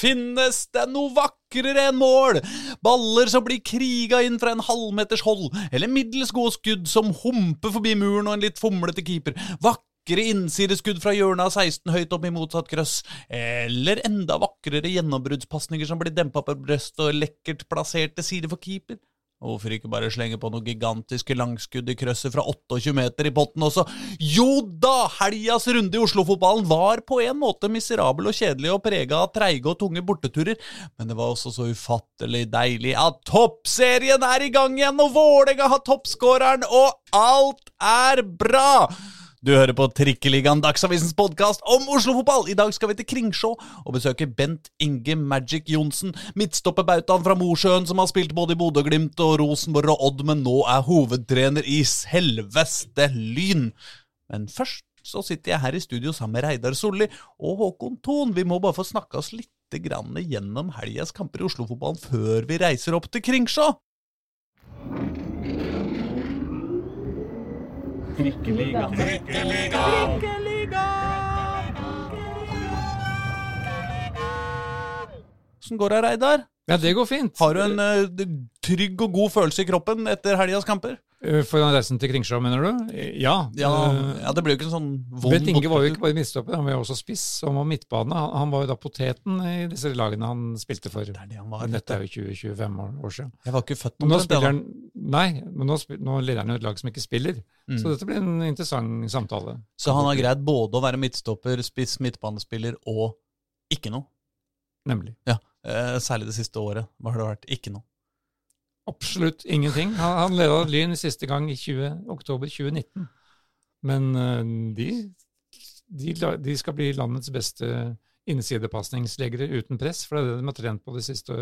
Finnes det noe vakrere enn mål? Baller som blir kriga inn fra en halvmeters hold, eller middels gode skudd som humper forbi muren og en litt fomlete keeper. Vakre innsideskudd fra hjørnet av 16 høyt opp i motsatt krøss. Eller enda vakrere gjennombruddspasninger som blir dempa på brystet og lekkert plassert til side for keeper. Hvorfor ikke bare slenge på noen gigantiske langskudd i krøsset fra 28 meter i potten også? Jo da! Helgas runde i Oslo-fotballen var på en måte miserabel og kjedelig og prega av treige og tunge borteturer, men det var også så ufattelig deilig at toppserien er i gang igjen, og Vålerenga har toppskåreren, og alt er bra! Du hører på Trikkeligaen, Dagsavisens podkast om Oslo-fotball. I dag skal vi til Kringsjå og besøke Bent Inge Magic Johnsen, midtstopperbautaen fra Mosjøen som har spilt både i Bodø-Glimt og Rosenborg og Odd, men nå er hovedtrener i selveste Lyn. Men først så sitter jeg her i studio sammen med Reidar Solli og Håkon Thon. Vi må bare få snakka oss litt grann gjennom helgas kamper i Oslo-fotballen før vi reiser opp til Kringsjå. Trikkeliga. Åssen går det, Reidar? Ja, det går fint. Har du en eh, trygg og god følelse i kroppen etter helgas kamper? Eh, Foran reisen til Kringsjå, mener du? Eh, Ja. Ja, Eh, ja, det blir jo ikke en sånn vond Bent Inge var jo ikke bare midtstopper, han var jo også spiss og var midtbane. Han, han var jo da poteten i disse lagene han spilte for. Det er det han var. Dette er jo 20-25 år, år siden. Jeg var ikke født omtrent, jeg, spiller da. han Nei, men nå, spil- nå leder han jo et lag som ikke spiller. Mm. Så dette blir en interessant samtale. Så han har greid både å være midtstopper, spiss, midtbanespiller og ikke noe. Nemlig. Ja, særlig det siste året. Hva har det vært? Ikke noe. Absolutt ingenting. Han, han leda Lyn siste gang i 20, oktober 2019. Men eh, de, de, de skal bli landets beste innsidepasningsleggere uten press, for det er det de har trent på de siste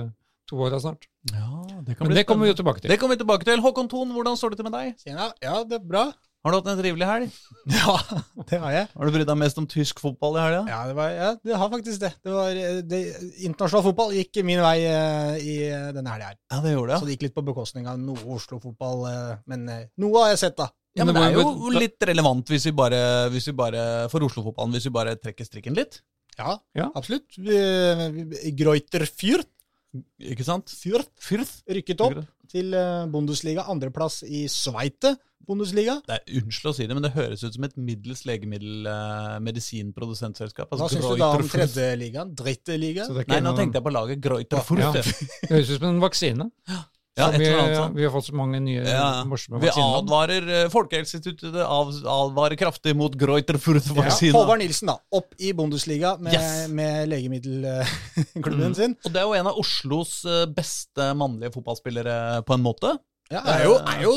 to åra snart. Ja, det kan Men bli det kommer vi jo tilbake til. Det kommer vi tilbake til. Håkon Thon, hvordan står det til med deg? Ja, ja, det er bra. Har du hatt en trivelig helg? Ja, det har jeg. Har du brydd deg mest om tysk fotball i helga? Ja, det, var, ja, det har faktisk det. det, var, det internasjonal fotball gikk min vei uh, i eh, denne helga her. Ja, det gjorde Så det. det gikk litt på bekostning av noe Oslo-fotball, Uh, men uh, noe har jeg sett, da. Ja, men det er jo litt relevant hvis vi bare, hvis vi bare for Oslo-fotballen, hvis vi bare trekker strikken litt. Ja, Ja. absolutt. Greuter Fürth Ikke sant? Fürth Fyrth. rykket opp til eh, Bundesliga. Andreplass i Sveite Bundesliga. Det er Unnskyld å si det, men det høres ut som et middels legemiddelmedisinprodusentselskap. Altså. Hva syns du da om tredjeligaen? Dritteliga? Så det ikke Nei, nå tenkte jeg på laget Greuter Ja. Det høres ut som en vaksine. Ja, Et vi, vi har fått så mange nye Ja, morsomme Vi vaksiner. advarer eh, Folkehelseinstituttet av, advarer kraftig mot Greuter Ja, Håvard Nilsen, da. Opp i Bundesliga med, Yes. med legemiddelklubben Mm. sin. Og det er jo en av Oslos eh, beste mannlige fotballspillere, på en måte. Ja, er, jo, er jo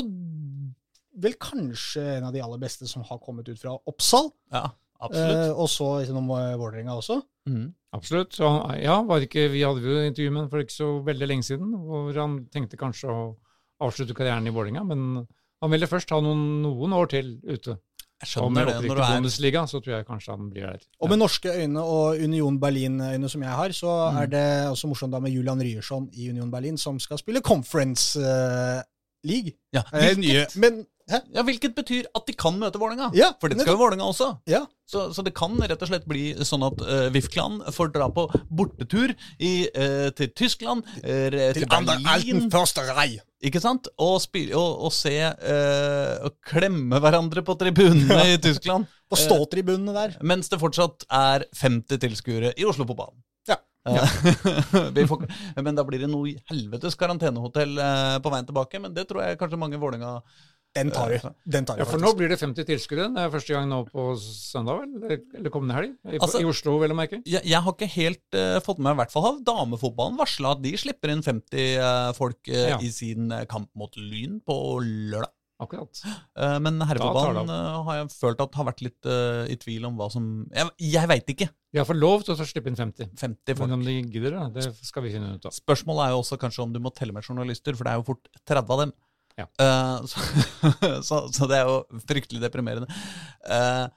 vel kanskje en av de aller beste som har kommet ut fra Oppsal. Ja, absolutt. Eh, og så innom eh, Vålerenga også. Mm, Absolutt. Så, han- ja, var ikke, vi hadde jo intervju med ham for ikke så veldig lenge siden, hvor han tenkte kanskje å avslutte karrieren i Vålerenga, men han ville først ha noen, noen år til ute. Jeg skjønner det når du er Bundesliga, så tror jeg kanskje han blir der. Og med norske øyne og Union Berlin-øyne som jeg har, så Mm. er det også morsomt da med Julian Ryerson i Union Berlin, som skal spille Conference eh, League. ja, Eh, nye. Men hæ? ja, hvilket betyr at de kan møte Vålerenga. Ja, For det skal jo Vålerenga også. Ja. Så, så det kan rett og slett bli sånn at uh, VIF-klan får dra på bortetur i, uh, til Tyskland, uh, til, Til Berlin, Alten Försterei. ikke sant? Og, spille, og, og se uh, Og klemme hverandre på tribunene i Tyskland. På ståtribunene der. Mens det fortsatt er 50 tilskuere i Oslo-fotballen. Ja. Eh, får, men da blir det noe helvetes karantenehotell eh, på veien tilbake. Men det tror jeg kanskje mange Vålerenga Den tar du. Den tar du Ja, for faktisk. nå blir det 50 tilskuere. Det er første gang nå på søndag, vel? Eller, kommende helg? I, Altså- I Oslo, vel å merke. jeg, jeg har ikke helt uh, fått med meg, i hvert fall har damefotballen varsla at de slipper inn 50 uh, folk uh, Ja. i sin eh, kamp mot Lyn på lørdag. Akkurat. Eh, men herrefotballen eh, har jeg følt at har vært litt uh, i tvil om hva som Jeg, jeg veit ikke. De har fått lov til å slippe inn 50. 50 folk. Men om de gidder da, det skal vi finne ut av. Spørsmålet er jo også kanskje om du må telle med journalister, for det er jo fort 30 av dem. Ja. Uh, så, så, så det er jo fryktelig deprimerende. Uh,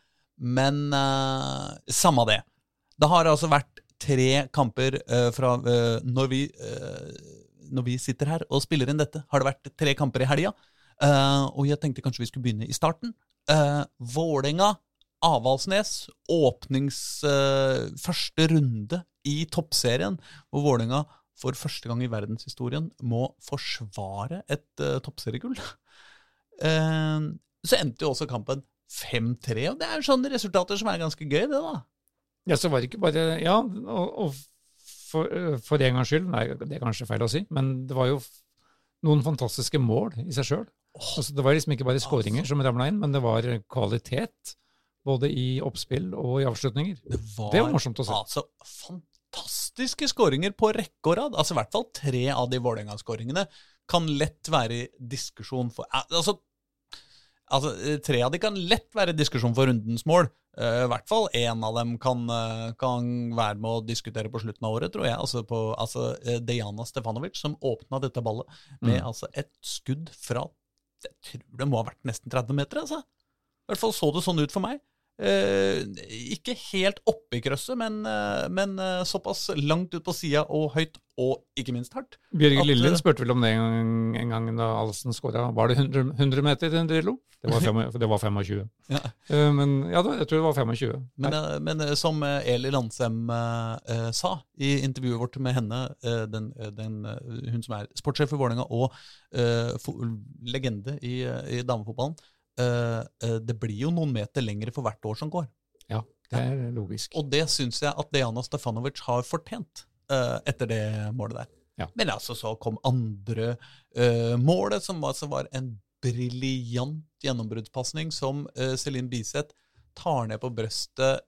men uh, samme det. Det har altså vært tre kamper fra når, vi, når vi sitter her og spiller inn dette, har det vært tre kamper i helga. Og jeg tenkte kanskje vi skulle begynne i starten. Vålerenga, Avaldsnes, åpnings første runde i toppserien, hvor Vålerenga for første gang i verdenshistorien må forsvare et uh, toppseriegull. Uh, så endte jo også kampen 5-3, og det er jo sånne resultater som er ganske gøy, det, da. Ja, så var det ikke bare Ja, og, og for, for, en gangs skyld, nei, det er kanskje feil å si, men det var jo noen fantastiske mål i seg sjøl. Altså, det var liksom ikke bare skåringer som ramla inn, men det var kvalitet. Både i oppspill og i avslutninger. Det var, det var morsomt å se. Altså, fantastiske skåringer på rekke og rad. Altså, I hvert fall tre av de Vålerenga-skåringene kan lett være i diskusjon for Altså, altså, tre av de kan lett være i diskusjon for rundens mål. Uh, I hvert fall én av dem kan, uh, kan, være med å diskutere på slutten av året, tror jeg. Altså, på, altså uh, Dejana Stefanovic, som åpna dette ballet med mm. altså, et skudd fra Jeg tror det må ha vært nesten 30 meter. altså. I hvert fall så det sånn ut for meg. Eh, ikke helt oppe i krøsset, men, eh, men eh, såpass langt ut på sida og høyt, og ikke minst hardt. Bjørge Lillelien spurte vel om det en en gang da Alsen skåra. Var det 100, 100 meter til Drillo? Det var, fem, det var 25. Ja. Men ja, jeg tror det var 25. Men, men som Eli Landsem eh, sa i intervjuet vårt med henne, den, den, hun som er sportssjef i Vålerenga og eh, legende i, i damefotballen, det blir jo noen meter lengre for hvert år som går. Ja, det er logisk. Og det syns jeg at Dejana Stefanovic har fortjent uh, etter det målet der. Ja. Men altså, så kom andre målet, som altså var en briljant gjennombruddspasning som Celine Biseth tar ned på brøstet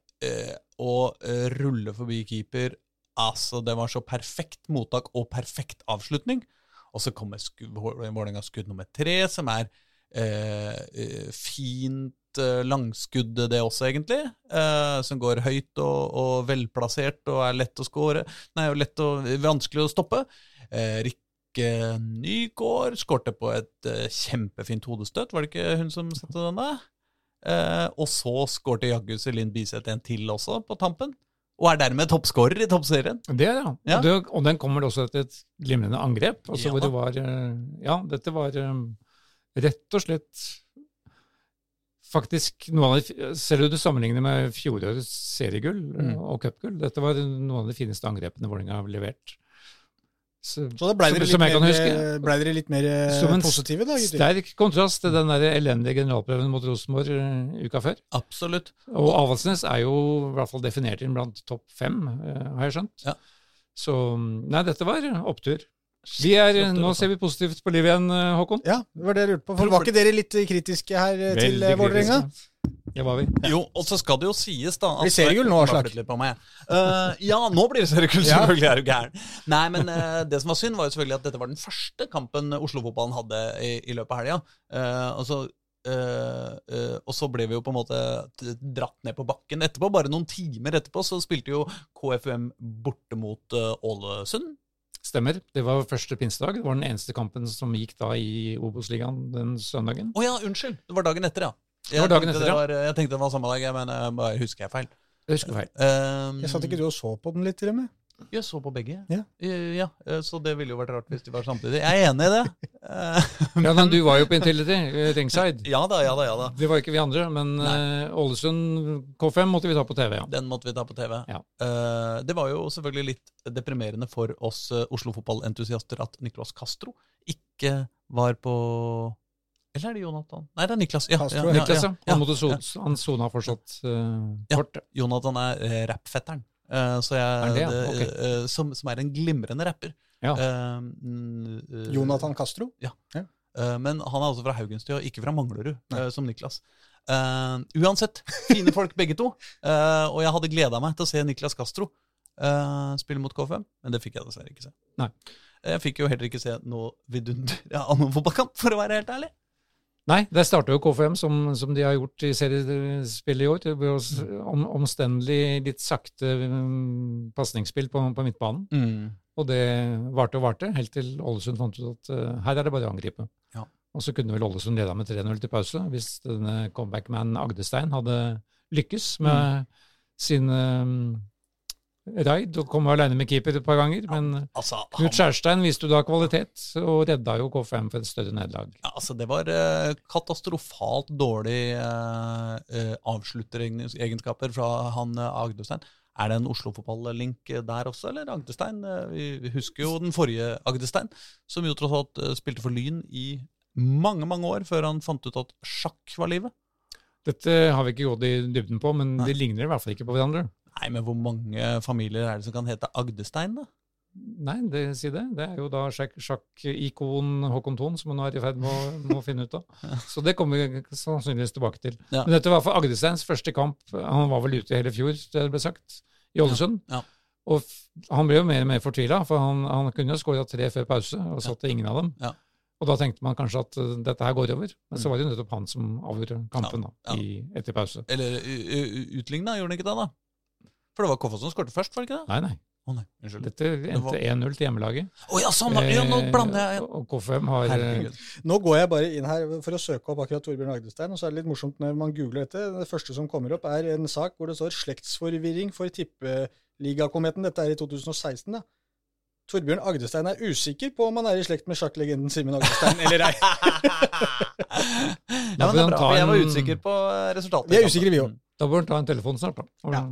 og ruller forbi keeper. Altså, det var så perfekt mottak og perfekt avslutning. Og så kommer Vålerenga skudd nummer tre, som er Eh, eh, fint eh, langskudd, det også, egentlig. Eh, som går høyt og, og, velplassert og er lett å score. Nei, lett og vanskelig å stoppe. Eh, Rikke Nygaard skårte på et eh, kjempefint hodestøt. Var det ikke hun som satte den der? og så skårte jaggu Celine Biseth en til også, på tampen. Og er dermed toppskårer i toppserien. Det er ja. ja. Og, det, og den kommer også etter et glimrende angrep. Altså ja. hvor det var Ja, dette var rett og slett faktisk noe av det, Selv om du sammenligner med fjorårets seriegull mm. og cupgull, dette var noen av de fineste angrepene Vålerenga har levert. Så, så da ble dere, som, mer, ble dere litt mer som en positive, da? Gutter? Sterk kontrast til den der elendige generalprøven mot Rosenborg uka før. Absolutt. Og Avaldsnes er jo i hvert fall definert inn blant topp fem, har jeg skjønt. Ja. Så nei, dette var opptur. Er, nå ser vi positivt på livet igjen, eh, Håkon. Ja, det var det jeg lurte på. For var ikke dere litt kritiske her Veldig til eh, Vålerenga? Det var vi. Jo, og så skal det jo sies, da Blir seriegull nå, Aslak? Uh, ja, nå blir det seriegull, selvfølgelig. Er du gæren. Nei, men uh, det som var synd, var jo selvfølgelig at dette var den første kampen Oslo-fotballen hadde i, i, løpet av helga. Uh, og, så, og så ble vi jo på en måte dratt ned på bakken etterpå. Bare noen timer etterpå så spilte jo KFUM borte mot Ålesund. Stemmer. Det var første pinsedag. Det var den eneste kampen som gikk da i Obos-ligaen den søndagen. Å oh, ja, unnskyld. Det var dagen etter, ja. Jeg, det var dagen etter, ja. Var, jeg tenkte det var samme dag, men jeg bare husker jeg feil. Jeg husker feil. Um, jeg Satt ikke du og så på den litt, til og med? Jeg så på begge. Ja. ja. Eh, så det ville jo vært rart hvis de var samtidig. Jeg er enig i det. ja, Men du var jo på Intility, eh, ringside. Ja da, ja da, ja da. Det var ikke vi andre, men uh, Ålesund K5 måtte vi ta på TV. ja. Den måtte vi ta på TV. Ja. Uh, det var jo selvfølgelig litt deprimerende for oss uh, Oslo-fotballentusiaster at Nicolas Castro ikke var på eller er det Jonathan? Nei, det er Niklas. Ja, Castro, ja, Niklas, ja. Han, måtte han sona fortsatt uh, kort. Jonathan er uh, rappfetteren. Uh, jeg, er det, okay. uh, som, som, er en glimrende rapper. Ja. Uh, Jonathan Castro? Ja. ja. men han er altså fra Haugenstua, ikke fra Manglerud, som Niklas. uansett, fine folk begge to. og jeg hadde gleda meg til å se Niklas Castro spille mot K5, men det fikk jeg dessverre ikke se. Nei. Jeg fikk jo heller ikke se noe vidunder av noen fotballkamp, for å være helt ærlig. Nei, det starta jo KFM, som, som, de har gjort i seriespillet i år. Det ble om, omstendelig, litt sakte um, pasningsspill på, på, midtbanen. Mm. Og det varte og varte, helt til Ålesund fant ut at uh, her er det bare å angripe. Ja. Og så kunne vel Ålesund leda med 3-0 til pause, hvis denne comeback-man Agdestein hadde lykkes med mm. sin um, Raid og kom alene med keeper et par ganger. Men ja, altså, Knut Skjærstein viste jo da kvalitet, og redda jo KFM for et større nederlag. Ja, altså det var uh, katastrofalt dårlig uh, uh, avslutteregenskaper fra han uh, Agdestein. Er det en Oslo-fotball-link der også, eller Agdestein? Eh, Vi husker jo den forrige Agdestein, som jo tross alt eh, spilte for Lyn i mange, mange år før han fant ut at sjakk var livet. Dette har vi ikke gått i dybden på, men de ligner i hvert fall ikke på hverandre. Nei, men hvor mange familier er det som kan hete Agdestein, da? Nei, det, si det. Det er jo da sjakk-ikon Håkon Thon som hun er i ferd med å, finne ut av. Så det kommer vi sannsynligvis tilbake til. Ja. Men dette var for Agdesteins første kamp. Han var vel ute i hele fjor, det ble sagt, i Ålesund. Ja. Og f- han ble jo mer og mer fortvila, for han, han kunne jo skåra tre før pause, og satte ingen av dem. Ja. Og da tenkte man kanskje at uh, dette her går over. Men så var det jo nettopp han som avgjorde kampen da, Ja, ja. i, etter pause. Eller utligna, gjorde han ikke det, da? For det var Koffa som skåret først, var det ikke det? Nei, nei. Å nei, unnskyld. Dette var- endte 1-0 til hjemmelaget. Å ja, sånn! Ja, nå blander jeg Eh, Og K5 har eh, Herregud. Nå går jeg bare inn her for å søke opp akkurat Torbjørn Agdestein, og så er det litt morsomt når man googler dette. Det første som kommer opp, er en sak hvor det står 'Slektsforvirring for tippeligakometen'. Dette er i 2016, da. Torbjørn Agdestein er usikker på om han er i slekt med sjakklegenden Simen Agdestein eller ei. Ja, men det er bra, for jeg var usikker på eh, resultatet. Vi er usikre, vi òg. Da bør han ta en telefon snart, da. Og Ja.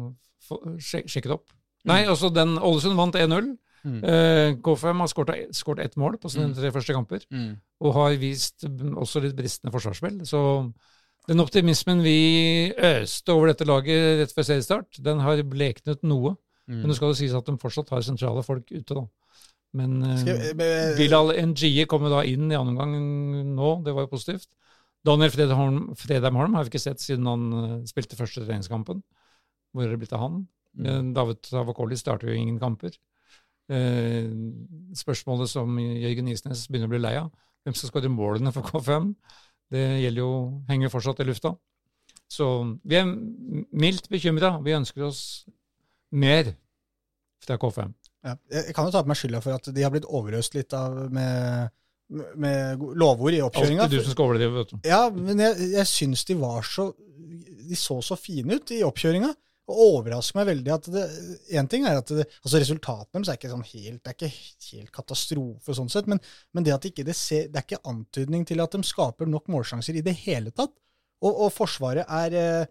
Få, sjek, sjekke opp. Nei, altså den Ålesund vant 1-0. Mm. Eh, K5 har skåret ett mål på sine Mm. tre første kamper, Mm. og har vist mm, også litt bristende forsvarsspill. Så den optimismen vi øste over dette laget rett før seriestart, den har bleknet noe. Mm. Men det skal jo sies at de fortsatt har sentrale folk ute, da. Men eh, Skal jeg- eh, Bilal Njie da inn i annen omgang nå, det var jo positivt. Daniel Fredheim, Fredheim Holm har vi ikke sett siden han eh, spilte første treningskampen. Hvor er det blitt av han? Mm. Eh, David Tavakoli starter jo ingen kamper. Eh, spørsmålet som Jørgen Isnes begynner å bli lei av, hvem skal skåre målene for K5, det gjelder jo, henger fortsatt i lufta. Så vi er mildt bekymra. Vi ønsker oss mer fra K5. Ja. Jeg kan jo ta på meg skylda for at de har blitt overøst litt av med, med lovord i oppkjøringa. Alltid du som skal overdrive, vet du. Ja, men jeg, jeg syns de var så De så så fine ut i oppkjøringa. Og overrasker meg veldig at Én En ting er at det, altså resultatene deres er ikke sånn helt Det er ikke helt katastrofe sånn sett, men, men det at ikke det ser Det er ikke antydning til at de skaper nok målsjanser i det hele tatt. Og, og Forsvaret er eh,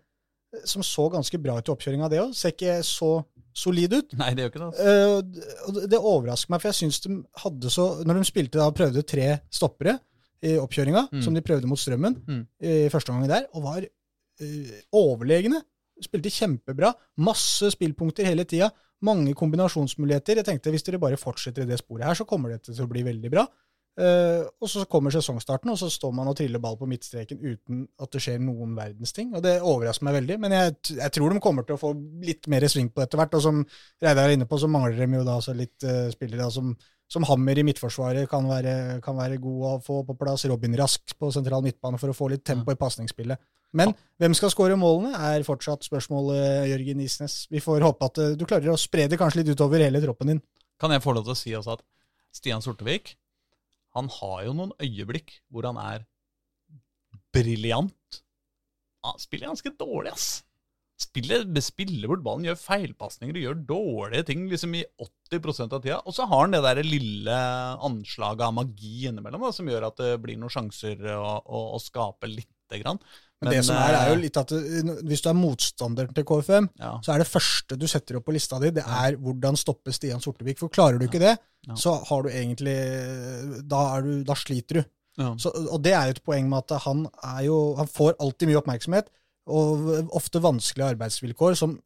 Som så ganske bra ut i oppkjøringa, det òg. Ser ikke så solid ut. Nei, det gjør ikke det. altså. Eh, det- det overrasker meg, for jeg syns de hadde så Når de spilte da prøvde tre stoppere i oppkjøringa, Mm. som de prøvde mot Strømmen Mm. i første omgang der, og var uh, overlegne. Spilte kjempebra. Masse spillpunkter hele tida. Mange kombinasjonsmuligheter. Jeg tenkte hvis dere bare fortsetter i det sporet her, så kommer dette til å bli veldig bra. Eh, og så kommer sesongstarten, og så står man og triller ball på midtstreken uten at det skjer noen verdens ting. Og det overrasker meg veldig. Men jeg, jeg tror de kommer til å få litt mer sving på det etter hvert. Og som Reidar er inne på, så mangler de jo da Så litt uh, spillere som, som Hammer i midtforsvaret kan være, kan være god å få på plass. Robin Rask på sentral midtbane for å få litt tempo i pasningsspillet. Men hvem skal skåre målene, er fortsatt spørsmålet, Jørgen Isnes. Vi får håpe at uh, du klarer å spre det kanskje litt utover hele troppen din. Kan jeg få lov til å si også at Stian Sortevik han har jo noen øyeblikk hvor han er briljant. Han spiller ganske dårlig, ass. Spiller, spiller bort ballen, gjør feilpasninger gjør dårlige ting liksom i 80% av tida. Og så har han det der lille anslaget av magi innimellom da, som gjør at det blir noen sjanser å, å, å skape lite grann. Men, det som er, er jo eh, litt at eh, hvis du er motstander til KFM, ja. så er det første du setter opp på lista di, det er hvordan stoppe Stian Sortevik. For klarer du ikke det, Ja. så har du egentlig Da, er du, da sliter du. Ja. Så, og det er jo et poeng med at han er jo Han får alltid mye oppmerksomhet, og ofte vanskelige arbeidsvilkår, som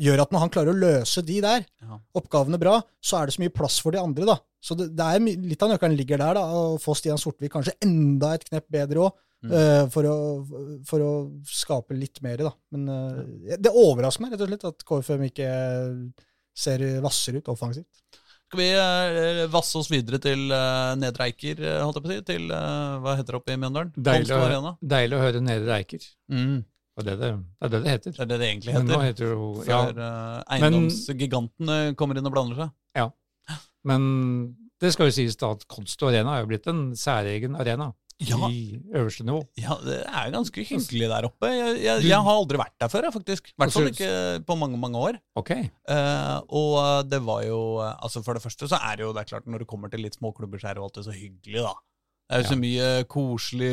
gjør at når han klarer å løse de der Ja. oppgavene bra, så er det så mye plass for de andre, da. Så det, det er litt av nøkkelen ligger der, da. Å få Stian Sortevik kanskje enda et knepp bedre òg. Mm. for, å, for å skape litt mer, da. Men eh, det overrasker meg rett og slett at KFM ikke ser hvassere ut offensivt. Skal vi eh, vasse oss videre til uh, Nedre Eiker, holdt jeg på å si? Til hva heter det oppe i Mjøndalen? Deilig å, deilig å høre Nedre Eiker. Mm. Det, er det, det er det det heter. Det er det det egentlig Men nå heter. heter det jo Ja, Før uh, eiendomsgigantene kommer inn og blander seg. Ja. men det skal jo sies da at Konsto Arena er jo blitt en særegen arena Ja. i øverste nivå. Ja, det er ganske hyggelig der oppe. Jeg, jeg, jeg har aldri vært der før, jeg, faktisk. I hvert fall Altså- ikke på mange, mange år. Ok. Uh, og eh, det var jo eh, Altså For det første så er det jo det er klart når du kommer til litt småklubber, så er det jo alltid så hyggelig, da. Det er jo så mye koselig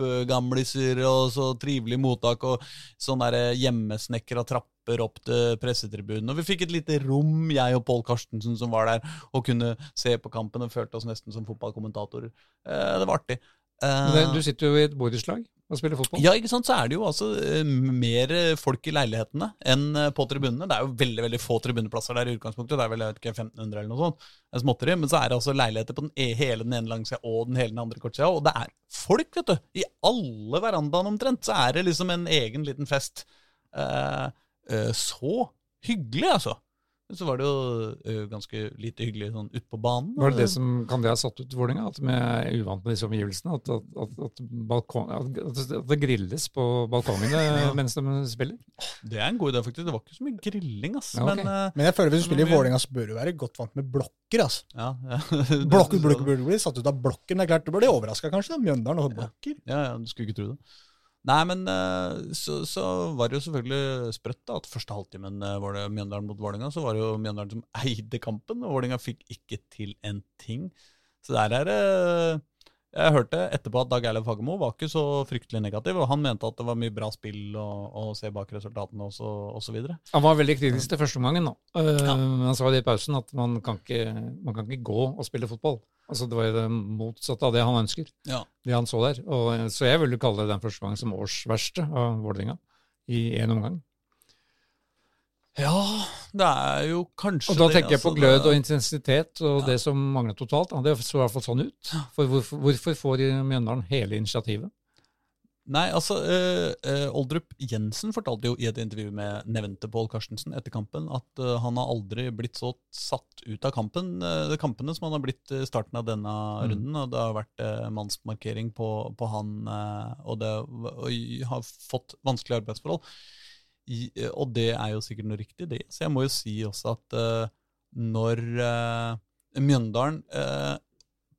Oldrup-gamliser og så trivelig mottak og sånn der hjemmesnekra trapper opp til pressetribunen. Og vi fikk et lite rom, jeg og Pål Karstensen som var der, og kunne se på kampen og følte oss nesten som fotballkommentatorer. Eh, det var artig. Eh, Det- Du sitter jo i et borettslag og spiller fotball. ja, ikke sant, så er det jo altså eh, mer folk i leilighetene enn eh, på tribunene. Det er jo veldig veldig få tribuneplasser der i utgangspunktet. Det er vel ikke, 1500 eller noe sånt. Det er småtteri. Men så er det altså leiligheter på den e hele den ene langsida og den hele den andre kortsida. Og det er folk, vet du. I alle verandaene omtrent så er det liksom en egen liten fest. Eh, eh, så hyggelig, altså. Men Så var det jo eh, ganske lite hyggelig sånn ute på banen. Var det det som, Kan det ha satt ut Vålerenga? At vi er uvant med disse omgivelsene? At, at, at, at, balkon, at, at det grilles på balkongene mens de spiller? Det er en god idé, faktisk. Det var ikke så mye grilling, ass. Ja, okay. Men eh, Men jeg føler hvis du spiller i Vålerenga, så bør du være godt vant med blokker. ass. ja, ja. Blokker burde burde bli satt ut av blokken. Det er klart, Du blir overraska kanskje, da. Mjøndalen og blokker. Ja, ja, du skulle ikke tro det. Nei, men eh, så, så var det jo selvfølgelig sprøtt da, at første halvtimen eh, var det Mjøndalen mot Vålerenga. Så var det jo Mjøndalen som eide kampen, og Vålerenga fikk ikke til en ting. Så der er det Jeg hørte etterpå at Dag Eilev Fagermo var ikke så fryktelig negativ, og han mente at det var mye bra spill å, se bak resultatene og så, og så videre. Han var veldig kritisk til første omgangen. da. Eh, Ja. Han sa det i pausen at man kan, ikke, man kan ikke gå og spille fotball. Altså Det var jo det motsatte av det han ønsker. Ja. Det han så der. Og, eh, så jeg vil jo kalle den første gangen som årsverste av Vålerenga i én omgang. Ja, det er jo kanskje det. Og da det, tenker jeg på altså, glød og intensitet og Ja. det som mangler totalt. Det så i hvert fall sånn ut. For hvorfor, hvorfor får Mjøndalen hele initiativet? Nei, altså, eh, eh, Oldrup Jensen fortalte jo i et intervju med nevnte Pål Karstensen etter kampen at eh, han har aldri blitt så satt ut av kampen, kampene som han har blitt i starten av denne Mm. runden. og Det har vært mannsmarkering på, på han, og det og har fått vanskelige arbeidsforhold. I, og det er jo sikkert noe riktig, det. Så jeg må jo si også at uh, når uh, Mjøndalen uh,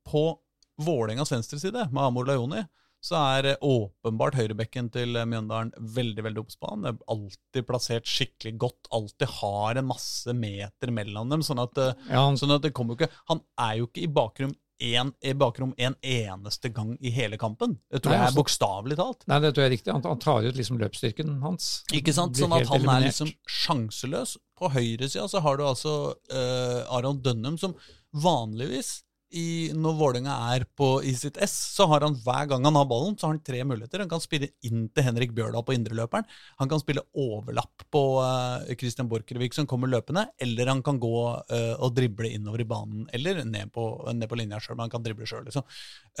På Vålerengas venstreside, med Amor Lajoni, så er eh, åpenbart høyrebekken til eh, Mjøndalen veldig veldig obs på han. Er alltid plassert skikkelig godt, alltid har en masse meter mellom dem. sånn at, eh, Ja, sånn at det kommer jo ikke Han er jo ikke i bakrom en, i bakrom en eneste gang i hele kampen. Det tror Nei, jeg er altså- bokstavelig talt. nei, det tror jeg er riktig. Han, han tar ut liksom løpsstyrken hans. Ikke sant? Sånn at han han er liksom sjanseløs. På høyresida så har du altså uh, Aron Dønnum, som vanligvis i, når Vålerenga er på, i sitt ess, så har han hver gang han har ballen, så har han tre muligheter. Han kan spille inn til Henrik Bjørdal på indreløperen. Han kan spille overlapp på uh, Christian Borchgrevik som kommer løpende, eller han kan gå uh, og drible innover i banen, eller ned på, ned på linja sjøl. Men han kan drible sjøl, liksom.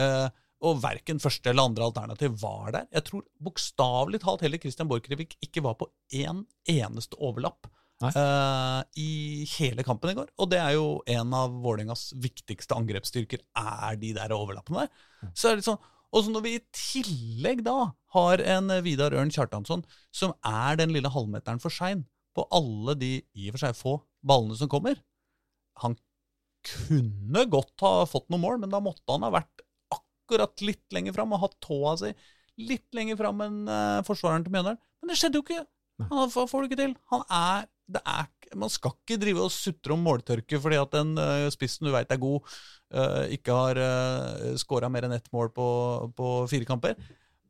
Uh, og verken første eller andre alternativ var der. Jeg tror bokstavelig talt heller Christian Borchgrevik ikke var på én eneste overlapp Eh, i hele kampen i går. Og det er jo en av Vålerengas viktigste angrepsstyrker, er de der overlappene der. Så er det sånn, og så når vi i tillegg da har en Vidar Ørn Kjartansson som er den lille halvmeteren for sein på alle de i og for seg få ballene som kommer Han kunne godt ha fått noen mål, men da måtte han ha vært akkurat litt lenger fram og hatt tåa si litt lenger fram enn eh, forsvareren til Mjøndalen. Men det skjedde jo ikke. Han får det ikke til. Han er, er Man skal ikke drive og sutre om måltørke fordi at den eh, spissen du veit er god, eh, ikke har uh, skåra mer enn ett mål på, på fire kamper.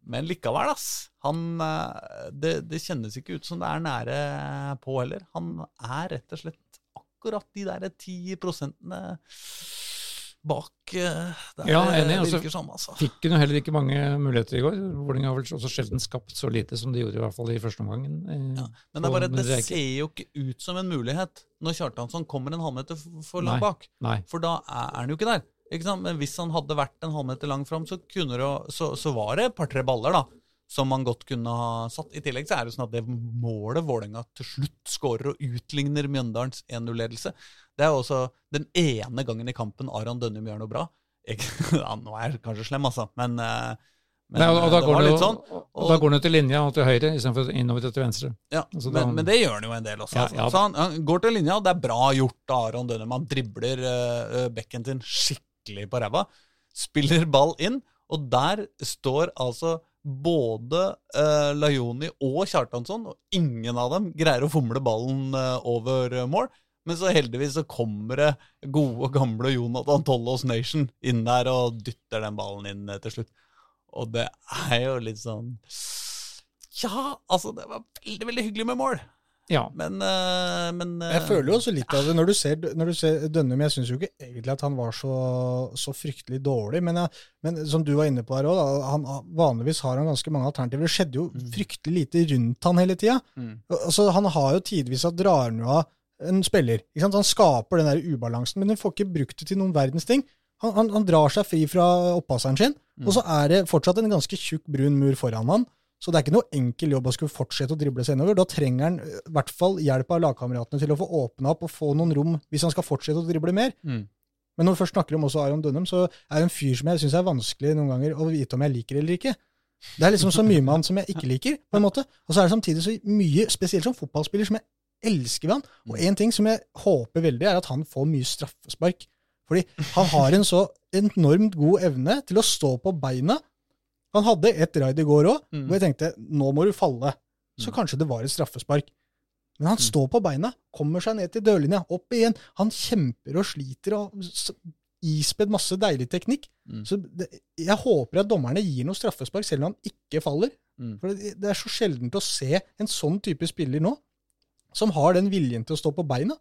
Men likevel, ass. Han, eh, det, det kjennes ikke ut som det er nære på heller. Han er rett og slett akkurat de der ti prosentene bak eh, der Ja, det enig, altså- virker som, altså. Fikk hun heller ikke mange muligheter i går. Vålerenga har vel også sjelden skapt så lite som de gjorde, i hvert fall i første omgangen. Eh, Ja, Men det bare det er ser jo ikke ut som en mulighet når Kjartansson kommer en halvmeter for langt bak. Nei. For da er han jo ikke der. Ikke sant? Men hvis han hadde vært en halvmeter lang fram, så, det, så, så var det et par-tre baller da, som man godt kunne ha satt. I tillegg så er det sånn at det målet Vålerenga til slutt skårer og utligner Mjøndalens 1-0-ledelse, det er jo også den ene gangen i kampen Aron Dønnum gjør noe bra. Jeg, ja, nå er jeg kanskje slem, altså, men, eh, men Nei, og, og, eh, da det går var litt jo, sånn. og, og da går han til linja og til høyre istedenfor innover til venstre. Ja, Altså, men, da- men det gjør han jo en del også. Ja, altså. ja. Så han, han går til linja, og det er bra gjort av Aron Dønnum. Han dribler uh, bekken sin skikkelig på ræva, spiller ball inn, og der står altså både uh, Lajoni og Kjartansson, og ingen av dem greier å fomle ballen uh, over mål. Men så heldigvis så kommer det gode, gamle Jonathan Tollås Nation inn der og dytter den ballen inn eh, til slutt. Og det er jo litt sånn Ja, altså, det var veldig, veldig hyggelig med mål. Ja. Men, eh, men eh, Jeg føler jo også litt av det når du ser, når du ser Dønnum. Jeg syns jo ikke egentlig at han var så, så fryktelig dårlig, men, jeg, men som du var inne på her òg, vanligvis har han ganske mange alternativer. Det skjedde jo fryktelig lite rundt han hele tida. Mm. Altså, han har jo tidvis at drar nå av en spiller. Han skaper den der ubalansen, men han får ikke brukt det til noen verdens ting. Han, han, han drar seg fri fra oppasseren sin, og så er det fortsatt en ganske tjukk, brun mur foran han. Så det er ikke noe enkel jobb å skulle fortsette å drible seg innover. Da trenger han eh, i hvert fall hjelp av lagkameratene til å få åpna opp og få noen rom hvis han skal fortsette å drible mer. Mm. Men når vi først snakker om også Aron Dunham, så er det en fyr som jeg syns er vanskelig noen ganger å vite om jeg liker eller ikke. Det er liksom så mye med han som jeg ikke liker, på en måte. Og så er det samtidig så mye, spesielt som fotballspiller, som jeg elsker vi han. Og en ting som jeg håper veldig, er at han får mye straffespark. Fordi han har en så enormt god evne til å stå på beina. Han hadde et raid i går òg, Mm. hvor jeg tenkte nå må du falle. Så kanskje det var et straffespark. Men han står på beina, kommer seg ned til dørlinja, opp igjen. Han kjemper og sliter og ispedd masse deilig teknikk. Mm. Så det, jeg håper at dommerne gir noe straffespark, selv om han ikke faller. Mm. For det, det er så sjeldent å se en sånn type spiller nå, som har den viljen til å stå på beina.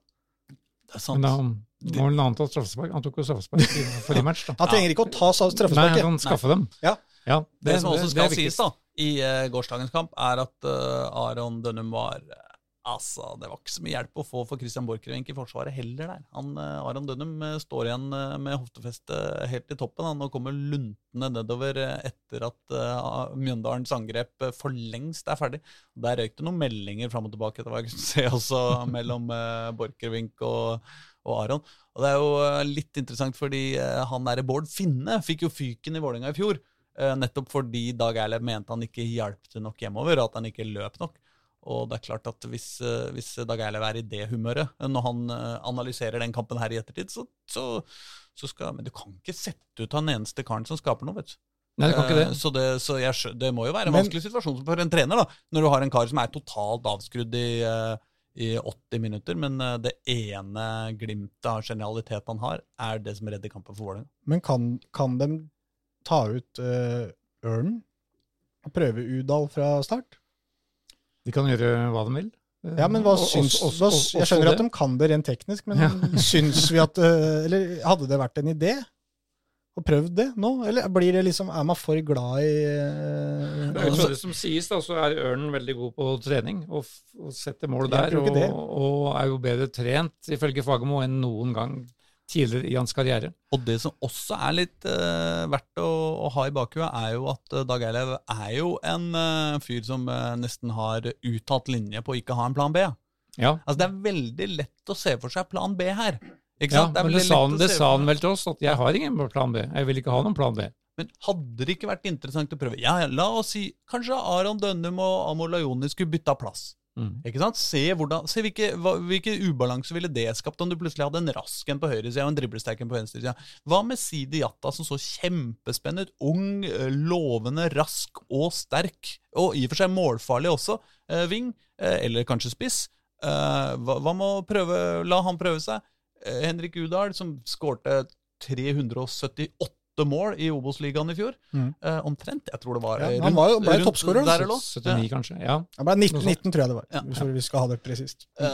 Det er sant. Men da må vel en annen ta straffespark. Han tok jo straffespark i forrige match, da. Han trenger ikke å ta straffesparket. Nei, han kan skaffe dem. Ja. Ja, Det, som også skal sies da, i uh, gårsdagens kamp, er at uh, Aron Dønnum var eh, Altså, Det var ikke så mye hjelp å få for Christian Borchgrevink i forsvaret heller der. Han, eh, Aron Dønnum eh, står igjen eh, med hoftefestet helt i toppen han, og kommer luntende nedover etter at uh, Mjøndalens angrep for lengst er ferdig. Der røyk det noen meldinger fram og tilbake etter hva jeg kunne se også mellom uh, Borchgrevink og, og Aron. Og det er jo litt interessant, fordi uh, han derre Bård Finne fikk jo fyken i Vålerenga i fjor. Nettopp fordi Dag Eilev mente han ikke hjalp til nok hjemover, og at han ikke løp nok. Og det er klart at hvis, eh, hvis Dag Eilev er i det humøret, eh, når han eh, analyserer den kampen her i ettertid, så, så, så skal Men du kan ikke sette ut han eneste karen som skaper noe, vet du. Nei, det kan ikke det. Så, det, så jeg, det må jo være en Men- vanskelig situasjon for en trener, da, når du har en kar som er totalt avskrudd i, i 80 minutter, men det ene glimtet av genialitet han har, er det som redder kampen for Vålerenga. Men kan, kan de ta ut uh, Ørnen og prøve Udal fra start? De kan gjøre hva de vil. Ja, men hva Og- og- syns og- og- Jeg skjønner at de kan det rent teknisk, men Ja. syns vi at eh, Eller hadde det vært en idé? Å prøve det nå? Eller blir det liksom Er man for glad i uh, Det er det som sies, da, så er Ørnen veldig god på trening og, f- og setter mål der. Og, og er jo bedre trent, ifølge Fagermo, enn noen gang tidligere i hans karriere. Og det som også er litt uh, verdt å, å ha i bakhuet, er jo at uh, Dag Eilev er jo en uh, fyr som nesten har uttalt linje på å ikke ha en plan B. Ja, Altså Det er veldig lett å se for seg plan B her. Ikke ja sant? er men det sa, han, det sa han vel til oss, at jeg har ingen plan B. Jeg vil ikke ha noen plan B. Men hadde det ikke vært interessant å prøve Ja, ja, La oss si kanskje Aron Dønnum og Amor Lajoni skulle bytta plass. Mm. Ikke sant? Se, hvordan, se hvilke, hva, hvilke ubalanse ville det skapt om du plutselig hadde en rask en på høyresida og en driblesterk en på venstresida. Hva med Sidi Jatta, som så kjempespennende ut? Ung, eh, lovende, rask og sterk. Og i og for seg målfarlig også. Eh, Ving, eh, eller kanskje spiss. Eh, hva, hva med å prøve, la han prøve seg? Eh, Henrik Udal, som skårte 378 mål i Obos-ligaen i fjor. Mm. Eh, omtrent. Jeg tror det var Ja, rundt, han var jo- ble rundt toppskårer, der eller noe. 79, kanskje. Ja. Det ble 19, 19 tror jeg det var. Ja. Hvis vi skal ha det presist. Eh,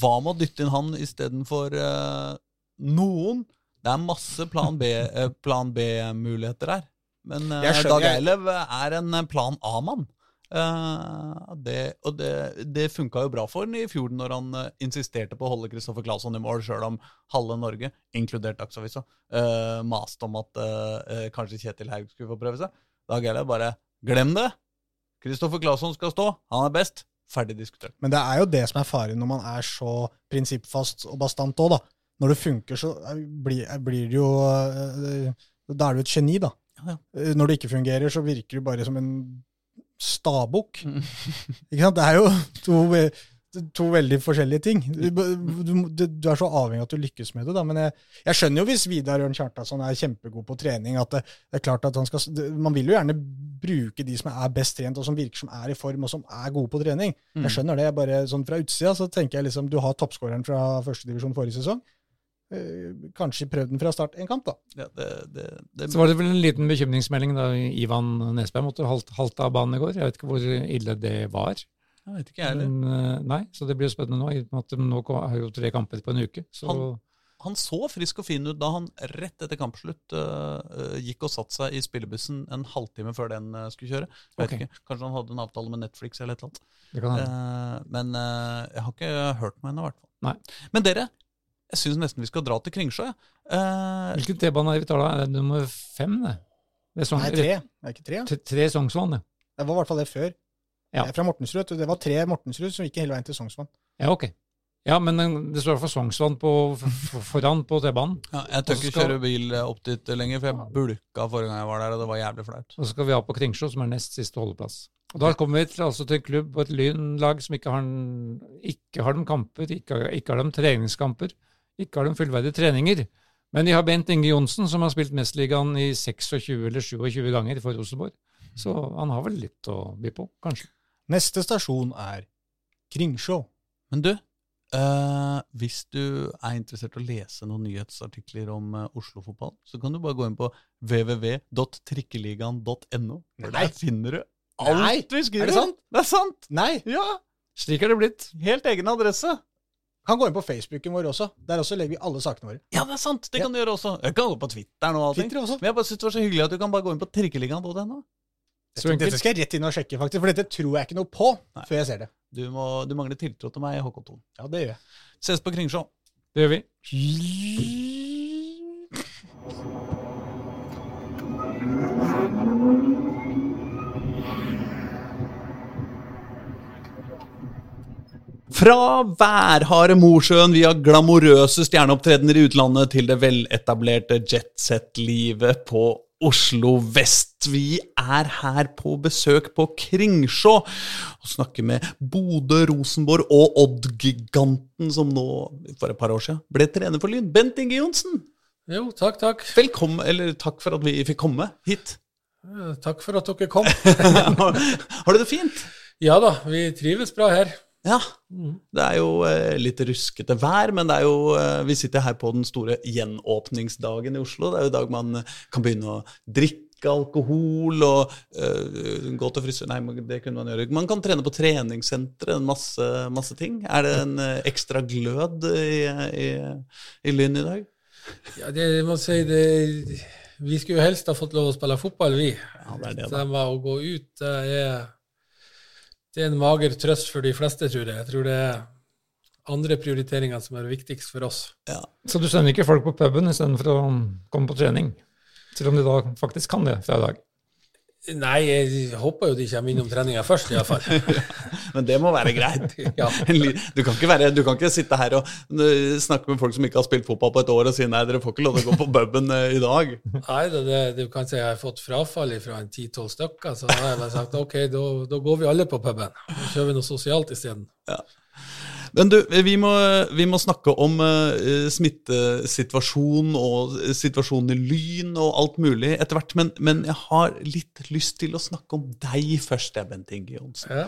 hva med å dytte inn han istedenfor uh, noen? Det er masse plan B, eh, plan B-muligheter her. Men eh, Dag Eilev er en eh, plan A-mann. Eh, det, og det, det funka jo bra for han i fjor når han uh, insisterte på å holde Kristoffer Claesson i mål, sjøl om halve Norge, inkludert Dagsavisa, uh, maste om at eh, eh, kanskje Kjetil Haug skulle få prøve seg. Da gjelder det bare Glem det! Kristoffer Claesson skal stå, han er best. Ferdig diskutert. Men det er jo det som er faren når man er så prinsippfast og bastant òg, da. Når det funker, så blir, blir det jo Da er du et geni, da. Ja, ja. Eh, Når det ikke fungerer, så virker du bare som en stabukk. Mm. Ikke sant? Det er jo to, to veldig forskjellige ting. Du, du, du, er så avhengig av at du lykkes med det. Da. Men jeg, jeg skjønner jo hvis Vidar Ørn Kjartasson er kjempegod på trening, at det, det er klart at han skal Man vil jo gjerne bruke de som er best trent, og som virker som er i form, og som er gode på trening. Mm. Jeg skjønner det. Jeg bare sånn Fra utsida så tenker jeg liksom Du har toppskåreren fra førstedivisjon forrige sesong. Eh, kanskje prøvd den fra start en kamp, da. Ja, det, det, det, Så var det vel en liten bekymringsmelding da Ivan Nesberg måtte halte, halte av banen i går. Jeg vet ikke hvor ille det var. jeg vet ikke, jeg heller. Eh, nei, så det blir jo spennende nå. i og med at de Nå har jo tre kamper på en uke. Så Han- Han så frisk og fin ut da han rett etter kampslutt øh, gikk og satte seg i spillebussen en halvtime før den skulle kjøre. Jeg vet okay. ikke, Kanskje han hadde en avtale med Netflix eller et eller annet. det kan hende. Eh, men jeg har ikke hørt meg ennå, i hvert fall. Nei. Men dere, jeg syns nesten vi skal dra til Kringsjø. Eh, Hvilken T-bane er det vi tar da? Er det nummer fem, det? det er sånn, Nei, tre. Det er ikke tre. ja. Tre, Sognsvann, det. Det var i hvert fall det før. Ja. Jeg er fra Mortensrud. Det var tre Mortensrud som gikk hele veien til Sognsvann. Ja, ok. Ja, men det står for Sognsvann på, for, foran på T-banen. ja, jeg tør ikke skal- kjøre bil eh, opp dit lenger, for jeg bulka forrige gang jeg var der, og det var jævlig flaut. Og så skal vi av på Kringsjå, som er nest siste holdeplass. Og Da kommer vi til, altså til en klubb og et lynlag som ikke har, ikke har de kamper, ikke, har- ikke har de treningskamper, ikke har de fullverdige treninger. Men de har Bent Inge Johnsen, som har spilt Mesterligaen i 26 eller 27 ganger for Rosenborg. Så han har vel litt å by på, kanskje. Neste stasjon er Kringsjå. Men du, eh, hvis du er interessert i å lese noen nyhetsartikler om uh, Oslo-fotball, så kan du bare gå inn på www.trikkeligaen.no. Der finner du Nei, alt vi skriver. er det sant? Det er sant! Nei! Ja, Slik er det blitt. Helt egen adresse. Kan gå inn på Facebooken vår også. Der også legger vi alle sakene våre. Ja, det er sant! Det Ja. kan du gjøre også. Jeg kan gå på Twitter og allting. Twitter også. Men jeg bare synes det var så hyggelig at du kan bare gå inn på trikkeligaen.no. Så Dette, skal jeg rett inn og sjekke, faktisk, for dette tror jeg ikke noe på Nei. før jeg ser det. Du, må, du mangler tiltro til meg, HK2. Ja, det gjør jeg. Ses på Kringsjå. Det gjør vi. Fra værharde Mosjøen via glamorøse stjerneopptredener i utlandet til det veletablerte jetset-livet på Oslo vest. Vi er her på besøk på Kringsjå og snakker med Bodø, Rosenborg og Odd-giganten som nå, for et par år siden, ble trener for Lyn. Bent Inge Johnsen, Jo, takk, takk. velkommen, eller takk for at vi fikk komme hit. Takk for at dere kom. Har du det fint? Ja da, vi trives bra her. Ja. Det er jo eh, litt ruskete vær, men det er jo, eh, vi sitter her på den store gjenåpningsdagen i Oslo. Det er jo dag man eh, kan begynne å drikke alkohol og eh, gå til frisør Nei, det kunne man gjøre. Man kan trene på treningssentre, en masse, masse ting. Er det en ekstra glød i, i, i Lyn i dag? Ja, det jeg må si det, Vi skulle jo helst ha fått lov å spille fotball, vi. Ja, det er det, da. Det var med å gå ut, det er, det er en mager trøst for de fleste, tror jeg. Jeg tror det er andre prioriteringer som er viktigst for oss. Ja. Så du sender ikke folk på puben istedenfor å komme på trening? Selv om de da faktisk kan det fra i dag. Nei, jeg håper jo de kommer innom treninga først, iallfall. Men det må være greit. Ja. Du kan, ikke være, du kan ikke sitte her og øh, snakke med folk som ikke har spilt fotball på et år, og si nei, dere får ikke lov til å gå på puben øh, i dag. Nei, det, det, du kan si jeg har fått frafall fra en ti-tolv stykker, så da har jeg bare sagt ok, da, da går vi alle på puben. Så kjører vi noe sosialt isteden. Men du, vi må, vi må snakke om uh, smittesituasjonen og eh, situasjonen i Lyn og alt mulig etter hvert, men, men jeg har litt lyst til å snakke om deg først, Bent Inge Johnsen. Ja.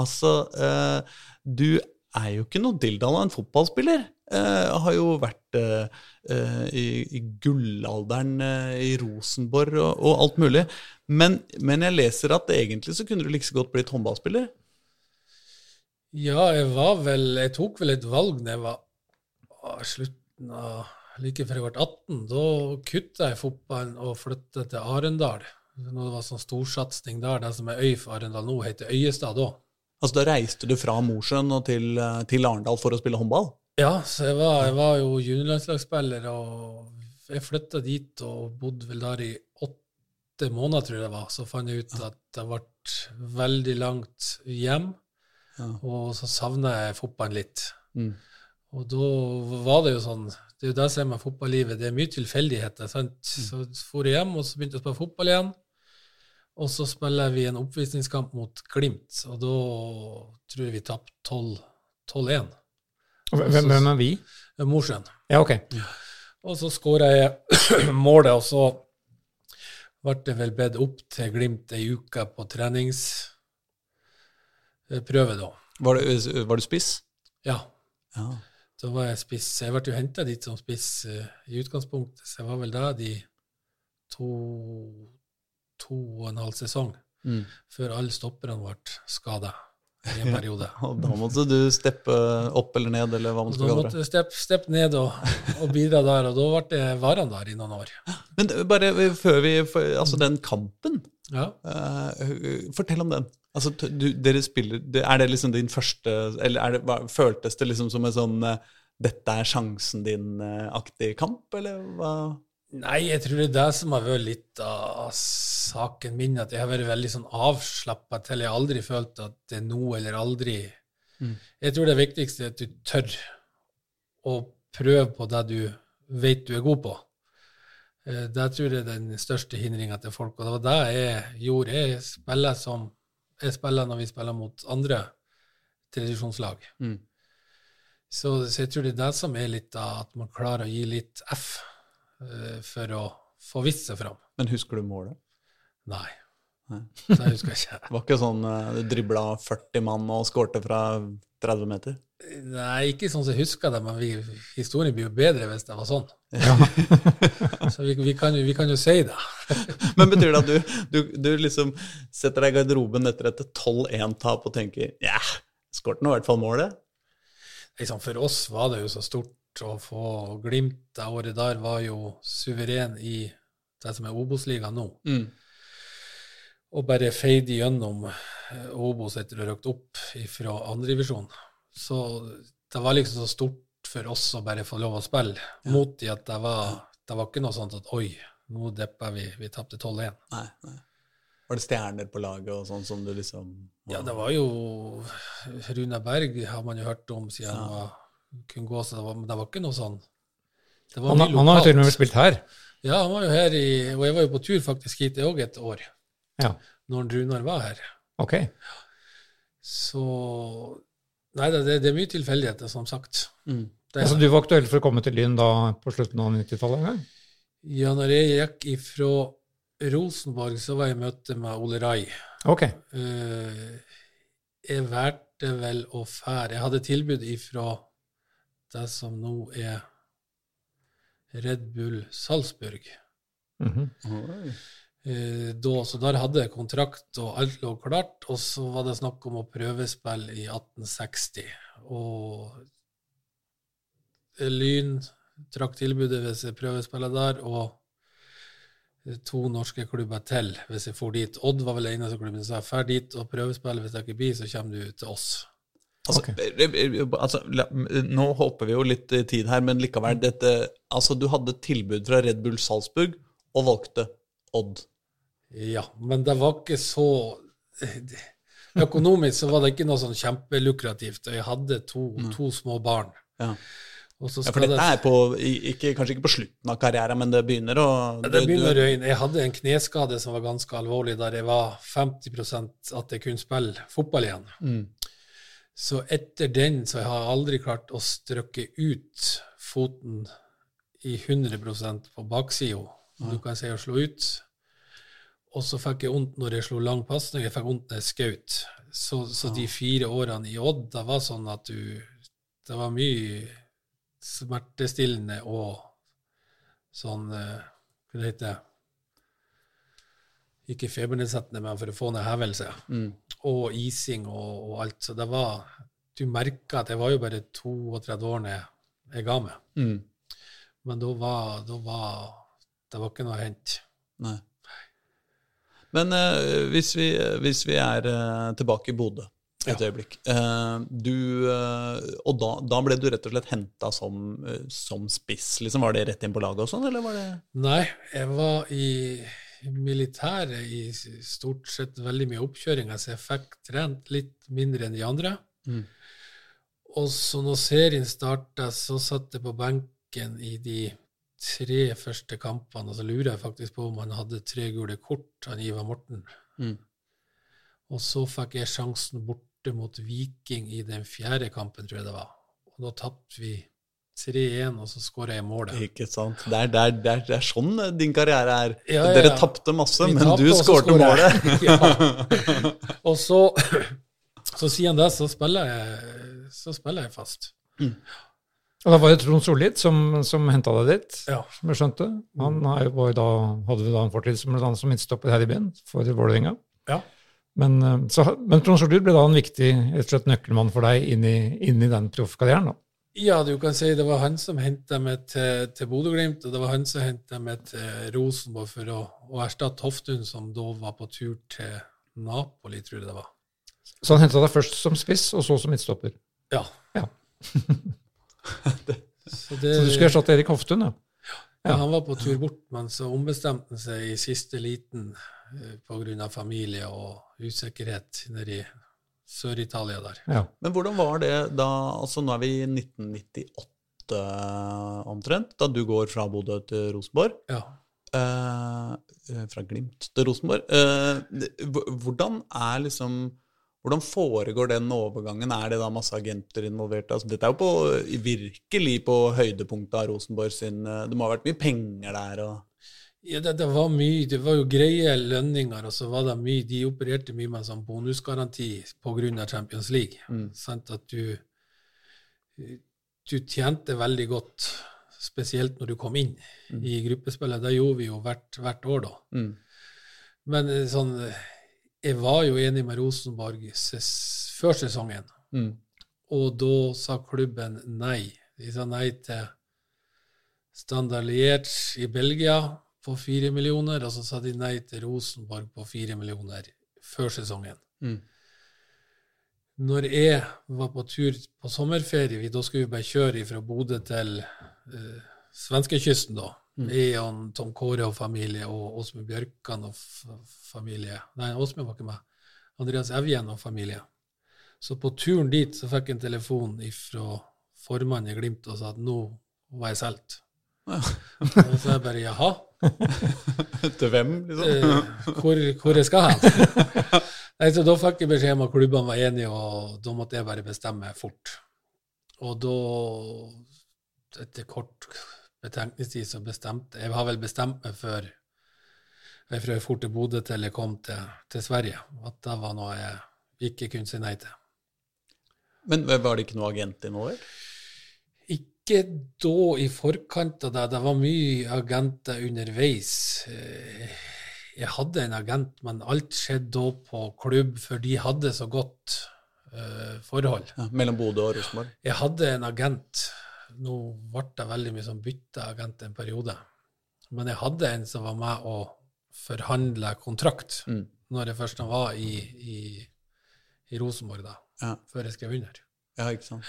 Altså, uh, du er jo ikke noe dildal av en fotballspiller. Eh, har jo vært eh, eh, i, i gullalderen eh, i Rosenborg og, og alt mulig. Men, men jeg leser at egentlig så kunne du like så godt blitt håndballspiller. Ja, jeg var vel Jeg tok vel et valg da jeg var å, slutten av Like før jeg ble 18. Da kutta jeg fotballen og flyttet til Arendal. Når det var sånn storsatsing der, det som er øy for Arendal nå, heter Øyestad da. Altså Da reiste du fra Mosjøen til, til Arendal for å spille håndball? Ja, så jeg var, jeg var jo juniorlandslagsspiller, og jeg flytta dit og bodde vel der i åtte måneder, tror jeg det var. Så fant jeg ut at det ble veldig langt hjem, Ja. og så savner jeg fotballen litt. Mm. Og da var det jo sånn Det er jo det som er med fotballivet, det er mye tilfeldigheter. sant? Så for jeg hjem, og så begynte jeg å spille fotball igjen. Og så spiller vi en oppvisningskamp mot Glimt, og da tror jeg vi tapte 12 12-1. Hvem, hvem er vi? Mosjøen. Ja, ok. Og så skåra jeg målet, og så ble det vel bedt opp til Glimt ei uke på treningsprøve, da. Var, du, var du spiss? Ja. Ja. Da var jeg spiss. Jeg ble jo henta dit som spiss eh, i utgangspunktet, så jeg var vel da de to, to og en halv sesong Mm. før alle stopperne ble skada i en periode. Og da måtte du steppe opp eller ned, eller hva man skal kalle det? da måtte du steppe stepp ned og, og bidra der, og da ble jeg varende der i noen år. Men bare før vi for, Altså, den kampen, Ja. Uh, fortell om den. Altså, du, dere spiller Er det liksom din første Eller er det, føltes det liksom som en sånn eh, 'dette er sjansen din'-aktig kamp, eller hva? Nei, jeg tror det er det som har vært litt av saken min, at jeg har vært veldig sånn avslappa til jeg aldri følt at det er nå eller aldri. Mm. Jeg tror det viktigste er at du tør å prøve på det du vet du er god på. Eh, Det tror jeg er den største hindringa til folk, og det var det jeg gjorde. Jeg spiller som jeg spiller når vi spiller mot andre tradisjonslag. Mm. Så, så jeg tror det er det som er litt av at man klarer å gi litt F uh, for å få vist seg fram. Men husker du målet? Nei. Nei. Det husker jeg ikke. Det var ikke sånn eh, du dribla 40 mann og skårte fra 30 meter? Nei, ikke sånn som jeg husker det, men vi, historien blir jo bedre hvis det var sånn. Så vi, vi, kan jo, vi kan jo si det. Men betyr det at du, du, du liksom setter deg i garderoben etter et 12-1-tap og tenker ja, skåret nå i hvert fall målet? Liksom, for oss var det jo så stort å få Glimt det året der var jo suveren i det som er Obos-ligaen nå. Mm. og bare feide gjennom eh, Obos etter å ha røkt opp fra andredivisjon. Så det var liksom så stort for oss å bare få lov å spille, mot de at det var, det var ikke noe sånt at oi, nå deppa vi, vi tapte 12-1. Nei, nei. Var det stjerner på laget og sånn som du liksom Ja, det var jo Rune Berg har man jo hørt om siden han var, kunne gå, så det var, men det var ikke noe sånn det var Han, mye han har til og med spilt her. Ja, han var jo her i Og jeg var jo på tur faktisk hit òg et år, Ja, når Runar var her. ok. Så Nei, det, det, det er mye tilfeldigheter, som sagt. mm. Er, Altså, du var aktuell for å komme til Lyn da på slutten av 90-tallet en ja, når jeg gikk ifra Rosenborg, så var jeg i møte med Ole Rai. Ok. Uh, jeg valgte vel å fære Jeg hadde tilbud ifra det som nå er Red Bull Salzburg. Mm Oi. Eh, da, så der hadde jeg kontrakt, og alt lå klart. Og så var det snakk om å prøvespille i 1860. Og Lyn trakk tilbudet hvis jeg prøvespiller der, og to norske klubber til hvis jeg for dit. Odd var vel eneste klubben som sa drar dit og prøvespiller. Hvis det ikke blir, så kommer du til oss. Altså, Ok. eh, eh, altså, nå håper vi jo litt i tid her, men likevel dette, altså, Du hadde tilbud fra Red Bull Salzburg og valgte Odd. Ja, men det var ikke så Økonomisk så var det ikke noe sånn kjempelukrativt. og Jeg hadde to, to små barn. Ja. Ja, for dette er på, ikke, kanskje ikke på slutten av karrieren, men det begynner å Det begynner å. Jeg hadde en kneskade som var ganske alvorlig, der jeg var 50% at jeg kunne spille fotball igjen. Mm. Så etter den så har jeg aldri klart å strøkke ut foten i 100 på baksida, du kan si å slå ut. Og så fikk jeg vondt når jeg slo lang pasning, jeg fikk vondt når jeg skjøt. Så, så de fire årene i Odd, det var sånn at du Det var mye smertestillende og sånn eh, Hva det heter Ikke febernedsettende, men for å få ned hevelse. Mm. Og ising og, og alt. Så det var Du merka at jeg var jo bare 32 år da jeg ga meg. Mm. Men da var, da var Det var ikke noe å hente. Nei. Men uh, hvis, vi, hvis vi er uh, tilbake i Bodø et Ja. øyeblikk eh, du, eh, Og da, da ble du rett og slett henta som, eh, som spiss? Liksom, var det rett inn på laget og sånn, eller var det Nei, jeg var i militæret i stort sett veldig mye oppkjøringer, så jeg fikk trent litt mindre enn de andre. Mm. Og så når serien starta, så satt jeg på benken i de tre første kampene, og så lurer jeg faktisk på om han hadde tre gule kort, han Ivar Morten. Mm. Og så fikk jeg sjansen borte mot Viking i den fjerde kampen, tror jeg det var. Og da tapte vi 3-1, og så skåra jeg målet. Ikke sant? Det er, det, er, det, er, det er sånn din karriere er. Ja, ja, Dere tapte masse, Vi men tapte, du skårte målet. ja. Og så, så siden det så spiller jeg, så spiller jeg fast. Mm. Og da var det Trond Sollid som, som henta deg dit, Ja. som jeg skjønte. Han var da, hadde da en fortid som, ble som midtstopper her i byen for Vålerenga. Ja. Men, eh, så, men Trond Sollid ble da en viktig rett og slett nøkkelmann for deg inn i, inn i den proffkarrieren. Ja, du kan si det var han som henta meg til, til Bodø-Glimt, og det var han som henta meg til Rosenborg for å, å erstatte Hoftun, som da var på tur til Napoli, tror jeg det var. Så han henta deg først som spiss, og så som midtstopper. Ja. Ja. så, det, Så du skulle erstatte Erik Hoftun, ja. ja, han var på tur bort, men så ombestemte han seg i siste liten eh, pga. familie og usikkerhet nede i Sør-Italia der. ja. Men hvordan var det da Altså, nå er vi i 1998 omtrent, da du går fra Bodø til Rosenborg. Ja. Eh, fra Glimt til Rosenborg. Eh, hvordan er liksom hvordan foregår den overgangen? Er det da masse agenter involvert? Altså, dette er jo på, virkelig på høydepunktet av Rosenborg sin eh, Det må ha vært mye penger der og Ja, det, det var mye, det var jo greie lønninger, og så var det mye, de opererte mye med sånn bonusgaranti pga. Champions League. Mm. Sant? At du, du tjente veldig godt, spesielt når du kom inn i gruppespillet. Det gjorde vi jo hvert, hvert år, da. mm. Men eh, sånn Jeg var jo enig med Rosenborg ses, før sesongen, Mm. og da sa klubben nei. De sa nei til Standard Liège i Belgia på fire millioner, og så sa de nei til Rosenborg på fire millioner før sesongen. Mm. Når jeg var på tur på sommerferie, da skulle vi bare kjøre fra Bodø til eh, svenskekysten, da. Jeg og Tom Kåre og familie, og Åsmund Bjørkan og familie. Nei, Åsmund var ikke meg. Andreas Evjen og familie. Så på turen dit så fikk jeg en telefon fra formannen i Glimt og sa at nå var jeg solgt. Og så jeg bare jaha, Til hvem, liksom? eh, hvor, hvor jeg skal hen? Nei, så Da fikk jeg beskjed om at klubbene var enige, og da måtte jeg bare bestemme fort. Og da, etter kort betenkningstid, så bestemte jeg har vel bestemt meg før jeg fra jeg for til Bodø til jeg kom til, til Sverige, at det var noe jeg ikke kunne si nei til. Men var det ikke noe agent involvert? Ikke da i forkant av det. Det var mye agenter underveis. Jeg hadde en agent, men alt skjedde da på klubb, for de hadde så godt eh, forhold. Ja, mellom Bodø og Rosenborg? Jeg hadde en agent. Nå ble det veldig mye som bytteagent en periode. Men jeg hadde en som var med å forhandle kontrakt Mm. når jeg først var i, i, i Rosenborg, da, Ja. før jeg skrev under. Ja, ikke sant.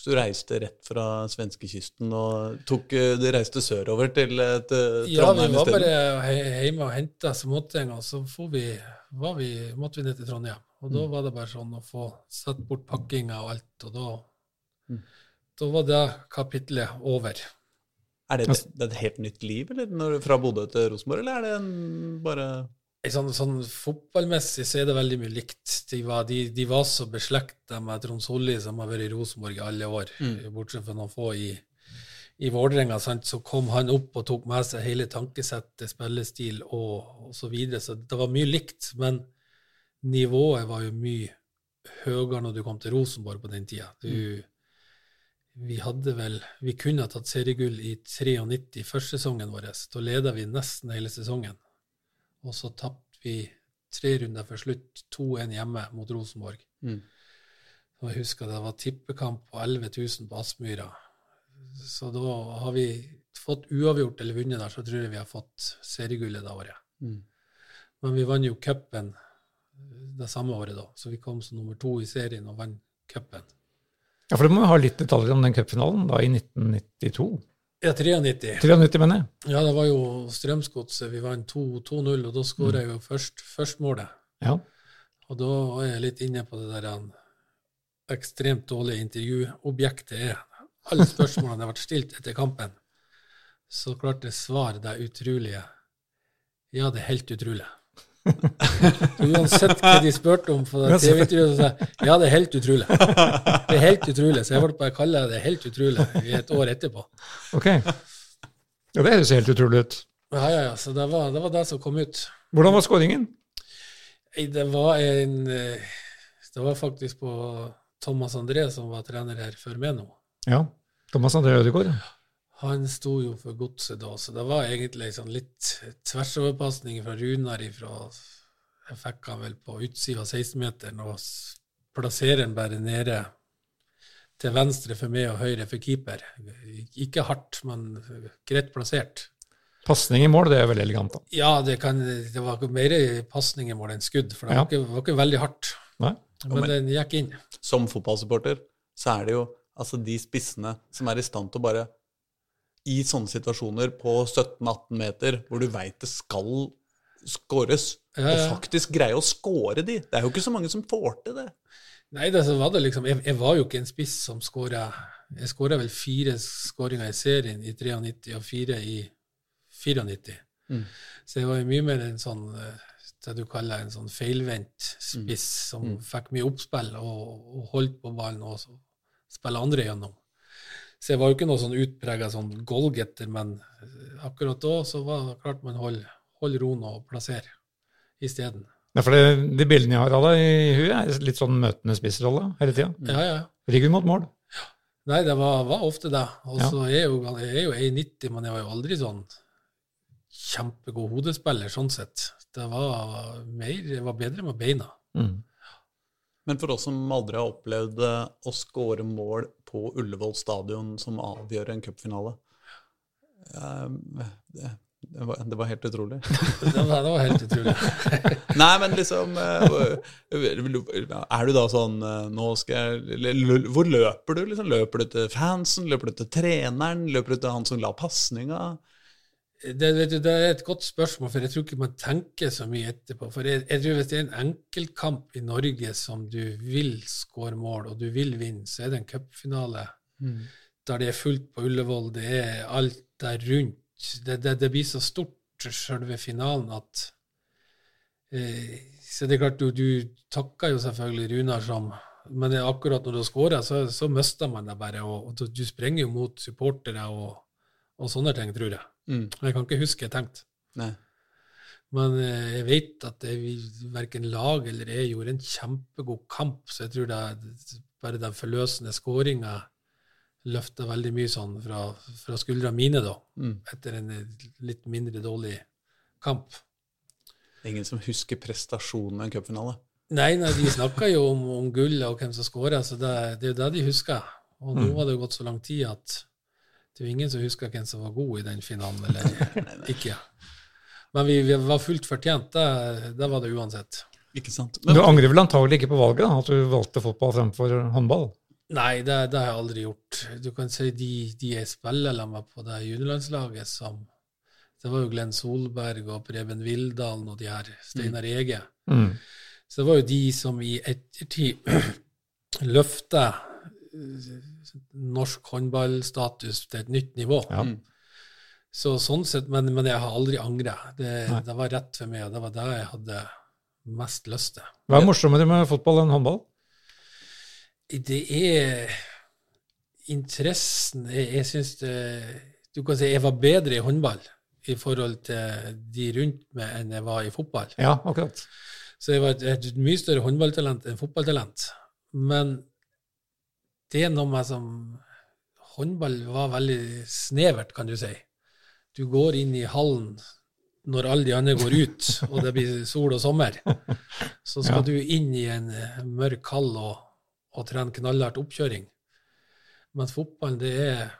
Så du reiste rett fra svenskekysten og tok, du reiste sørover til, til Trondheim isteden? Ja, vi var bare hjemme og henta småting, og så får vi, vi, måtte vi ned til Trondheim. Og da var det bare sånn å få satt bort pakkinga og alt, og da, Mm. Da var det kapitlet over. Er det, det er et helt nytt liv eller, når, fra Bodø til Rosenborg, eller er det en, bare Sånn, sånn Fotballmessig så er det veldig mye likt. De var, de, de var så beslekta med Trond Solli, som har vært i Rosenborg i alle år, bortsett fra noen få i, i Vålerenga. Så kom han opp og tok med seg hele tankesettet, spillestil og, osv. så videre. Så det var mye likt, men nivået var jo mye høyere når du kom til Rosenborg på den tida. Du, vi hadde vel Vi kunne ha tatt seriegull i 93, førsesesongen vår. Da leda vi nesten hele sesongen. Og så tapte vi tre runder før slutt, 2-1 hjemme mot Rosenborg. Mm. Og jeg husker det var tippekamp på 11 000 på Aspmyra. Så da har vi fått uavgjort eller vunnet der, så tror jeg vi har fått seriegullet det året. Mm. Men vi vant jo cupen det samme året, da. Så vi kom som nummer to i serien og vant cupen. Ja, for du må jo ha litt detaljer om den cupfinalen da i 1992. Ja, 93. 93, mener jeg. Ja, det var jo Strømsgodset. Vi vant 2 2-0, og da skåra jeg jo først, først målet. Ja. Og da var jeg litt inne på det der en ekstremt dårlige intervjuobjektet er. Alle spørsmålene ble stilt etter kampen. Så klarte jeg svare det utrolige. Ja, det er helt utrolig. Så uansett hva de spurte om på TV-intervjuet, så sa jeg ja, det er helt utrolig. Det er helt utrolig. Så jeg ble bare kalle det helt utrolig i et år etterpå. Ok. Ja, Det høres helt utrolig ut. Ja, ja, ja. Så det var, det var det som kom ut. Hvordan var skåringen? Det var en eh, Det var faktisk på Thomas André som var trener her før meg nå. Ja. Thomas André Ødegaard. Han sto jo for godset da, så det var egentlig sånn litt tversoverpasning fra Runar ifra Jeg fikk han vel på utsida av 16-meteren og plasserer han bare nede til venstre for meg og høyre for keeper. Ikke hardt, men greit plassert. Pasning i mål, det er veldig elegant, da. Ja, det, kan, det var mer pasning i mål enn skudd, for det Ja. var, ikke, var ikke veldig hardt. Nei? Men den gikk inn. Som fotballsupporter så er det jo altså de spissene som er i stand til å bare I sånne situasjoner på 17-18 meter hvor du veit det skal skåres, Ja, ja. og faktisk greie å skåre de. Det er jo ikke så mange som får til det. Nei, det, så var det liksom, jeg, jeg var jo ikke en spiss som skåra Jeg skåra vel fire skåringer i serien i 93 og fire i 94. Mm. Så jeg var jo mye mer en sånn eh, det du kaller en sånn feilvendt spiss, som Mm. fikk mye oppspill og, og holdt på ballen og spilte andre gjennom. Så jeg var jo ikke noe sånn utprega sånn goalgetter, men eh, akkurat da så var det klart man holder hold roen og plasserer isteden. Ja, for det, de bildene jeg har av deg i huet, er litt sånn møtende spissrolle hele tida. Ja, ja. Ryggen mot mål. Nei, det var, var ofte det. Og Ja. er jeg jo, jeg er jo 1,90, men jeg var jo aldri sånn kjempegod hodespiller sånn sett. Det var mer, det var bedre med beina. Mm. Men for oss som aldri har opplevd eh, å skåre mål på Ullevål stadion som avgjør en cupfinale eh, det, det, var, det var helt utrolig. Det var, det var helt utrolig. Nei, men liksom eh, Er du da sånn eh, Nå skal jeg Hvor løper du? Liksom? Løper du til fansen? Løper du til treneren? Løper du til han som la pasninga? Det, du, det er et godt spørsmål, for jeg tror ikke man tenker så mye etterpå. For jeg, jeg tror hvis det er en enkeltkamp i Norge som du vil skåre mål, og du vil vinne, så er det en cupfinale der det er fullt på Ullevål. Det er alt der rundt. Det, det, det blir så stort, selve finalen, at eh, Så det er klart, du, du takker jo selvfølgelig Runar som Men akkurat når du skårer, så, så mister man det bare. Og, og du, du sprenger jo mot supportere og, og sånne ting, tror jeg. Mm. Jeg kan ikke huske jeg tenkte. Nei. Men eh, jeg vet at det, verken lag eller jeg gjorde en kjempegod kamp, så jeg tror det er bare den forløsende skåringa løfta veldig mye sånn fra, fra skuldra mine, da, Mm. etter en eh, litt mindre dårlig kamp. Ingen som husker prestasjonen i en cupfinale. Nei, nei, de snakka jo om, om gullet og hvem som skåra, så det, det er jo det de husker. Og nå har det gått så lang tid at det er jo ingen som husker hvem som var god i den finalen, eller ikke. Men vi, vi var fullt fortjent, det, det var det uansett. Ikke sant? Du angrer vel antagelig ikke på valget, da, at du valgte fotball fremfor håndball? Nei, det, det har jeg aldri gjort. Du kan si de, de jeg spiller sammen med på det juniorlandslaget som Det var jo Glenn Solberg og Preben Vildalen og de her, Steinar Ege. Mm. Så det var jo de som i ettertid løfta norsk håndballstatus til et nytt nivå. Ja. Mm. Så sånn sett, men, men jeg har aldri angra. Det, det var rett for meg, og det var det jeg hadde mest lyst til. Hva er morsommere med fotball enn håndball? Det er interessen Jeg, jeg syns det Du kan si jeg var bedre i håndball i forhold til de rundt meg enn jeg var i fotball. Ja, akkurat. Så jeg var et, et mye større håndballtalent enn fotballtalent. Men det er noe med som Håndball var veldig snevert, kan du si. Du går inn i hallen når alle de andre går ut, og det blir sol og sommer. Så skal Ja. du inn i en eh, mørk hall og, og trene knallhardt oppkjøring. Mens fotballen, det er,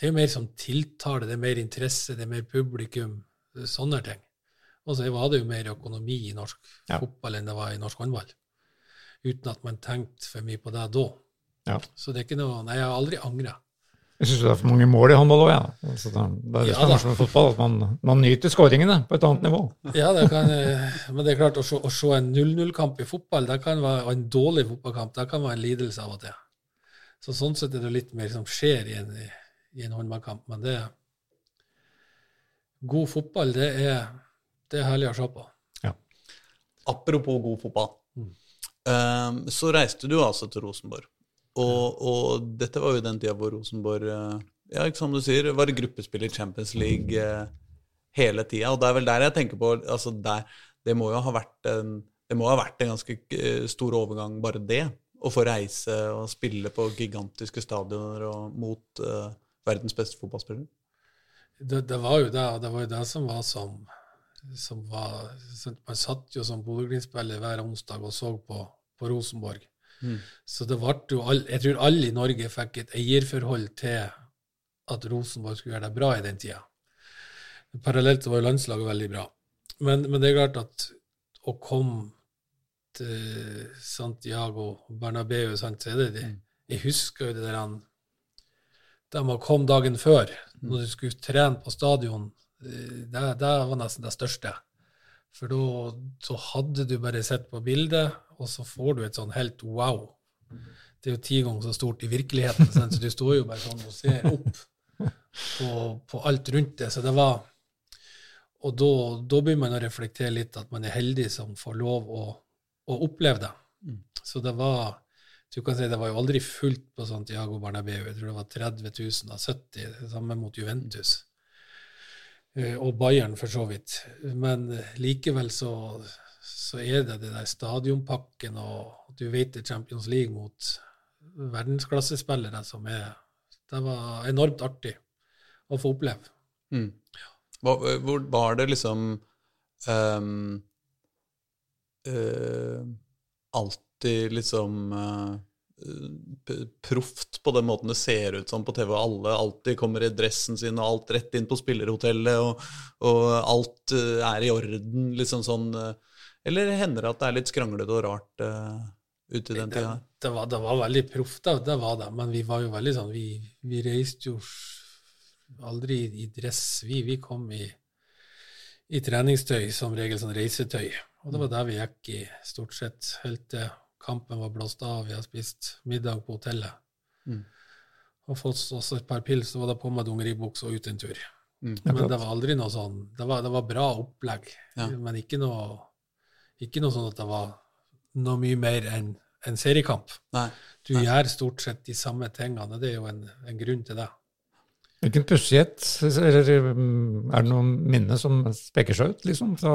det er mer som tiltale, det er mer interesse, det er mer publikum, sånne ting. Og så var det jo mer økonomi i norsk Ja. fotball enn det var i norsk håndball. Uten at man tenkte for mye på det da. Ja. Så det er ikke noe Nei, jeg har aldri angra. Jeg syns det er for mange mål i håndball òg, jeg. Ja. Altså, det er det Ja som er med fotball, at man, man nyter skåringene på et annet nivå. Ja, det kan, eh, men det er klart, å se, å se en 0-0-kamp i fotball, det kan være og en dårlig fotballkamp, det kan være en lidelse av og til. Så sånn sett er det litt mer som skjer i en, i en håndballkamp. Men det God fotball, det er, det er herlig å se på. Apropos god fotball, Mm. Ehm, så reiste du altså til Rosenborg. Og, og dette var jo den tida hvor Rosenborg eh, ja, ikke som du sier, var gruppespill i Champions League eh, hele tida. Og det er vel der jeg tenker på altså der, Det må jo ha vært en, det må ha vært en ganske eh, stor overgang, bare det. å få reise og spille på gigantiske stadioner og mot eh, verdens beste fotballspillere? Det, det var jo det, det var jo det som var som, som var Man satt jo som Bodø-Glimt-spiller hver onsdag og så på, på Rosenborg. Mm. Så det ble jo all, Jeg tror alle i Norge fikk et eierforhold til at Rosenborg skulle gjøre det bra i den tida. Parallelt så var jo landslaget veldig bra. Men, men det er klart at å komme til Santiago Bernabeu, sant, så er det det. Jeg husker jo det der han De kom dagen før, når du skulle trene på stadion, eh, det, det var nesten det største. For da så hadde du bare sett på bildet, og så får du et sånn helt wow. Det er jo ti ganger så stort i virkeligheten, så du står jo bare sånn og ser opp på, på alt rundt det. Så det var Og da, da begynner man å reflektere litt at man er heldig som får lov å, å oppleve det. Så det var du kan si Det var jo aldri fullt på Santiago Bernabeu. Jeg tror det var 30 000 av 70, det samme mot Juventus. Eh, Og Bayern, for så vidt. Men likevel så, så er det det der stadionpakken, og du vet det er Champions League mot verdensklassespillere som er Det var enormt artig å få oppleve. Mm. Hva, hvor var det liksom um, uh, alltid liksom uh, proft på den måten det ser ut som på TV. Alle alltid kommer i dressen sin, og alt rett inn på spillerhotellet, og, og alt eh, er i orden, liksom sånn Eller hender det at det er litt skranglete og rart uh, ute i den Det, tida? det, var, det var veldig proft, da, det var det. Men vi var jo veldig sånn Vi, vi reiste jo aldri i dress. Vi, vi kom i, i treningstøy, som regel sånn reisetøy. Og det var der vi gikk i stort sett helt til kampen var blåst av. Vi har spist middag på hotellet. Mm. Og fått oss et par pils, så var det på med dungeribukse og ut en tur. Mm. Men det var aldri noe sånn Det var, det var bra opplegg, Ja. men ikke noe, ikke noe sånn at det var noe mye mer enn en seriekamp. Nei. Du gjør stort sett de samme tingene, og det er jo en, en grunn til det. Hvilken pussighet, eller mm, er det noen minne som speker seg ut, liksom? Så,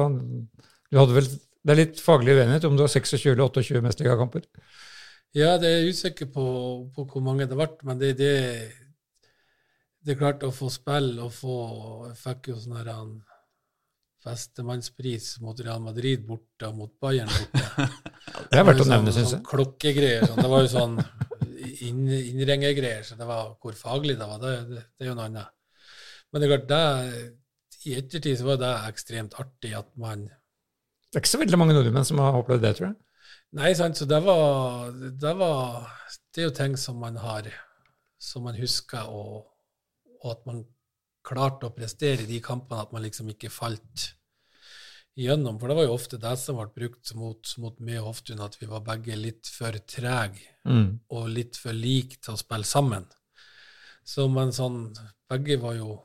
du hadde vel, det er litt faglig uenighet om du har 26 eller 28 mesterligakamper. Ja, det er jeg usikker på, på hvor mange det ble, men det, det, det er klart å få spille og få Jeg fikk jo sånn festemannspris mot Real Madrid borte og mot Bayern borte. Det er verdt å sånn, nevne, syns sånn jeg. klokkegreier. Sånn. Det var jo sånn inn, innringergreier, så det var hvor faglig det var, det, det, det er jo noe annet. Men det er klart, det, i ettertid så var det ekstremt artig at man Det er ikke så veldig mange nordmenn som har opplevd det, tror jeg. Nei, sant, så det var, det var Det er jo ting som man har Som man husker, og, og at man klarte å prestere i de kampene, at man liksom ikke falt igjennom. For det var jo ofte det som ble brukt mot, mot meg og Hoftun, at vi var begge litt for trege Mm. og litt for like til å spille sammen. Så men sånn Begge var jo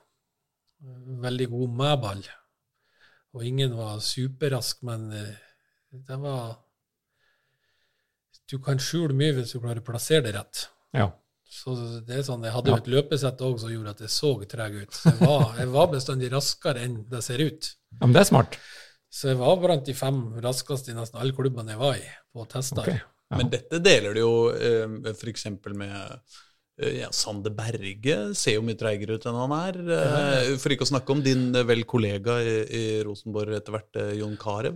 veldig gode med ball. Og ingen var superrask, men eh, det var Du kan skjule mye hvis du klarer å plassere det rett. Ja. Så det er sånn, Jeg hadde jo Ja. et løpesett òg som gjorde at jeg så treg ut. Så jeg var, jeg var bestandig raskere enn det ser ut. ja, men det er smart. Så jeg var blant de fem raskeste i nesten alle klubbene jeg var i, på tester. Okay. Ja. Men dette deler du jo eh, f.eks. med eh, ja, Sander Berge ser jo mye treigere ut enn han er. Eh, For ikke å snakke om din eh, vel kollega i, i Rosenborg etter hvert, Jon Carew.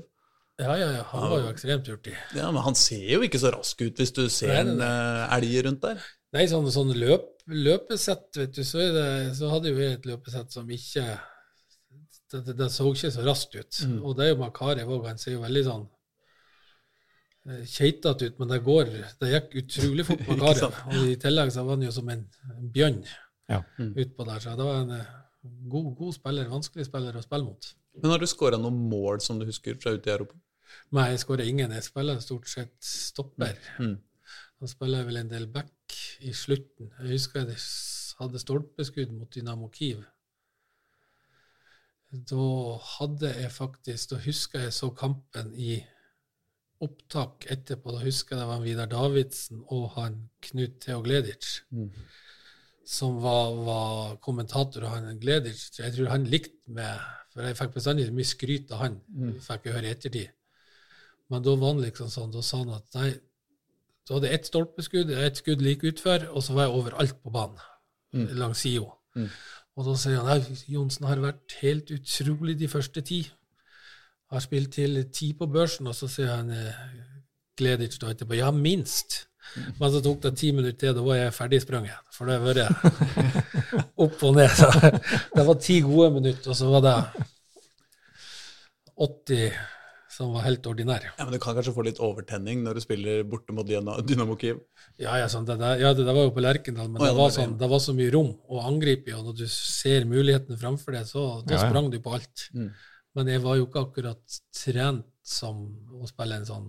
Ja, ja, ja. Han var jo ekstremt hurtig. Ja, men han ser jo ikke så rask ut hvis du ser en elg rundt der. Nei, sånn, sånn løp, løpesett, vet du, så, er det, så hadde vi et løpesett som ikke Det, det, det så ikke så raskt ut. Mm. Og det er jo Makarev òg. Han ser jo veldig sånn eh, keitete ut, men det går Det gikk utrolig fort Makarev. Og i tillegg så var han jo som en, bjørn Ja. Mm. utpå der. Så det var en eh, god, god spiller, vanskelig spiller å spille mot. Men har du skåra noen mål som du husker fra ute i Europa? Nei, jeg skårer ingen. Jeg spiller stort sett stopper. Mm. Da spiller jeg vel en del back i slutten. Jeg husker jeg hadde stolpeskudd mot Dynamo Kiev. Da hadde jeg faktisk Da husker jeg så kampen i opptak etterpå. Da husker jeg det var Vidar Davidsen og han Knut Theo Gleditsch Mm. som var, var kommentator. Og han Gleditsch Jeg tror han likte meg, for jeg fikk bestandig mye skryt av han. Mm. fikk jeg høre i ettertid. Men da var han liksom sånn, da sa han at nei, Så hadde jeg ett stolpeskudd, ett skudd like utfor, og så var jeg overalt på banen. Langs sida. Mm. Og da sier han at Johnsen har vært helt utrolig de første ti. Har spilt til ti på børsen, og så sier han eh, Gleditsch da etterpå ja, minst. Men så tok det ti minutter til, da var jeg ferdigsprunget. For det har vært opp og ned. Så det var ti gode minutter, og så var det 80 som var helt ordinær. Ja, Men du kan kanskje få litt overtenning når du spiller borte mot Dynamo Kiev? Ja, ja, sånn, det, der, ja det, det var jo på Lerkendal, men oh, ja, det, var sånn, det var så mye rom å angripe i, og når du ser mulighetene framfor deg, så da Ja, ja. sprang du på alt. Mm. Men jeg var jo ikke akkurat trent som å spille en sånn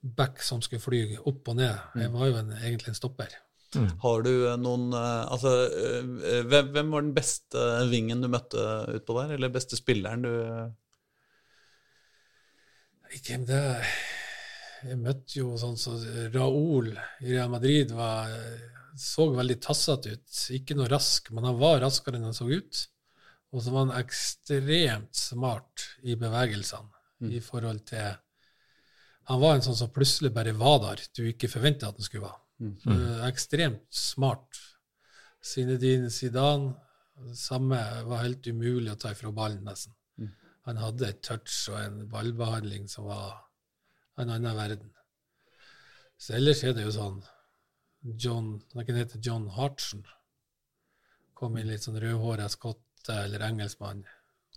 back som skulle fly opp og ned. Mm. Jeg var jo en, egentlig en stopper. Har du eh, noen eh, Altså, eh, hvem, hvem var den beste vingen du møtte utpå der? Eller beste spilleren du hvem det Jeg møtte jo sånn som Raúl i Real Madrid var, så veldig tassete ut. Ikke noe rask, men han var raskere enn han så ut. Og så var han ekstremt smart i bevegelsene i forhold til Han var en sånn som plutselig bare var der du ikke forventa at han skulle være. Eh, ekstremt smart. Zinedine Zidane, det samme var helt umulig å ta ifra ballen, nesten. Han hadde et touch og en ballbehandling som var en annen verden. Så ellers er det jo sånn John, han heter hete John Hartson. Kom inn litt sånn rødhåra skotte eller engelskmann.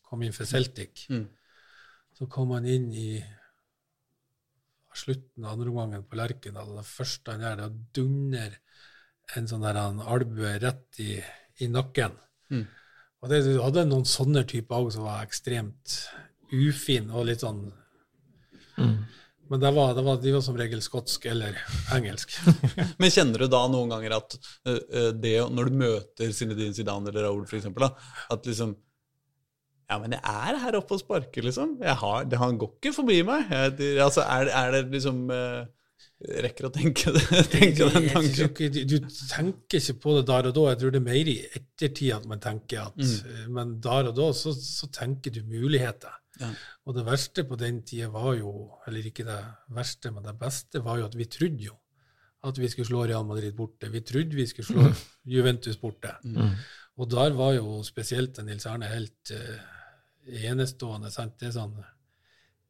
Kom inn for Celtic. Mm. Så kom han inn i slutten av andre omgangen på Lerkendal. Det første han gjør, det er å dunner en sånn der albue rett i, i nakken. Mm. Og det, du hadde noen sånne typer òg som var ekstremt ufine og litt sånn Men det var, det var, de var som regel skotsk eller engelsk. Men kjenner du da noen ganger at eh, eh, det når du møter Zinedine Zidane eller Raoul da, at liksom Ja, men jeg er her oppe og sparker, liksom. Jeg har, det, han går ikke forbi meg. Jeg, altså, er, er det liksom eh, Rekker å tenke, det, tenke den tanken? ikke- Du, du tenker ikke på det der og da. Jeg tror det er mer i ettertid at man tenker at Mm. Men der og da så, så tenker du muligheter. Ja. Og det verste på den tida var jo Eller ikke det verste, men det beste var jo at vi trodde jo at vi skulle slå Real Madrid borte. Vi trodde vi skulle slå Juventus borte. Og der var jo spesielt Nils Erne helt uh, enestående. Sant? Det er sånn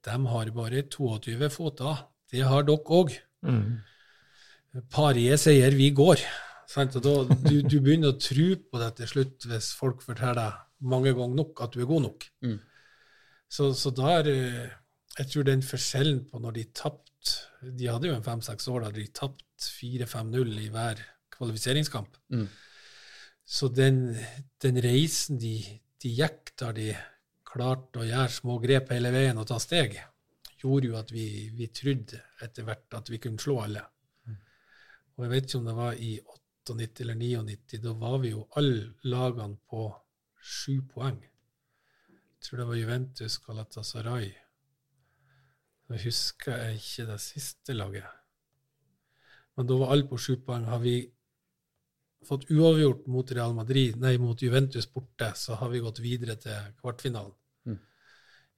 De har bare 22 føtter. Det har dere òg. Mm. Pariet sier vi går. Sant? Og da, du, du begynner å tro på det til slutt hvis folk forteller deg mange ganger nok at du er god nok. Mm. Så, så der eh, Jeg tror den forskjellen på når de tapte De hadde jo en fem-seks år da de tapte 4-5-0 i hver kvalifiseringskamp. Mm. Så den, den reisen de, de gikk der de klarte å gjøre små grep hele veien og ta steg, gjorde jo at vi, vi trodde etter hvert at vi kunne slå alle. Og jeg vet ikke om det var i 98 eller 99, da var vi jo alle lagene på sju poeng. Jeg tror det var Juventus, Galatasaray. Nå husker jeg ikke det siste laget. Men da var alle på sju poeng. Har vi fått uavgjort mot Real Madrid, nei, mot Juventus borte, så har vi gått videre til kvartfinalen Mm.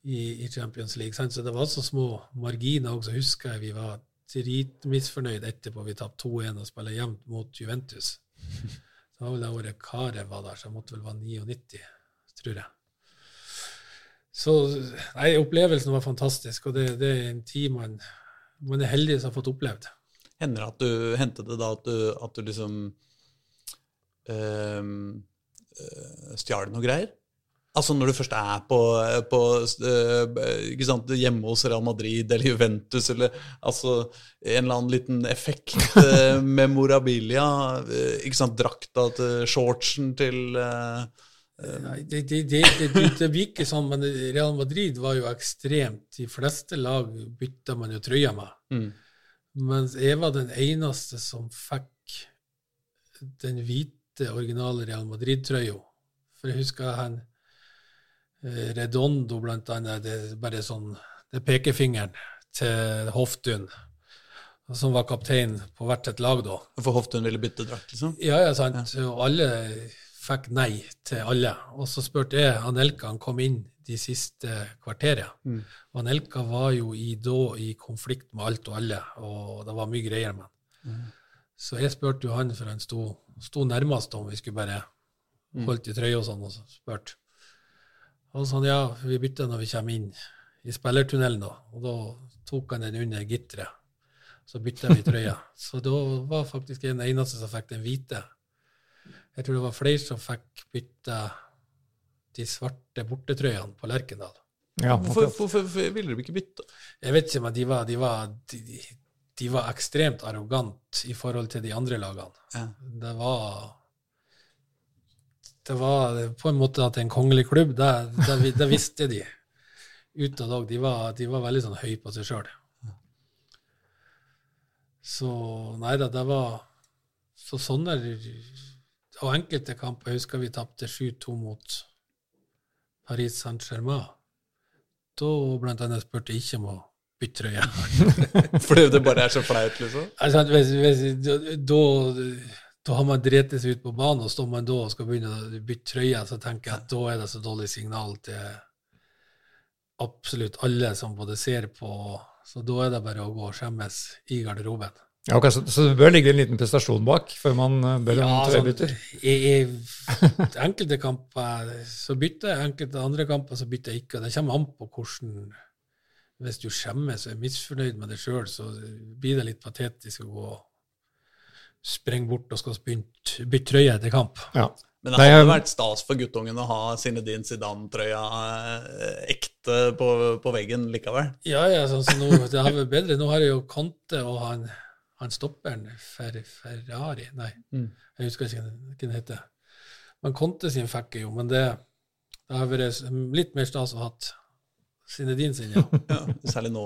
I, i Champions League. Sant? Så det var så små marginer òg, så husker jeg vi var dritmisfornøyd etterpå. Vi tapte 2-1 og spiller jevnt mot Juventus. Så var vel det året Karev var der, så det måtte vel være 99, tror jeg. Så nei, opplevelsen var fantastisk, og det, det er en tid man, man er heldig som har fått opplevd. Hender det at du hendte det da at du, at du liksom øh, øh, stjal noe greier? Altså når du først er på, på eh, sant, hjemme hos Real Madrid eller Juventus, eller altså en eller annen liten effekt, med memorabilia, eh, ikke sant, drakta til shortsen til eh, Nei, det, det, det, det, det, det blir ikke sånn, men Real Madrid var jo ekstremt. De fleste lag bytta man jo trøya med. mm, Mens jeg var den eneste som fikk den hvite, originale Real Madrid-trøya. For jeg husker han eh, Redondo, blant annet. Det er bare sånn Det er pekefingeren til Hoftun, som var kaptein på hvert et lag da. For Hoftun ville bytte drakt, liksom? Ja, ja, sant. Og alle fikk nei til alle. Og så spurte jeg Anelka, han kom inn de siste kvarteret. Mm. Og Anelka var jo i, da i konflikt med alt og alle, og det var mye greier med han. Så jeg spurte jo han, for han sto, sto nærmest om vi skulle bare holdt i trøya og sånn, og så spurte. Og sånn, sa ja, vi bytter når vi kommer inn i spillertunnelen, da. Og da tok han den under gitteret. Så bytta vi trøya. Så da var faktisk jeg den eneste som fikk den hvite. Jeg tror det var flere som fikk bytta de svarte bortetrøyene på Lerkendal. Ja, Hvorfor, hvorfor, hvorfor ville de ikke bytte? Jeg vet ikke, men de var, de var, de, de- var ekstremt arrogant i forhold til de andre lagene. Ja. Det var Det var på en måte at en kongelig klubb, det, det, det visste de utad òg. De, var- de var veldig sånn høye på seg sjøl. Så nei da, det var Så sånne Og enkelte kamper jeg husker vi tapte 7-2 mot Paris Saint-Germain. Da blant annet spurte jeg ikke om å bytte trøye. Fordi det bare er så flaut, liksom? Altså, at hvis, hvis, da, da- har man drept seg ut på banen, og står man da og skal begynne å bytte trøye, så tenker jeg at da er det så dårlig signal til absolutt alle som både ser på Så da er det bare å gå og skjemmes i garderoben. Ja, ok, så, så det bør ligge en liten prestasjon bak før man eh, bør Ja, sånn, trøyebytter? i, i enkelte kamper så bytter jeg, enkelte andre kamper så bytter jeg ikke. og Det kommer an på hvordan Hvis du skjemmes og er misfornøyd med deg sjøl, så blir det litt patetisk å gå og sprenge bort og skal bytte, bytte trøye etter kamp. Ja. Men det hadde vært stas for guttungen å ha Zinedine Zidane-trøya eh, ekte på, på veggen likevel. Ja, ja, sånn som nå, det har vært bedre. Nå har jeg jo Conte og han, han stopperen Fer, Ferrari Nei, Mm. jeg husker ikke hva den heter. Men Conte sin fikk jeg jo, men det, det har vært litt mer stas å ha hatt Zinedine sin, ja. Ja, særlig nå.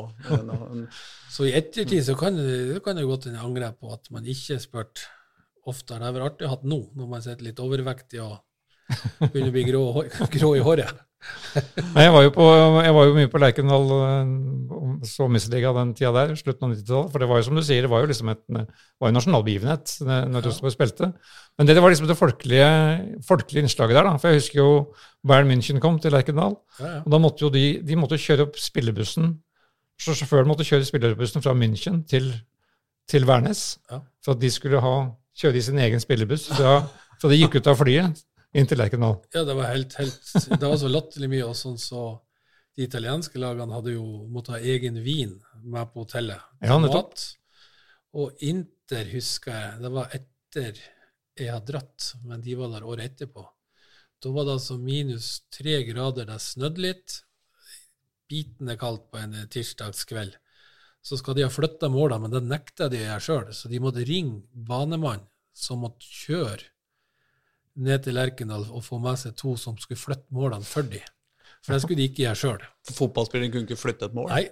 Så i ettertid så kan det det kan jo godt hende jeg angrer på at man ikke spurte oftere. Det har vært artig å ha nå, når man sitter litt overvektig og begynner å bli grå, grå i håret. Nei, jeg var jo, på, jeg var jo mye på Lerkendal eh, så Misseliga den tida der, slutten av 90-tallet. For det var jo som du sier, det var jo liksom et, var en nasjonal begivenhet når Rosenborg spilte. Men det, det var liksom det folkelige, folkelige innslaget der. da, For jeg husker jo Bayern München kom til Lerkendal. Ja, ja. Og da måtte jo de, de måtte kjøre opp spillebussen. Så sjåføren måtte kjøre spillebussen fra München til, til Værnes. Ja. For at de skulle ha, kjøre i sin egen spillebuss fra, fra de gikk ut av flyet inn til Lerkendal. Ja, det var helt, helt Det var så latterlig mye. Og sånn så de italienske lagene hadde jo måttet ha egen vin med på hotellet. Ja. Mat. Og Inter husker jeg, det var etter jeg hadde dratt, men de var der året etterpå. Da var det altså minus tre grader, det snødde litt. Bitende kaldt på en tirsdagskveld. Så skal de ha flytta måla, men det nekta de å gjøre sjøl. Så de måtte ringe banemann som måtte kjøre ned til Lerkendal og få med seg to som skulle flytte målene for dem. For det skulle de ikke gjøre sjøl. Fotballspilleren kunne ikke flytte et mål. Nei.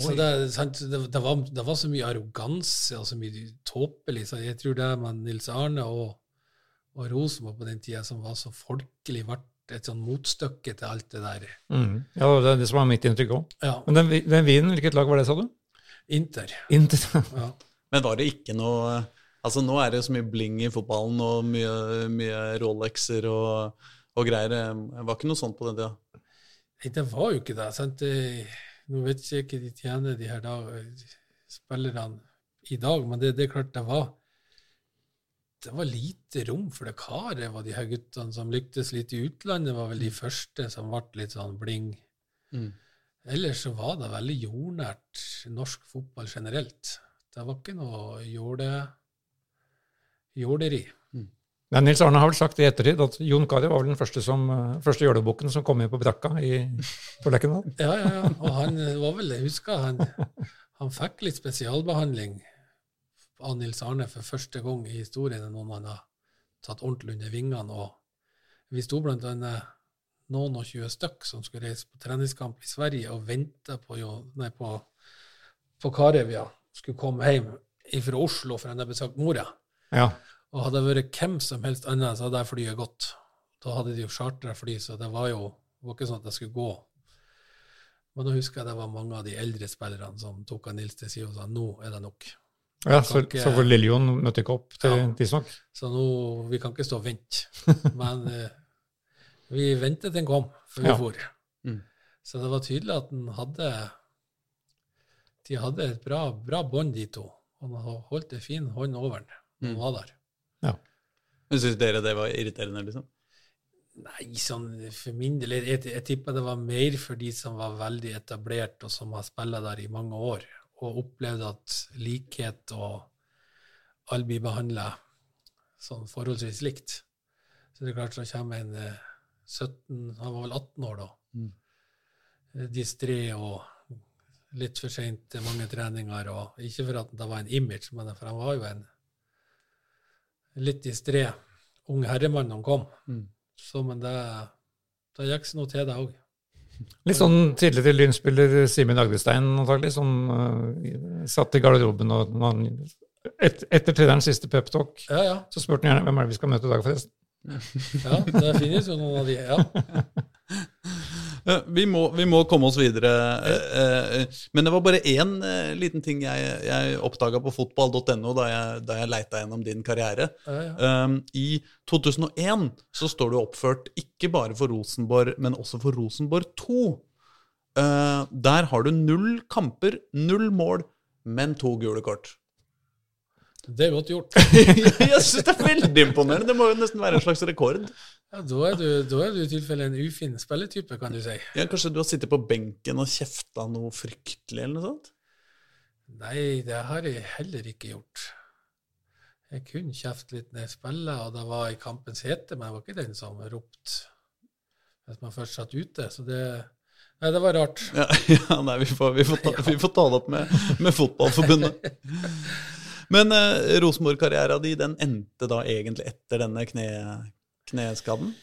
Så det, sant, det, det, var, det var så mye arroganse og så mye tåpelig. Så jeg tror det med Nils Arne og, og Rosenborg på den tida som var så folkelig, ble et sånn motstykke til alt det der. Mm. Ja, det er det som var mitt inntrykk òg. Ja, Men den, den vinen, hvilket lag var det, sa du? Inter. Inter. Ja. Men var det ikke noe Altså Nå er det jo så mye bling i fotballen og mye, mye Rolexer og, og greier. Det var ikke noe sånt på den tida. Nei, det var jo ikke det. Sant? Nå vet jeg ikke de tjener, de her da, spillerne i dag, men det, det er klart det var det var lite rom for det karet. var De her guttene som lyktes litt i utlandet, var vel de første som ble litt sånn bling. Mm. Ellers så var det veldig jordnært norsk fotball generelt. Det var ikke noe jorde, jorderi. Men Nils Arne har vel sagt i ettertid at Jon Carew var vel den første, som, første jålebukken som kom inn på brakka i, på Lerkendal. Ja, ja, ja. Og han var vel, jeg husker han, han fikk litt spesialbehandling av Nils Arne for første gang i historien. Noen han har tatt ordentlig under vingene. Og vi sto blant annet noen og tjue stykk som skulle reise på treningskamp i Sverige og vente på, jo- nei, på, på Karev, ja. Skulle komme hjem fra Oslo for han hadde besøkt mora. Ja. Og hadde det vært hvem som helst annen, så hadde det flyet gått. Da hadde de jo chartra fly, så det var jo det var ikke sånn at det skulle gå. Men da husker jeg det var mange av de eldre spillerne som tok av Nils til side og sa nå er det nok. Ja, så, ikke- så for Lillejon møtte ikke opp til Ja. tidsnok. Så nå, vi kan ikke stå og vente. Men eh, vi ventet den kom, før vi Ja. for. Mm. Så det var tydelig at den hadde De hadde et bra, bra bånd, de to. Og har holdt en fin hånd over den Mm. han var der. Men Syns dere det var irriterende, liksom? Nei, sånn for min del Jeg, jeg tipper det var mer for de som var veldig etablert, og som har spilt der i mange år, og opplevd at likhet og alle blir behandla sånn forholdsvis likt. Så det er klart, så kommer en eh, 17 Han var vel 18 år da. Mm. Eh, Distré og litt for seint til mange treninger. og Ikke for at det var en image, men for han var jo en litt distré ung herremann han kom. Mm. Så, men det, det gikk seg noe til, det òg. Litt sånn tidligere Lynspiller Simen Agdestein antagelig, som uh, satt i garderoben og han, et, etter trenerens siste peptalk, Ja, ja. så spurte han gjerne hvem er det vi skal møte i dag, forresten. ja. Det finnes jo noen av de. Ja. Eh, Vi må, vi må komme oss videre. eh, eh, Men det var bare én liten ting jeg, jeg oppdaga på fotball.no da jeg, da jeg leita gjennom din karriere. Um, I 2001 så står du oppført ikke bare for Rosenborg, men også for Rosenborg 2. Uh, der har du null kamper, null mål, men to gule kort. Det er godt gjort. jeg syns det er veldig imponerende. Det må jo nesten være en slags rekord. Ja, da, er du, da er du i tilfelle en ufin spilletype, kan du si. Ja, Kanskje du har sittet på benken og kjefta noe fryktelig, eller noe sånt? Nei, det har jeg heller ikke gjort. Jeg kunne kjefte litt når jeg spiller, og det var i kampens hete, men jeg var ikke den som ropte hvis man først satt ute. Så det Nei, det var rart. Ja, ja nei, vi får, vi, får ta, vi får ta det opp med, med Fotballforbundet. Men eh, Rosenborg-karrieren di den endte da egentlig etter denne kne, kneskaden?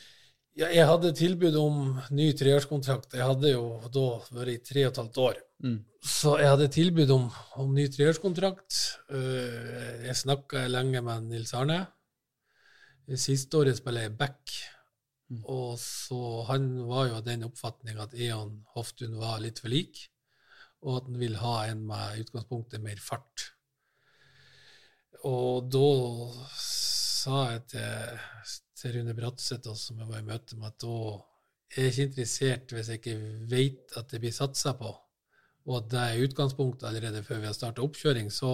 Ja, jeg hadde tilbud om ny treårskontrakt. Jeg hadde jo da vært i tre og et halvt år. Mm. Så jeg hadde tilbud om, om ny treårskontrakt. Uh, jeg snakka lenge med Nils Arne. Siste året spiller jeg back. Mm. Og så Han var jo av den oppfatning at Eon Hoftun var litt for lik, og at han vil ha en med utgangspunktet mer fart. Og da sa jeg til, til Rune Bratseth, også, som jeg var i møte med, at da er jeg ikke interessert hvis jeg ikke vet at det blir satsa på, og at det er utgangspunktet allerede før vi har starta oppkjøring, så,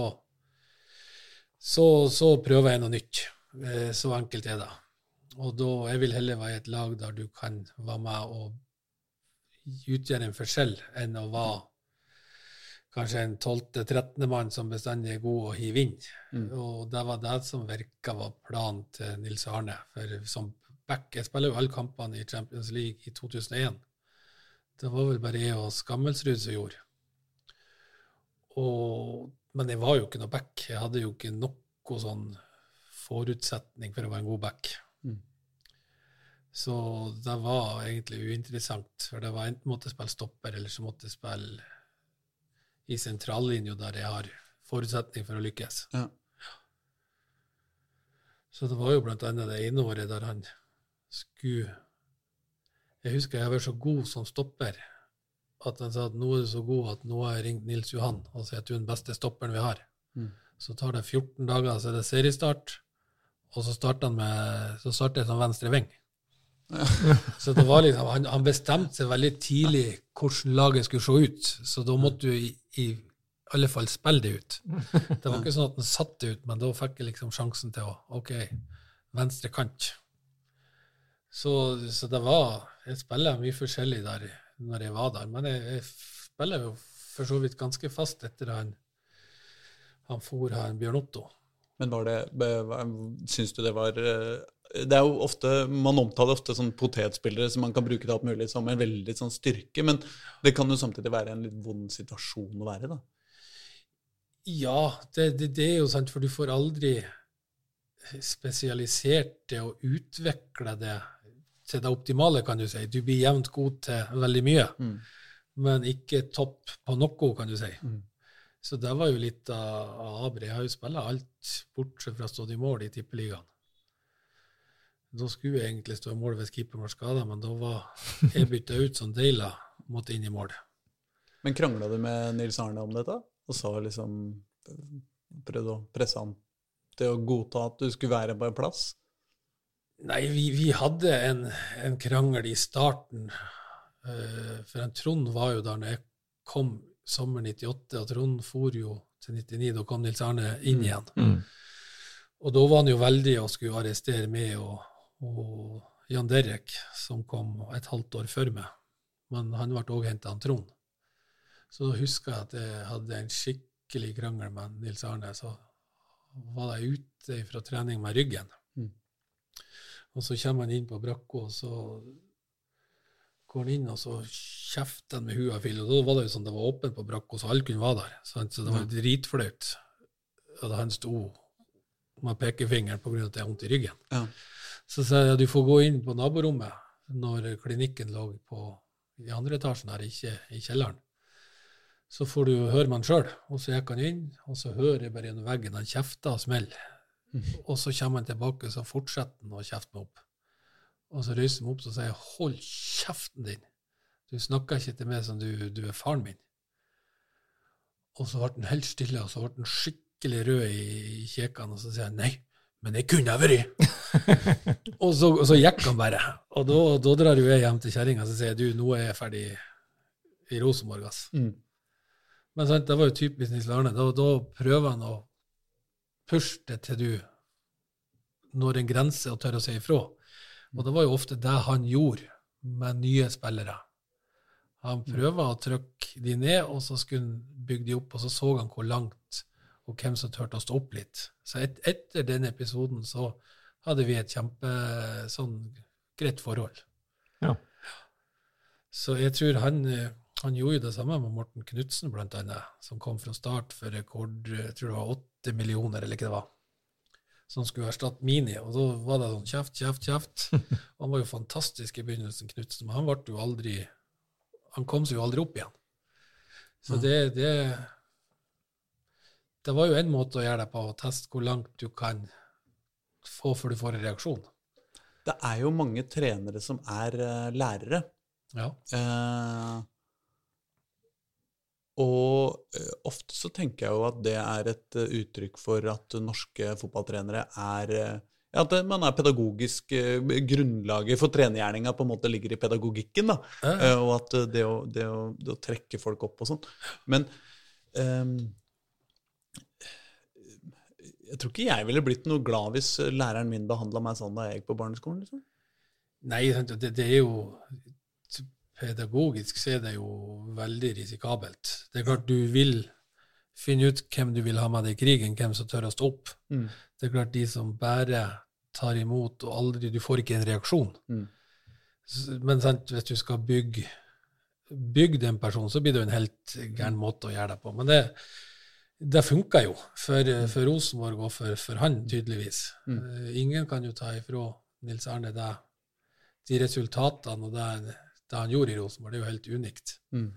så, så prøver jeg noe nytt. Eh, Så enkelt er det. Og da, jeg vil heller være i et lag der du kan være med og utgjøre en forskjell, enn å være kanskje en 12.-13. mann som bestandig er god å hive inn. Mm. Og det var det som virka var planen til Nils Arne. For som back Jeg spiller jo alle kampene i Champions League i 2001. Det var vel bare jeg og Skammelsrud som gjorde. Og, men jeg var jo ikke noe back. Jeg hadde jo ikke noe sånn forutsetning for å være en god back. Mm. Så det var egentlig uinteressant. For det var enten måtte jeg spille stopper, eller så måtte jeg spille i sentrallinja der jeg har forutsetning for å lykkes. Ja. Så det var jo blant annet det ene året der han skulle Jeg husker jeg var så god som stopper at han sa at nå er du så god at nå har jeg ringt Nils Johan og sier at du er den beste stopperen vi har. Mm. Så tar det 14 dager, så er det seriestart, og så starter han med så starter jeg som venstre veng. så det var liksom, han, han bestemte seg veldig tidlig hvordan laget skulle se ut, så da måtte du i, alle fall spille det ut. Det var ikke sånn at han satt det ut, men da fikk jeg liksom sjansen til å OK, venstre kant. Så, så det var Jeg spiller mye forskjellig der når jeg var der, men jeg, jeg spiller jo for så vidt ganske fast etter han han for han Bjørn Otto. Men var det Syns du det var eh, Det er jo ofte Man omtaler ofte sånn potetspillere som man kan bruke til alt mulig som en veldig sånn styrke, men det kan jo samtidig være en litt vond situasjon å være i, da. Ja, det, det, det er jo sant, for du får aldri spesialisert det og utvikla det til det optimale, kan du si. Du blir jevnt god til veldig mye, Mm. men ikke topp på noe, kan du si. Mm. Så det var jo litt av Abre. Jeg har jo spilt alt bortsett fra stått i mål i Tippeligaen. Da skulle jeg egentlig stå i mål hvis keeperen var skada, men da var jeg bytta ut som Deila måtte inn i mål. Men krangla du med Nils Arne om dette? Og sa liksom prøvde å presse han til å godta at du skulle være på en plass? Nei, vi, vi hadde en, en, krangel i starten. Uh, for en Trond var jo der når jeg kom sommer 98, og Trond for jo til 99. Da kom Nils Arne inn Mm. igjen. Mm. Og da var han jo veldig og skulle arrestere meg og, og Jan Derek, som kom et halvt år før meg. Men han ble òg henta av Trond. Så da husker jeg at jeg hadde en skikkelig krangel med Nils Arne. Så var jeg ute fra trening med ryggen. Mm. Og så kommer han inn på brakka, og så går han inn, og så kjefter han med huet fill. Og da var det jo sånn det var åpent på brakka, så alle kunne være der. Sant? Så det var dritflaut at han sto med pekefingeren av at jeg har vondt i ryggen. Ja. Så sa jeg at du får gå inn på naborommet når klinikken lå på, i andre etasjen her, ikke i kjelleren. Så får du høre med han sjøl. Og så gikk han inn, og så hører jeg bare gjennom veggen han kjefter og smeller. Og så kommer han tilbake, så fortsetter han å kjefte meg opp. Og så reiser han meg opp og sier 'hold kjeften din'. Du snakker ikke til meg som du, du er faren min. Og så ble han helt stille, og så ble han skikkelig rød i, i kjekene, og så sier han 'nei, men det kunne jeg vært'. og, så, og så gikk han bare. Og da, da drar jo jeg hjem til kjerringa og sier 'du, nå er jeg ferdig i Rosenborg', ass'. Mm. Men sant, det var jo typisk Nils Arne. Da, da prøver han å pushe det til du når en grense og tør å si ifra. Og det var jo ofte det han gjorde med nye spillere. Han prøver å trykke de ned, og så skulle han bygge de opp, og så så han hvor langt og hvem som turte å stå opp litt. Så et, etter den episoden så hadde vi et kjempe sånn greit forhold. Ja. Så jeg tror han, han gjorde jo det samme med Morten Knutsen, blant annet, som kom fra start for rekord, jeg tror det var åtte millioner, eller hva det var, som skulle erstatte Mini. Og da var det sånn kjeft, kjeft, kjeft. Han var jo fantastisk i begynnelsen, Knutsen, men han ble jo aldri Han kom seg jo aldri opp igjen. Så det, det Det var jo en måte å gjøre det på, å teste hvor langt du kan få før du får en reaksjon. Det er jo mange trenere som er uh, lærere. Ja. Uh, og uh, ofte så tenker jeg jo at det er et uttrykk for at norske fotballtrenere er At man er pedagogisk Grunnlaget for trenergjerninga på en måte ligger i pedagogikken. da, Og at det å, det, å, det å trekke folk opp og sånn. Men ehm, jeg tror ikke jeg ville blitt noe glad hvis læreren min behandla meg sånn da jeg gikk på barneskolen. liksom. Nei, det, det er jo Pedagogisk så er det jo veldig risikabelt. Det er klart du vil finne ut hvem du vil ha med deg i krigen, hvem som tør å stå opp. Mm. Det er klart de som bare tar imot og aldri Du får ikke en reaksjon. Mm. Men sant, hvis du skal bygge bygge den personen, så blir det jo en helt gæren måte å gjøre det på. Men det, det funka jo for, for Rosenborg og for, for han, tydeligvis. Mm. Eh, ingen kan jo ta ifra Nils Arne det, de resultatene og det, det han gjorde i Rosenborg. Det er jo helt unikt. Mm.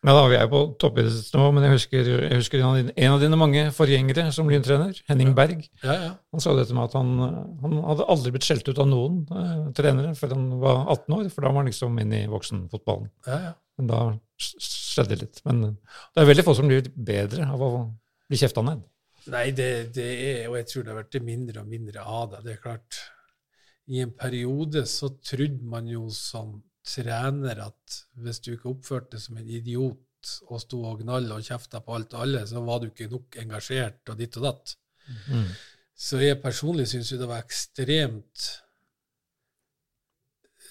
Ja, da, Vi er på toppidrettsnivå, men jeg husker, jeg husker en, av dine, en av dine mange forgjengere som lyntrener, Henning Berg. Ja, ja. Han sa dette med at han, han hadde aldri blitt skjelt ut av noen eh, trenere før han var 18 år, for da var han liksom inn i voksenfotballen. ja, ja. Men da skjedde litt. Men det er veldig få som blir bedre av å bli kjefta ned. Nei, det, det er, og jeg tror det har vært mindre og mindre av det. Det er klart, i en periode så trodde man jo som trener at hvis du ikke oppførte deg som en idiot og sto og gnalla og kjefta på alt og alle, så var du ikke nok engasjert og ditt og datt. Mm. Så jeg personlig syns jo det var ekstremt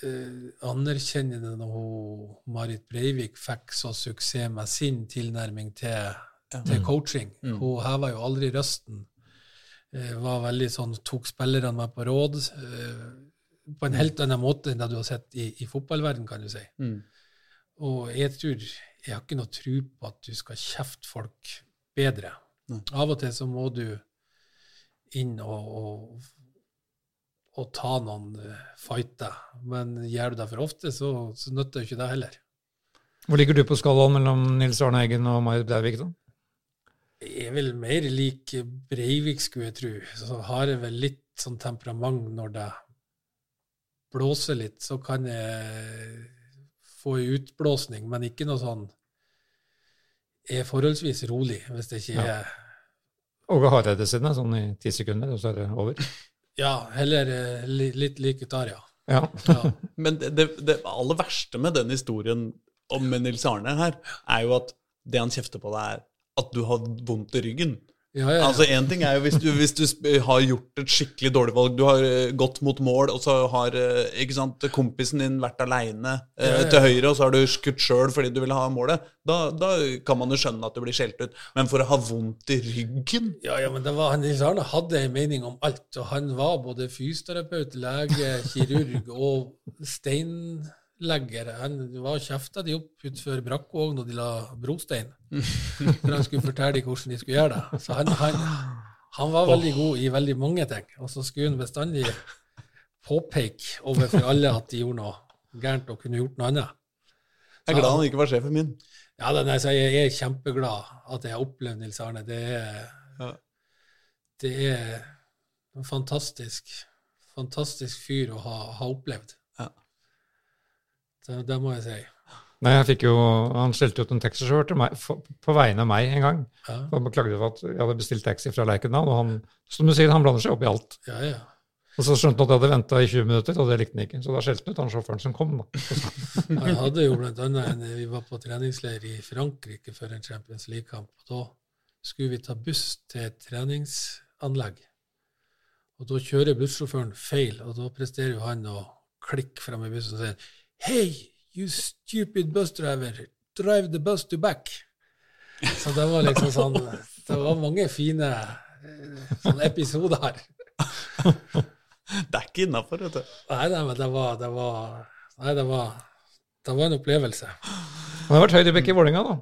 eh, anerkjennende når hun, Marit Breivik fikk så suksess med sin tilnærming til, til coaching. Mm. Hun heva jo aldri røsten. Eh, var veldig sånn, tok spillerne med på råd. Eh, på en helt annen måte enn det du har sett i, i fotballverden, kan du si. Mm. Og jeg tror Jeg har ikke noe tro på at du skal kjefte folk bedre. Nei. Av og til så må du inn og, og, og ta noen eh, fighter. Men gjør du det for ofte, så, så nytter jo ikke det heller. Hvor ligger du på skalaen mellom Nils Arne Eggen og Marit Breivik, da? Jeg er vel mer lik Breivik, skulle jeg tro. Så har jeg vel litt sånn temperament når det blåser litt, så kan jeg få ei utblåsning, men ikke noe sånn Jeg er forholdsvis rolig hvis det ikke er Ja. Åge Hareide sine, sånn i ti sekunder, og så er det over. Ja, heller eh, li, litt lik gitar, ja. Ja. ja. Men det, det, det aller verste med den historien om Nils Arne her, er jo at det han kjefter på deg, er at du har vondt i ryggen. Ja, ja, ja. Altså Én ting er jo hvis du, hvis du har gjort et skikkelig dårlig valg, du har eh, gått mot mål, og så har eh, ikke sant, kompisen din vært aleine ja. til høyre, og så har du skutt sjøl fordi du ville ha målet. Da, da kan man jo skjønne at du blir skjelt ut. Men for å ha vondt i ryggen Ja, ja, men det var, Nils Arne hadde en mening om alt, og han var både fysioterapeut, lege, kirurg og steinlegger. Han var kjefta de opp utfor Brakkvåg når de la brostein, for han skulle fortelle dem hvordan de skulle gjøre det. Så han, han, han var veldig god i veldig mange ting, og så skulle han bestandig påpeke overfor alle at de gjorde noe gærent og kunne gjort noe annet. Jeg er glad han ikke var sjefen min. Ja, da, nei, så jeg er kjempeglad at jeg har opplevd Nils Arne. Det er, Ja. det er en fantastisk, fantastisk fyr å ha, ha opplevd. Det, det må jeg si. Nei, jeg fikk jo, Han skjelte ut en taxisjåfør på vegne av meg en gang. Ja, Han beklagde for at jeg hadde bestilt taxi fra Lerkendal, og han som du sier, han blander seg opp i alt. ja. ja. Og så skjønte han at jeg hadde venta i 20 minutter, og det likte han ikke. Så da skjelte han ut han sjåføren som kom. da. Han hadde jo blant annet en, Vi var på treningsleir i Frankrike før en Champions League-kamp. og Da skulle vi ta buss til et treningsanlegg. Og Da kjører bussjåføren feil, og da presterer jo han å klikke frem i bussen og sier Hey, you stupid bus driver, drive the bus to back. Så det var liksom sånn Det var mange fine eh, sånne episoder her. Det er ikke innafor, vet du. Nei, nei, men det var, det var Nei, det var, det var en opplevelse. Han har vært høyrebekk i Vålerenga, da.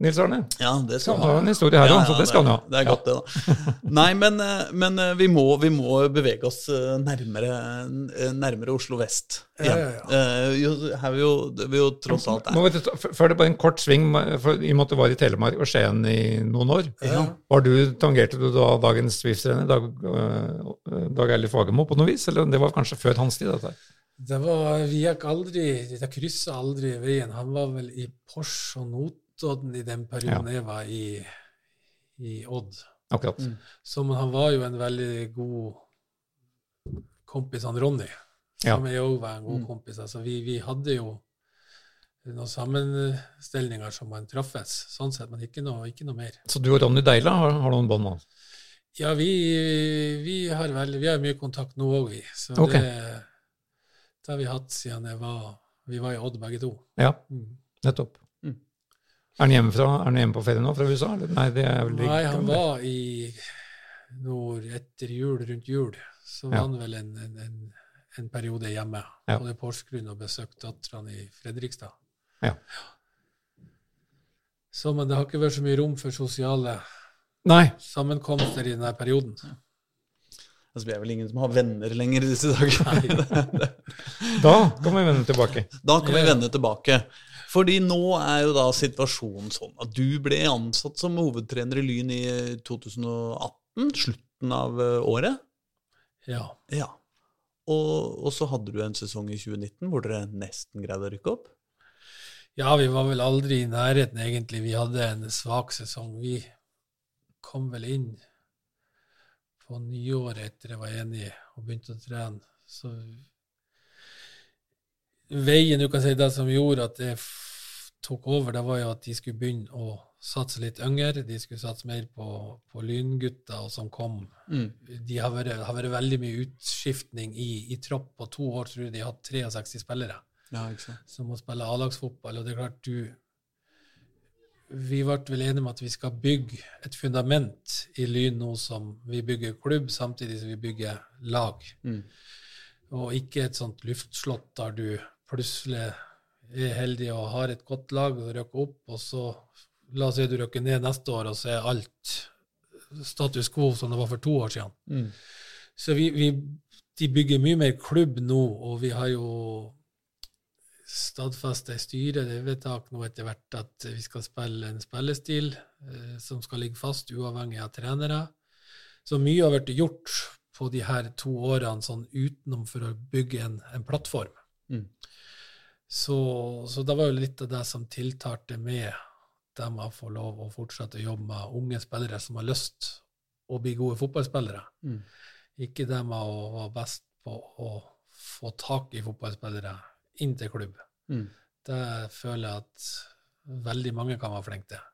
Nils Arne. Ja, det skal han ha. en historie her òg, så det skal han ha. Det er godt, det, da. Nei, men, eh, men eh, vi, må, vi må bevege oss eh, nærmere, nærmere Oslo vest Ja, ja, ja, Eh, jo, her vi jo, vi jo tross alt Må er vi ta- Før det bare en kort sving, for, i og med at du var i Telemark og Skien i noen år. Ja. Var du, Tangerte du da dagens Swift-trener, Dag, Dag Eilif Fagermo, på noe vis? Eller det var kanskje før hans tid? dette her? Det var, vi gikk aldri, det kryssa aldri veien. Han var vel i Porsche og Notodden i den perioden jeg var i, i Odd. Akkurat. Mm. Så men han var jo en veldig god kompis, han Ronny, Ja. som jeg òg var en god Mm. kompis. Altså, vi, vi hadde jo noen sammenstillinger som man traffes, sånn sett, men ikke noe, ikke noe mer. Så du og Ronny Deila har, har noen bånd nå? Ja, vi, vi har vel, vi har mye kontakt nå òg, vi. Så okay. det, det har vi hatt siden jeg var, vi var i Odd begge to. Ja, Mm. nettopp. Er han hjemme, fra, er han hjemme på ferie nå fra USA? Eller? Nei, det er vel Nei, han var i nord etter jul, rundt jul. Så var Ja. han vel en, en, en, en periode hjemme Ja. på det Porsgrunn og besøkte datterne i Fredrikstad. Ja. Så, men det har ikke vært så mye rom for sosiale Nei. sammenkomster i denne perioden. Altså, vi er vel ingen som har venner lenger i disse dager. Da kan vi vende tilbake. Da kan vi vende tilbake. Fordi nå er jo da situasjonen sånn at du ble ansatt som hovedtrener i Lyn i 2018, slutten av eh, året. Ja. Ja. Og, og så hadde du en sesong i 2019 hvor dere nesten greide å rykke opp. Ja, vi var vel aldri i nærheten, egentlig. Vi hadde en svak sesong. Vi kom vel inn på nyåret etter jeg var enig og begynte å trene. Så veien, du kan si det som gjorde at det tok over, det var jo at de skulle begynne å satse litt yngre. De skulle satse mer på, på lyngutta og som kom. De har vært, har vært veldig mye utskiftning i, i tropp. På to år tror jeg de har hatt 63 spillere Ja, som må spille A-lagsfotball. Og det er klart du Vi ble vel enige om at vi skal bygge et fundament i Lyn nå som vi bygger klubb, samtidig som vi bygger lag. Mm. Og ikke et sånt luftslott der du plutselig er heldig og har et godt lag og rykker opp, og så la oss si du rykker ned neste år, og så er alt status quo som det var for to år siden. Mm. Så vi, vi, de bygger mye mer klubb nå, og vi har jo stadfesta i styrevedtak nå etter hvert at vi skal spille en spillestil eh, som skal ligge fast, uavhengig av trenere. Så mye har vært gjort på de her to årene sånn utenom for å bygge en, en plattform. Mm. Så, så det var jo litt av det som tiltalte med dem å få lov å fortsette å jobbe med unge spillere som har lyst å bli gode fotballspillere. Mm. Ikke det med å være best på å få tak i fotballspillere inn til klubb. Mm. Det føler jeg at veldig mange kan være flinke til.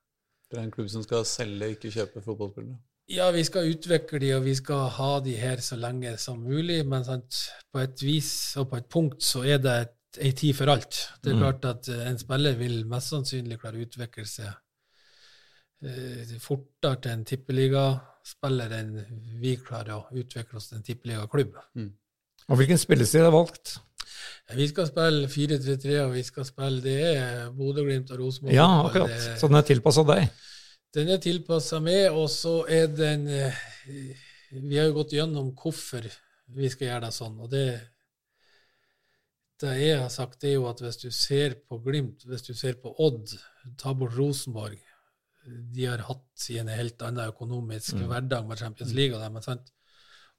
Det er en klubb som skal selge, ikke kjøpe fotballspillere. Ja, vi skal utvikle de, og vi skal ha de her så lenge som mulig, men sant, på et vis og på et punkt så er det et, ei tid for alt. Det er Mm. klart at eh, en spiller vil mest sannsynlig klare å utvikle seg eh, fortere til en tippeligaspiller enn vi klarer å utvikle oss til en tippeligaklubb. Og hvilken spillestil er valgt? Ja, Vi skal spille 4-3-3, og vi skal spille Det er Bodø-Glimt og Rosenborg. Ja, akkurat. Det- Så den er tilpassa deg. Den er tilpassa meg, og så er den eh, Vi har jo gått gjennom hvorfor vi skal gjøre det sånn. og det det jeg har sagt, er jo at hvis du ser på Glimt, hvis du ser på Odd, ta bort Rosenborg De har hatt sin helt annen økonomisk Mm. hverdag med Champions League og det, men sant?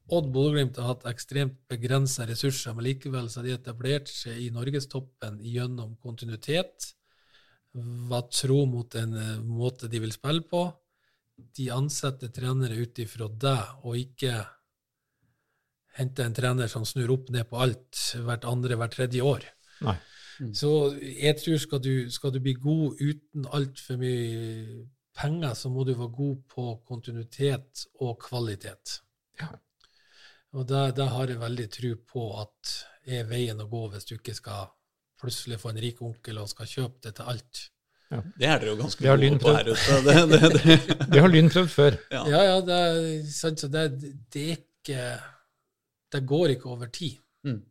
Odd Bodø-Glimt har hatt ekstremt begrensa ressurser, men likevel så har de etablert seg i norgestoppen gjennom kontinuitet var tro mot en eh, måte de vil spille på. De ansetter trenere ut ifra det, og ikke henter en trener som snur opp ned på alt hvert andre, hvert tredje år. Nei. Så jeg tror skal du, skal du bli god uten altfor mye penger, så må du være god på kontinuitet og kvalitet. Ja. Og da har jeg veldig tro på at er veien å gå hvis du ikke skal plutselig få en rik onkel og skal kjøpe det til alt. Det er dere jo ganske gode på her ute. Det, det, det. Det har Lyn prøvd før. Ja. Ja, ja, det, er sant, så det, det er ikke Det går ikke over tid. Mm.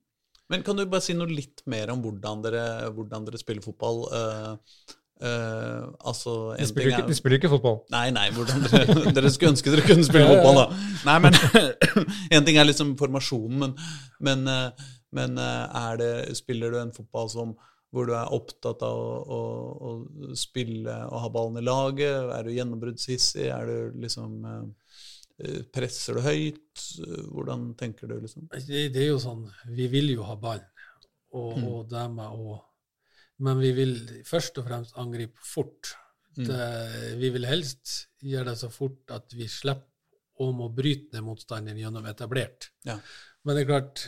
Men kan du bare si noe litt mer om hvordan dere, hvordan dere spiller fotball? Uh, uh, altså, De spiller, ikke, er de spiller ikke fotball. Nei, nei, hvordan dere, dere skulle ønske dere kunne spille fotball, da. Nei, men En ting er liksom formasjonen, men, men, eh, men er det, spiller du en fotball som hvor du er opptatt av å, å, å spille og ha ballen i laget? Er du gjennombruddshissig? Er du liksom Presser du høyt? Hvordan tenker du, liksom? Det, det er jo sånn Vi vil jo ha ballen, og, Mm. og det med å Men vi vil først og fremst angripe fort. Mm. Det, vi vil helst gjøre det så fort at vi slipper å må bryte ned motstanderen gjennom etablert. Ja. Men det er klart,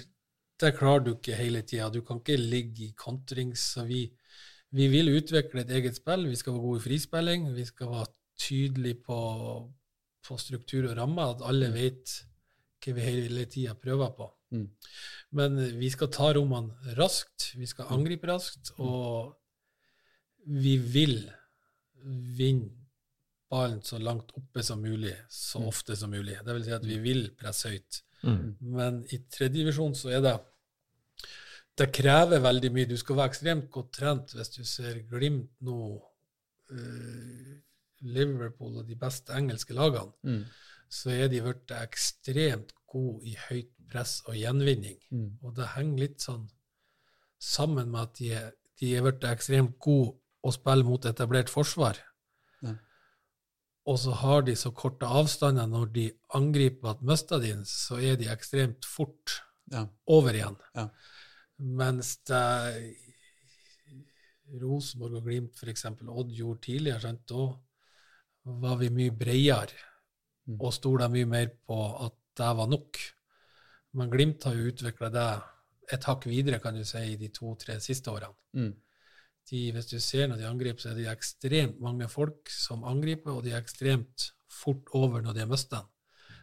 det klarer du ikke hele tida. Du kan ikke ligge i kontrings. Så vi, vi vil utvikle et eget spill. Vi skal være gode i frispilling. Vi skal være tydelige på, på struktur og rammer, at alle vet hva vi hele tida prøver på. Mm. Men vi skal ta rommene raskt, vi skal angripe raskt, og vi vil vinne ballen så langt oppe som mulig, så ofte som mulig. Det vil si at vi vil presse høyt. Mm. Men i tredjedivisjon så er det Det krever veldig mye. Du skal være ekstremt godt trent hvis du ser Glimt nå, eh, Liverpool og de beste engelske lagene, Mm. så er de blitt ekstremt gode i høyt press og gjenvinning. Mm. Og det henger litt sånn sammen med at de er, de er blitt ekstremt gode å spille mot etablert forsvar. Ja. Og så har de så korte avstander når de angriper at mister de så er de ekstremt fort Ja. over igjen. Ja. Mens det Rosenborg og Glimt, f.eks., Odd gjorde tidligere, sant? da var vi mye bredere Mm. og stola mye mer på at det var nok. Men Glimt har jo utvikla det et hakk videre, kan du si, i de to-tre siste årene. Mm. De, hvis du ser når de angriper, så er det ekstremt mange folk som angriper, og de er ekstremt fort over når de har mistet den.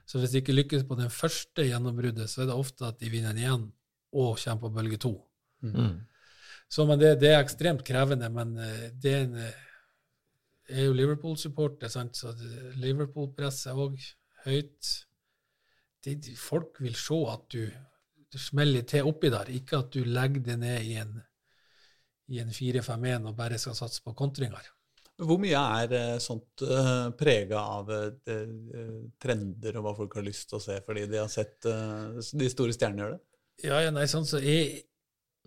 Så hvis de ikke lykkes på den første gjennombruddet, så er det ofte at de vinner den igjen og kommer på bølge to. Mm. Så men det, det er ekstremt krevende, men eh, det er en eh, er jo Liverpool-supporter, så Liverpool-presset er òg høyt. De, de, folk vil se at du, du smeller til oppi der, ikke at du legger det ned i en, i en 4-5-1 og bare skal satse på kontringer. Hvor mye er eh, sånt uh, prega av eh, eh, trender og hva folk har lyst til å se fordi de har sett eh, de store stjernene gjøre det? Ja, ja, nei, sånn så jeg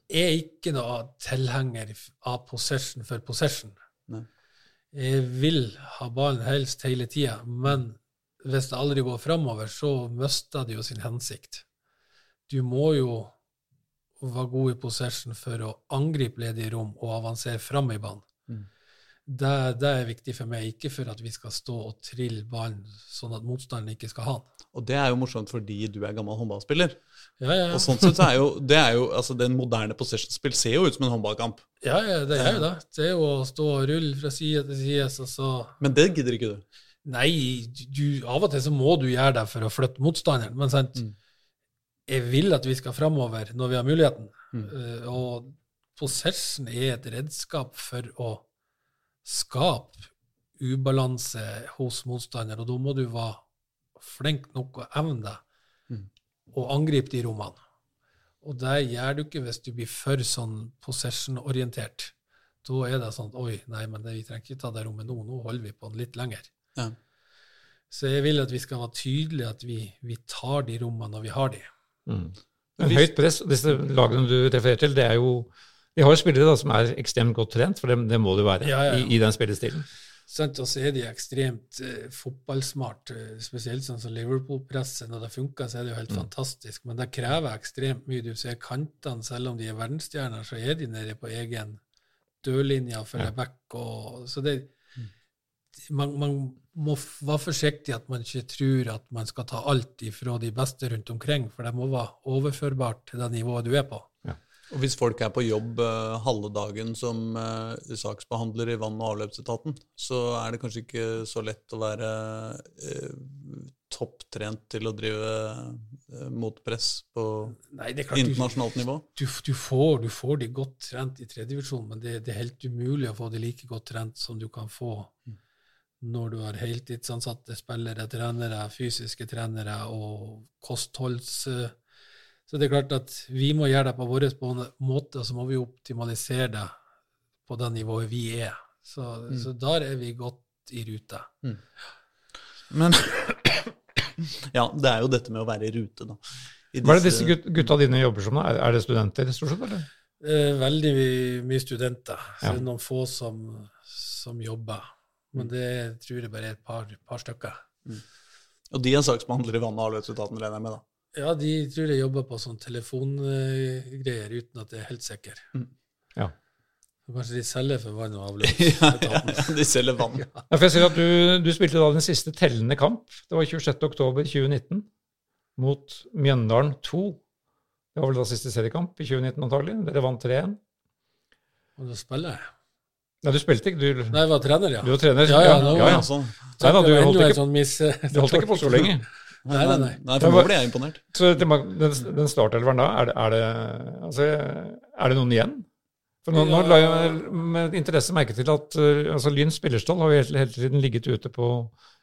jeg er ikke noe tilhenger av possession for possession. Nei. Jeg vil ha ballen helst hele tida, men hvis det aldri går framover, så mister det jo sin hensikt. Du må jo være god i possession for å angripe ledige rom og avansere fram i banen. Mm. Det, det er viktig for meg, ikke for at vi skal stå og trille ballen sånn at motstanderen ikke skal ha den. Og det er jo morsomt fordi du er gammel håndballspiller. Ja, ja, ja. Og sånn sett er jo, det er jo, altså Den moderne possession-spill ser jo ut som en håndballkamp. ja, ja det er jo det. Det er jo å stå og rulle fra side til side, så, så Men det gidder ikke du. Nei, du, av og til så må du gjøre det for å flytte motstanderen, men sant, Mm. jeg vil at vi skal framover når vi har muligheten. Mm. Uh, og possession er et redskap for å skape ubalanse hos motstander, og da må du være flink nok og evne deg Mm. og angripe de rommene. Og det gjør du ikke hvis du blir for sånn possession-orientert. Da er det sånn Oi, nei, men det, vi trenger ikke ta det rommet nå. Nå holder vi på den litt lenger. Ja. Så jeg vil at vi skal være tydelige, at vi, vi tar de rommene når vi har de. Mm. Høyt press, disse lagene du refererer til, det er jo De har jo spillere da, som er ekstremt godt trent, for det, det må det jo være Ja, ja, ja. I, i den spillestilen. Sant? Og så er de ekstremt eh, fotballsmart, eh, spesielt sånn som Liverpool-presset. Når det funker, så er det jo helt fantastisk, men det krever ekstremt mye. Du ser kantene, selv om de er verdensstjerner, så er de nede på egen dørlinje og følger Ja. back. Og, så det, man, man må f- være forsiktig at man ikke tror at man skal ta alt ifra de beste rundt omkring, for det må være overførbart til det nivået du er på. Og hvis folk er på jobb uh, halve dagen som uh, saksbehandler i vann- og avløpsetaten, så er det kanskje ikke så lett å være uh, topptrent til å drive uh, motpress på Nei, det klart du, internasjonalt nivå. du, du, får, du får de godt trent i tredjedivisjon, men det, det er helt umulig å få de like godt trent som du kan få når du har heltidsansatte spillere, trenere, fysiske trenere og kostholds... eh, Så det er klart at vi må gjøre det på vår måte, og så må vi optimalisere det på det nivået vi er. Så, så der er vi godt i rute. Men ja, det er jo dette med å være i rute, da. I Hva er det disse gutta dine jobber som? da? Er, det studenter, stort sett? eller? Eh, veldig mye studenter. Så Ja. det er noen få som, som jobber. Men det tror jeg bare er et par, par stykker. Og de er saksbehandlere i vann- og avløpsetaten, regner jeg med, da. Ja, de tror jeg jobber på sånn telefongreier uten at jeg er helt sikker. Ja. Kanskje de selger for vann og ja, avløpsetaten. ja, de selger vann. Ja, for jeg ser at du, du spilte da den siste tellende kamp. Det var 26.10.2019 mot Mjøndalen 2. Det var vel da siste seriekamp i 2019 antagelig. Dere vant 3-1. Og da spiller jeg. Nei, du spilte ikke. Du, Nei, jeg var trener, ja. du var trener. Ja, ja, nå- ja, ja. Sånn. Nei da, du holdt ikke, sånn miss... du holdt ikke på så lenge. Nei, nei, nei. Nei, for nå ble jeg imponert. Så den, den startelveren da, er det, er, det, altså, er det noen igjen? For nå, nå la jeg med interesse merke til at uh, altså, Lyns spillerstall har jo hele, hele tiden ligget ute på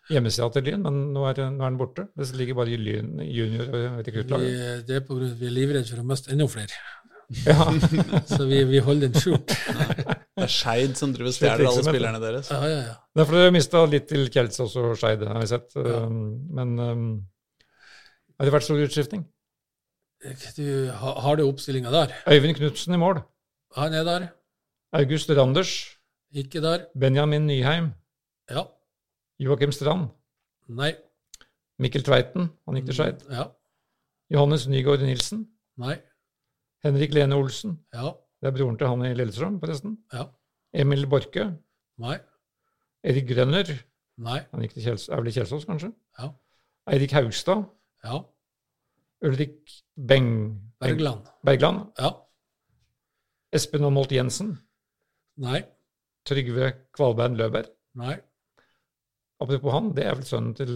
hjemmesida til Lyn, men nå er, nå er den borte. Det ligger bare i Lyn junior- og Vi, rekruttlaget. det er på grunn av at vi er livredde for å miste enda flere. Ja. Så vi, vi holder den skjult. Det er Skeid som driver stjeler alle spillerne deres. Ja, ja, ja. Derfor har jeg mista litt til Kjelsås og Skeid, har vi sett. Ja. Men um, har det vært stor utskifting? Du, ha- har du oppstillinga der? Øyvind Knutsen i mål. Han er der. August Randers. Ikke der. Benjamin Nyheim. Ja. Joakim Strand. Nei. Mikkel Tveiten, han gikk til Skeid. Ja. Johannes Nygaard Nilsen. Nei. Henrik Lene Olsen. Ja. Det er broren til han i Lillestrøm, forresten. Ja. Emil Borke. Nei. Erik Grønner. Nei. Han gikk til Kjels, er vel i Kjelsås, kanskje? Ja. Eirik Haugstad. Ja. Ulrik Beng... Bergland. Bergland. Ja. Espen Aamolt Jensen. Nei. Trygve Kvalbein Løberg. Nei. Apropos han, det er vel sønnen til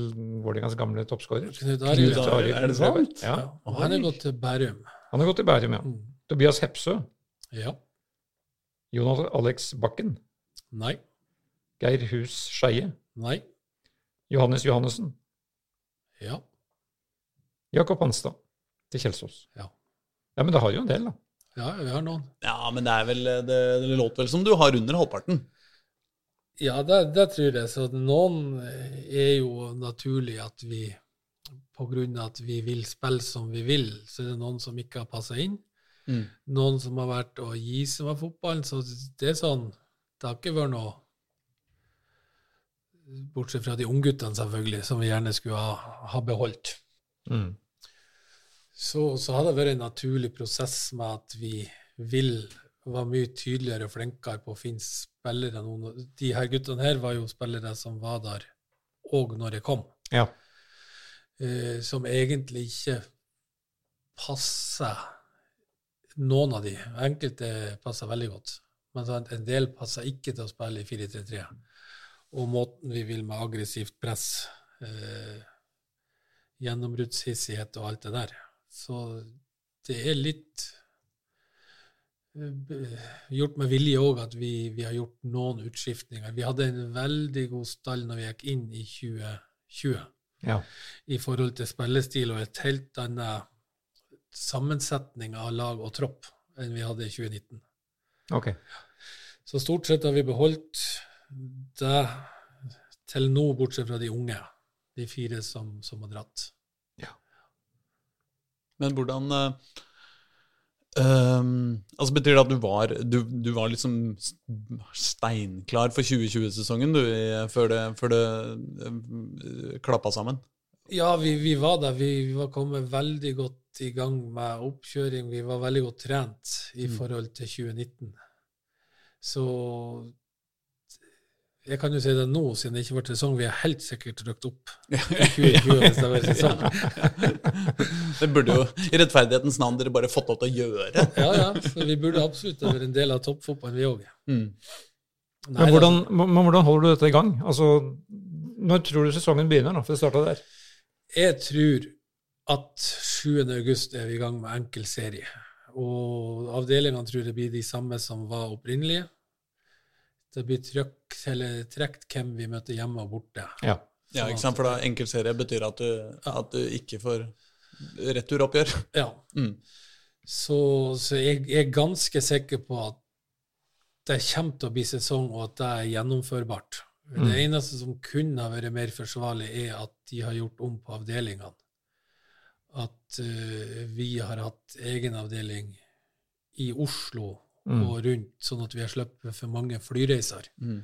Vålerengas gamle toppskårer. Knut Arild. Er det sant? Ja. Ja. Og han er gått til Bærum. Han har gått til Bærum, ja. Mm. Tobias Hepsø. Ja. Jonas Alex Bakken. Nei. Geir Hus Skeie. Nei. Johannes Johannessen. Ja. Jakob Hanstad til Kjelsås. Ja. Ja, men det har jo en del, da. Ja, vi har noen. Ja, men det er vel Det, det låter vel som du har under halvparten. Ja, det, det tror jeg. Så noen er jo naturlig at vi av at vi vil spille som vi vil, så er det noen som ikke har passa inn. Mm. Noen som har vært å gi seg med fotballen. Så det er sånn Det har ikke vært noe Bortsett fra de ungguttene, selvfølgelig, som vi gjerne skulle ha, ha beholdt. Mm. Så, så har det vært en naturlig prosess med at vi vil være mye tydeligere og flinkere på å finne spillere. Noen, de her guttene her var jo spillere som var der òg når jeg kom, Ja. eh, som egentlig ikke passer noen av de. Enkelte passer veldig godt, men en del passer ikke til å spille i 4-3-3. Og måten vi vil med aggressivt press, eh, gjennombruddshissighet og alt det der. Så det er litt eh, gjort med vilje òg at vi, vi har gjort noen utskiftninger. Vi hadde en veldig god stall når vi gikk inn i 2020 ja. i forhold til spillestil og et helt annet sammensetning av lag og tropp enn vi hadde i 2019. Okay. Så stort sett har vi beholdt det til nå, bortsett fra de unge, de fire som, som har dratt. Men hvordan ehm, Altså Betyr det at du var Du, du var liksom steinklar for 2020-sesongen før det, før det eh, klappa sammen? Ja, vi, vi var der. Vi, vi var kommet veldig godt i gang med oppkjøring. Vi var veldig godt trent i Mm. forhold til 2019. Så jeg kan jo si det nå, siden det ikke ble sesong. Vi har helt sikkert røkt opp i 2020 hvis det var sesong. Det burde jo i rettferdighetens navn dere bare fått lov til å gjøre. Ja, ja. Så vi burde absolutt være vært en del av toppfotballen, vi òg. Mm. Men hvordan, men hvordan holder du dette i gang? Altså, når tror du sesongen begynner? da, for det starta der? Jeg tror at 7. august er vi i gang med enkel serie. Og avdelingene tror jeg blir de samme som var opprinnelige. Det blir trykk, eller trukket hvem vi møter hjemme og borte. Ja. Ja, ikke sant? For da enkeltserie betyr at du, at du ikke får returoppgjør. Ja. Mm. Så, så jeg, jeg er ganske sikker på at det kommer til å bli sesong, og at det er gjennomførbart. Mm. Det eneste som kunne ha vært mer forsvarlig, er at de har gjort om på avdelingene. At uh, vi har hatt egen avdeling i Oslo Mm. og rundt, sånn at vi har sluppet for mange flyreiser. Mm.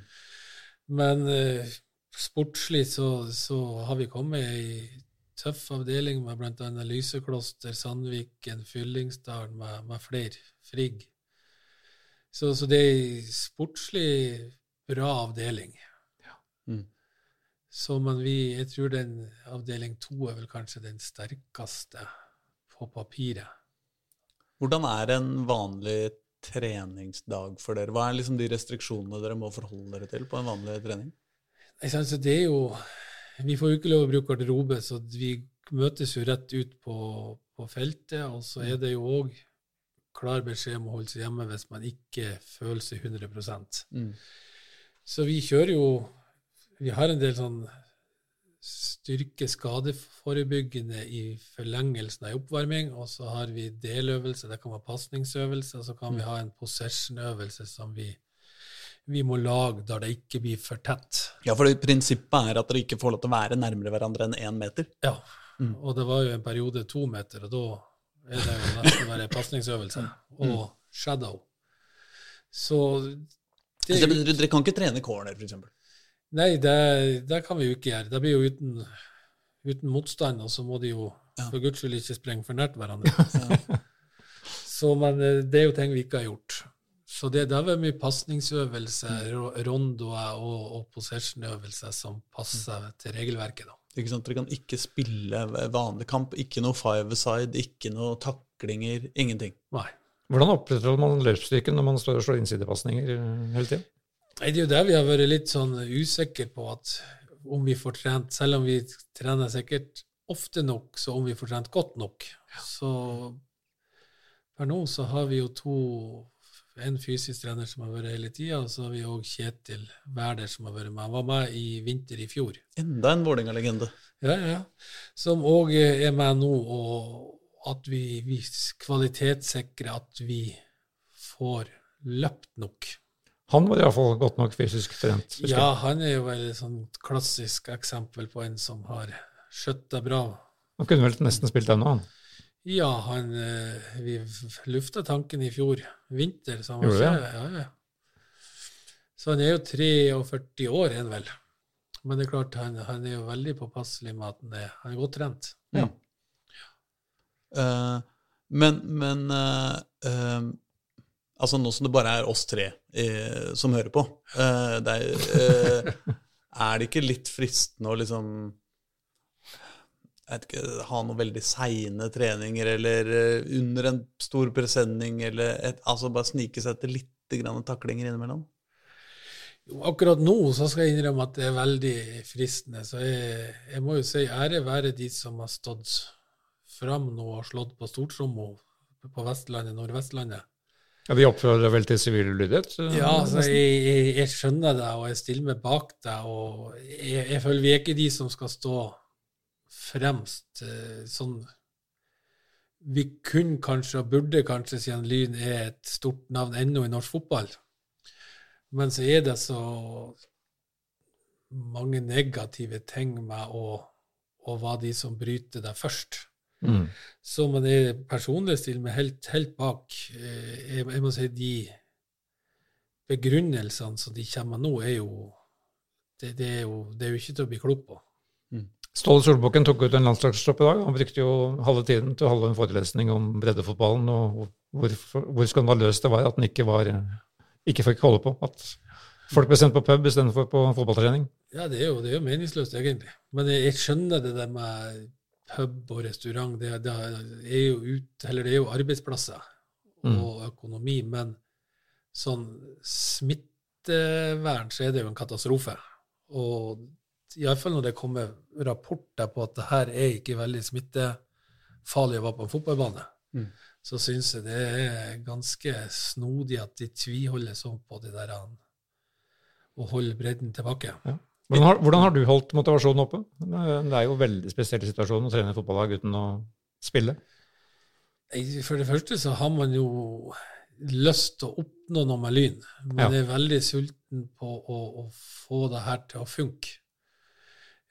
Men eh, sportslig så, så har vi kommet i tøff avdeling med bl.a. Lysekloster, Sandviken, Fyllingsdalen med, med flere. Frigg. Så, så det er ei sportslig bra avdeling. Mm. Så, men vi, jeg tror den avdeling to er vel kanskje den sterkeste på papiret. Hvordan er en vanlig treningsdag for dere? Hva er liksom de restriksjonene dere må forholde dere til på en vanlig trening? Synes det er jo Vi får jo ikke lov å bruke garderobe, så vi møtes jo rett ut på, på feltet. Og så er det jo òg klar beskjed om å holde seg hjemme hvis man ikke føler seg 100 Mm. Så vi kjører jo Vi har en del sånn styrke-skadeforebyggende i forlengelsen av oppvarming, og så har vi deløvelse, det kan være pasningsøvelse, og så kan vi ha en possession-øvelse som vi, vi må lage der det ikke blir for tett. Ja, for prinsippet er at dere ikke får lov til å være nærmere hverandre enn én meter. Ja, Mm. og det var jo en periode to meter, og da er det jo nesten bare pasningsøvelse og shadow. Så Så det betyr dere kan ikke trene corner, f.eks. Nei, det, det kan vi jo ikke gjøre. Det blir jo uten, uten motstand, og så må de jo Ja. for guds skyld ikke sprenge for nært hverandre. så, men eh, det er jo ting vi ikke har gjort. Så det, det er mye pasningsøvelser, ro- rondoer og, og possession-øvelser som passer til regelverket, da. Ikke sant? Dere kan ikke spille vanlig kamp. Ikke noe five-side, ikke noe taklinger. Ingenting. Nei. Hvordan opprettholder man løpsstyrken når man står og slår innsidepasninger hele tida? Nei, Det er jo der vi har vært litt sånn usikre på at om vi får trent, selv om vi trener sikkert ofte nok, så om vi får trent godt nok. Så per nå så har vi jo to en fysisk trener som har vært hele tida, og så har vi òg Kjetil Wæler som har vært med. Han var med i vinter i fjor. Enda en Vålerenga-legende. Ja, ja. Som òg er med nå, og at vi, vi kvalitetssikrer at vi får løpt nok. Han var iallfall godt nok fysisk trent. husker. Ja, han er jo vel et sånn klassisk eksempel på en som har skjøtta bra. Han kunne vel nesten spilt ennå, han. Ja, han eh, Vi lufta tanken i fjor vinter, så han var Gjorde ikke ja, ja. Så han er jo 43 år, er han vel. Men det er klart, han, han er jo veldig påpasselig med at han er, han er godt trent. Ja. Eh, men men uh, eh, Altså nå som det bare er oss tre eh, som hører på, eh, det er, eh, er det ikke litt fristende å liksom jeg vet ikke, ha noen veldig seine treninger, eller eh, under en stor presenning, eller et, altså bare snike seg til litt grann taklinger innimellom? Jo, akkurat nå så skal jeg innrømme at det er veldig fristende. Så jeg, jeg må jo si ære være de som har stått fram nå og slått på stortromma på Vestlandet, Nordvestlandet. Ja, De oppfordrer vel til sivil ulydighet? Ja, altså, jeg, jeg skjønner det, og jeg stiller meg bak det. Og jeg, jeg føler vi er ikke de som skal stå fremst. eh, Sånn Vi kunne kanskje, og burde kanskje, siden Lyn er et stort navn ennå i norsk fotball. Men så er det så mange negative ting med å, å være de som bryter det først. Mm. Så man er personlig stille med helt, helt bak. Eh, Jeg, jeg må si de begrunnelsene som de kommer med nå, er jo det, det, er jo det er jo ikke til å bli klok på. Ståle Solbakken tok ut en landslagstropp i dag. Han brukte jo halve tiden til å holde en forelesning om breddefotballen og hvor, hvor skandaløst det var at den ikke, var, ikke fikk holde på. At folk ble sendt på pub istedenfor på fotballtrening. Ja, det er jo, det er jo meningsløst, egentlig. Men jeg, jeg skjønner det der med pub og restaurant. Det, det, er, jo ut, eller det er jo arbeidsplasser Mm. og økonomi, men sånn smittevern så er det jo en katastrofe. Og iallfall når det kommer rapporter på at det her er ikke veldig smittefarlig å være på en fotballbane, Mm. så syns jeg det er ganske snodig at de tviholder sånn på det der an- å holde bredden tilbake. Hvordan har, hvordan har du holdt motivasjonen oppe? Det er jo en veldig spesiell situasjon å trene fotballag uten å spille. For det første så har man jo lyst til å oppnå noe med Lyn. Man Ja. er veldig sulten på å, å få det her til å funke.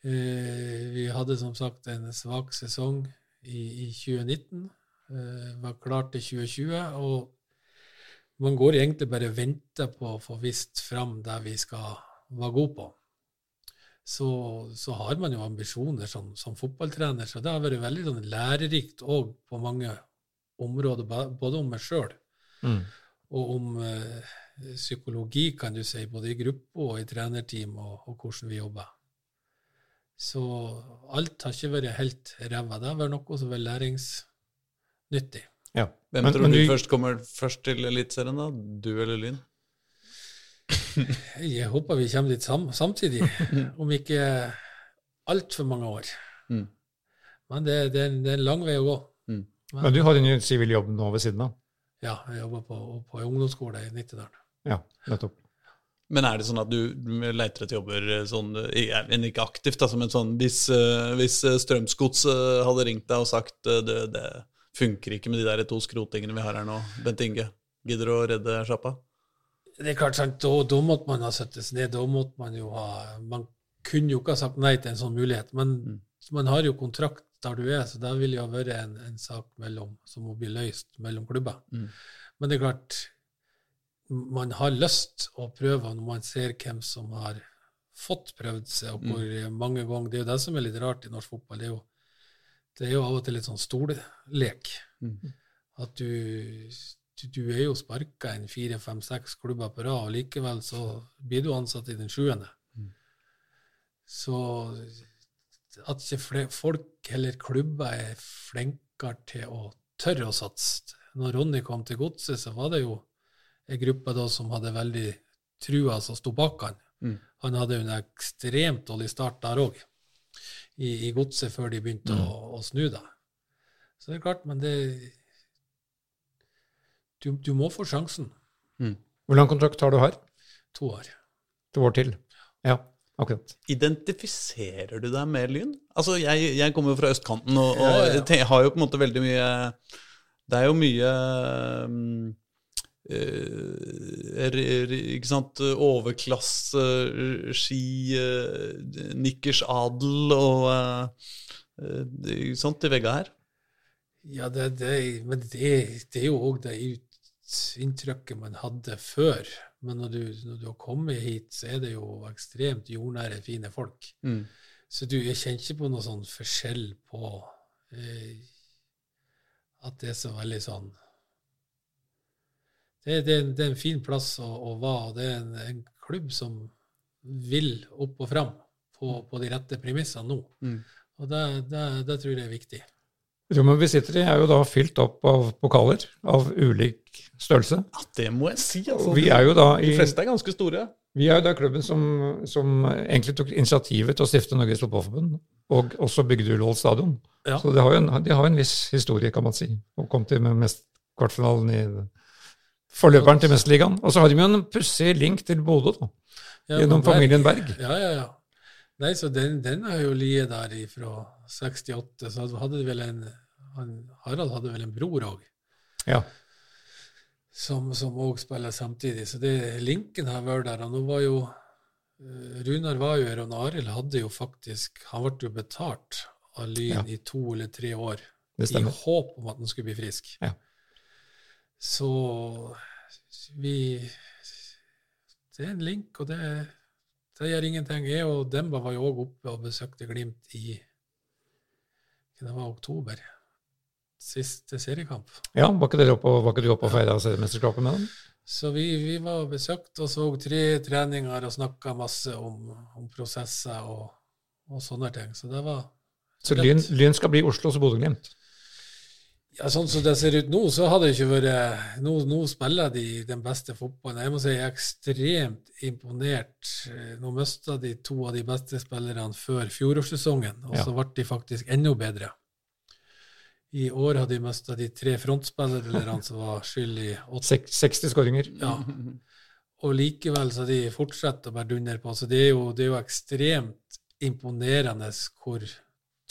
Eh, vi hadde som sagt en svak sesong i, i 2019. Eh, var klar til 2020. Og man går egentlig bare og venter på å få vist fram det vi skal være gode på. Så, så har man jo ambisjoner som, som fotballtrener, så det har vært veldig sånn lærerikt òg på mange områder, både om meg sjøl Mm. og om eh, psykologi, kan du si, både i gruppe og i trenerteam, og, og hvordan vi jobber. Så alt har ikke vært helt ræva. Det har vært noe som er læringsnyttig. Ja. Hvem Men- tror men du du- først kommer først til Eliteserien, da? Du eller Lyn? Jeg håper vi kommer dit sam samtidig, om ikke altfor mange år. Mm. Men det, det, er en, det er en lang vei å gå. Mm. Men du har en sivil jobb nå ved siden av? Ja, jeg jobber på, på ungdomsskole i Nittedalen. Ja, nettopp. Men er det sånn at du leiter etter jobber eh, sånn, eh, ikke aktivt, altså, men sånn hvis, eh, hvis Strømsgods hadde ringt deg og sagt det, det funker ikke med de der to skrotingene vi har her nå, Bent Inge, gidder du å redde sjappa? Det er klart, sant, da, da måtte man ha satt seg ned. Da måtte man jo ha Man kunne jo ikke ha sagt nei til en sånn mulighet. Men Mm. man har jo kontrakt der du er, så det vil jo være en, en sak mellom, som må bli løst mellom klubber. Mm. Men det er klart, man har lyst å prøve når man ser hvem som har fått prøvd seg, og hvor mange ganger Det er jo det som er litt rart i norsk fotball. Det er jo, det er jo av og til litt sånn stollek. Mm. At du, du, du er jo sparka inn fire, fem, seks klubber på rad, og likevel så blir du ansatt i den sjuende. Mm. Så at ikke folk eller klubber er flinkere til å tørre å satse. Når Ronny kom til Godset, så var det jo en gruppe da som hadde veldig trua som sto bak han. Mm. Han hadde jo en ekstremt dårlig start der òg, i, i Godset, før de begynte å, å snu det. Så det er klart, men det Du, du må få sjansen. Hvor lang kontrakt har du her? To år. To år til? Ja, akkurat. Identifiserer du deg med Lyn? Altså, jeg, jeg kommer jo fra østkanten, og, og Ja, ja, ja. har jo på en måte veldig mye Det er jo mye um, eh, er, r- Ikke sant Overklasse, ski, eh, nikkers adel og eh, Ikke sant, i vegga her. Ja, det, det, men det, det er jo òg det ut- inntrykket man hadde før. Men når du, når du har kommet hit, så er det jo ekstremt jordnære, fine folk. Mm. Så du, jeg kjenner ikke på noe sånn forskjell på eh, at det er så veldig sånn det, det, det er en fin plass å, å være, og det er en, en klubb som vil opp og fram på, på de rette premissene nå. Mm. Og det, det, det tror jeg er viktig. Rommet vi sitter i, er jo da fylt opp av pokaler av ulik størrelse. Ja, det må jeg si, altså. Vi er jo da i De fleste er ganske store. Vi er jo da klubben som, som egentlig tok initiativet til å stifte Norges Fotballforbund, og også bygde Ullevål stadion. Ja. Så det har jo en, de har en viss historie, kan man si, og kom til med mest kvartfinalen i forløperen til Mesterligaen. Og så har de jo en pussig link til Bodø, da, Ja, gjennom familien Berg. Ja, ja, ja. Nei, så den, den har jo ligget der fra 68, så hadde vel en han, Harald hadde vel en bror òg, Ja. som òg spiller samtidig. Så det, linken har vært der. Og nå var jo eh, Runar var jo her, og Arild hadde jo faktisk Han ble jo betalt av Lyn Ja. i to eller tre år i håp om at han skulle bli frisk. Ja. Så vi Det er en link, og det, det gjør ingenting. Jeg og Demba var jo òg oppe og besøkte Glimt i det var oktober. Siste seriekamp. Ja, var ikke, oppe, var ikke du oppe og feira seriemesterskapet med dem? Så vi, vi var og besøkte og så tre treninger og snakka masse om, om prosesser og, og sånne ting. Så det var Så. Lyn skal bli Oslos Bodø-Glimt. Ja, Sånn som det ser ut nå, så har det ikke vært Nå, nå spiller de den beste fotballen. Jeg må si jeg er ekstremt imponert. Eh, Nå mista de to av de beste spillerne før fjorårssesongen, og Ja. så ble de faktisk enda bedre. I år har de mista de tre frontspillerne som var skyld i åtte. Sek- 60 skåringer. Ja. Og likevel så de fortsetter å bare dundre på. Så det er, jo, det er jo ekstremt imponerende hvor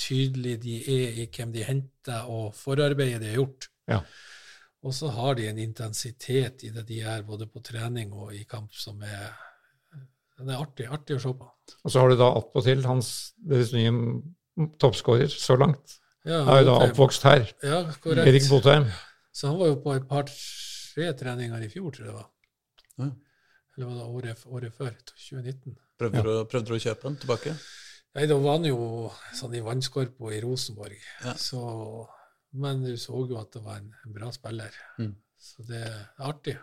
tydelig de er i hvem de henter, og forarbeidet de har gjort. Ja. Og så har de en intensitet i det de gjør, både på trening og i kamp, som er er artig, artig å se på. Og så har du da attpåtil hans deres nye toppskårer så langt. Ja, Er jo da oppvokst her. ja, korrekt. Erik Botheim. Så han var jo på et par-tre treninger i fjor, tror jeg det var. Ja. Eller var det året, året før? 2019? Prøvde, du, prøvde du å kjøpe den tilbake? Nei, da var han jo sånn i vannskorpa i Rosenborg. Ja. Så, men du så jo at det var en, en bra spiller. Mm. Så det er artig.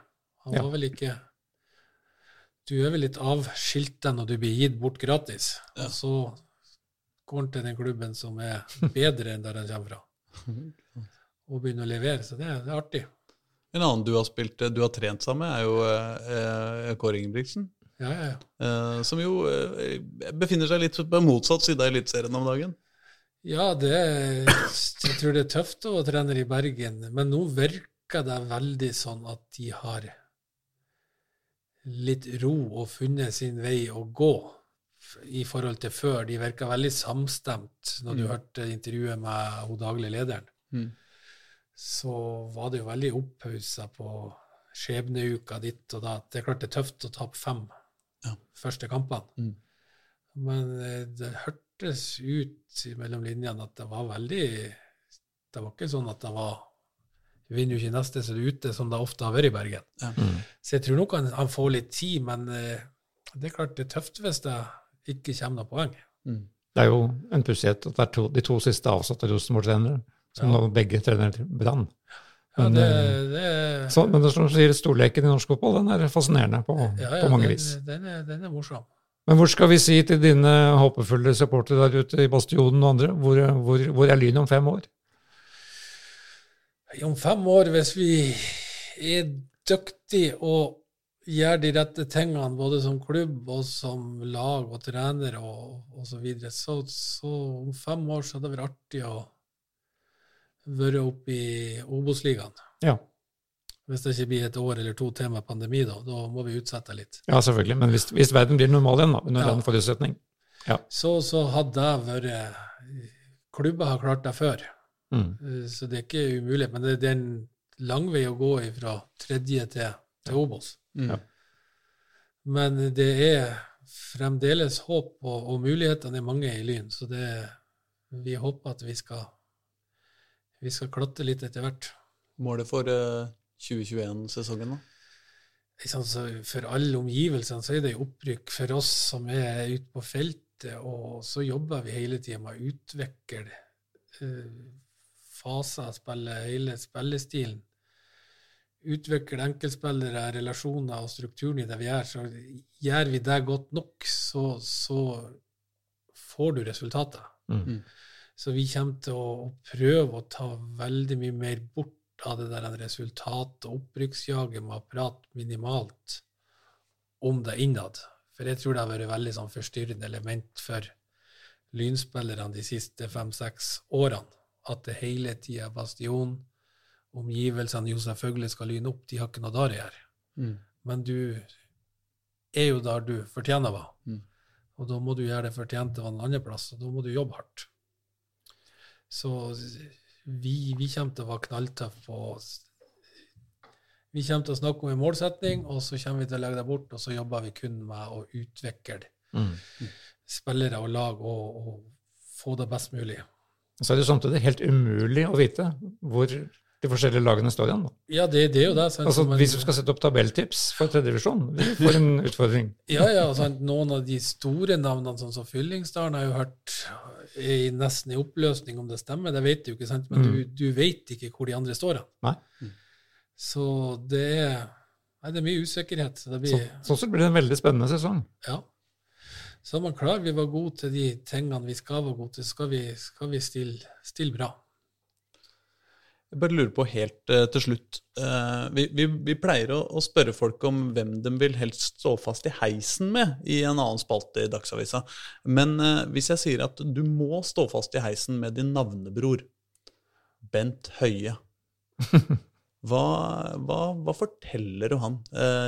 Han Ja. var vel ikke Du er vel litt avskilt når du blir gitt bort gratis. Ja. Og så går han til den klubben som er bedre enn der han kommer fra, og begynner å levere. Så det, er- det er artig. En annen du har spilt, du har trent sammen med, er jo eh, Kåre Ingebrigtsen. Ja, ja, ja. Eh, som jo eh, befinner seg litt på motsatt side av Eliteserien om dagen. Ja, det jeg tror det er tøft å være trener i Bergen, men nå virker det veldig sånn at de har litt ro og funnet sin vei å gå i forhold til før. De virka veldig samstemt når du Mm. hørte intervjuet med hun daglige lederen. Mm. Så var det jo veldig opphausa på skjebneuka ditt og da. Det er klart det er tøft å tape fem Ja. første kampene. Mm. Men eh, det hørtes ut mellom linjene at det var veldig Det var ikke sånn at det var Vi vinner jo ikke neste, så det er ute, som det ofte har vært i Bergen. Ja. Mm. Så jeg tror nok han, han får litt tid, men eh, det er klart det er tøft hvis det ikke kommer noen poeng. Mm. Det er jo en pussighet at det er to, de to siste avsatte Rosenborg-trenere, som Ja. nå begge trener til Brann. Ja, Men, det, eh, det, Så, men det som sier, storleken i norsk fotball den er fascinerende på, ja, ja, på mange den, vis. Den er, den er morsom. Men hvor skal vi si til dine håpefulle supportere der ute i Bastionen og andre, hvor, hvor, hvor er Lyn om fem år? Om fem år, hvis vi er dyktige og gjør de rette tingene, både som klubb og som lag og trener og, osv., så videre, så, så om fem år så hadde det vært artig å være oppe i Obos-ligaen. Ja, Hvis det ikke blir et år eller to til med pandemi, da, da må vi utsette litt. ja selvfølgelig. Men hvis, hvis verden blir normal igjen, da, under Ja. den forutsetning. Så, så hadde det vært Klubber har klart det før. Mm. Eh, Så det er ikke umulig, men det, det er en lang vei å gå fra tredje til, til Obos. Mm. Ja. Men det er fremdeles håp, og, og mulighetene er mange i Lyn. Så det, vi håper at vi skal, vi skal klatre litt etter hvert. Målet for eh, 2021-sesongen, da? Så For alle omgivelsene så er det opprykk. For oss som er ute på feltet, og så jobber vi hele tida med å utvikle eh, faser av spillet, hele spillestilen. utvikle enkeltspillere, relasjoner og strukturen i det vi gjør, så gjør vi det godt nok, så, så får du resultater. Mm. Så vi kommer til å, prøve å ta veldig mye mer bort av det der resultat- og opprykksjaget med å prate minimalt om det innad. For jeg tror det har vært et veldig sånn forstyrrende element for lynspillerne de siste fem-seks årene. At det hele tida er bastion. Omgivelsene jo selvfølgelig skal lyne opp, de har ikke noe der å gjøre. Mm. Men du er jo der du fortjener å være. Mm. Og da må du gjøre det fortjente en annen plass, og da må du jobbe hardt. Så vi, vi kommer til å være knalltøffe på Vi kommer til å snakke om en målsetning, og så kommer vi til å legge det bort, og så jobber vi kun med å utvikle Mm. spillere og lag og, og få det best mulig. Så er det jo samtidig helt umulig å vite hvor de forskjellige lagene står igjen. Ja, det, det er jo det. sant? Altså, Hvis du skal sette opp tabelltips for tredjedivisjon, vi får en utfordring. Ja, ja, sant? Noen av de store navnene, sånn som Fyllingsdalen, har jo hørt i nesten i oppløsning, om det stemmer. Det vet du jo ikke, sant? men Mm. du, du vet ikke hvor de andre står hen. Nei. Så det er, nei, det er mye usikkerhet. Så det Så, sånn sett blir det en veldig spennende sesong. ja. Så er man klar. vi var gode til de tingene vi skal være gode til, så skal vi, skal vi stille, stille bra. Jeg bare lurer på helt uh, til slutt. Uh, vi, vi, vi pleier å, å spørre folk om hvem de vil helst stå fast i heisen med i en annen spalte i Dagsavisa. Men uh, hvis jeg sier at du må stå fast i heisen med din navnebror, Bent Høie, hva, hva, hva forteller du han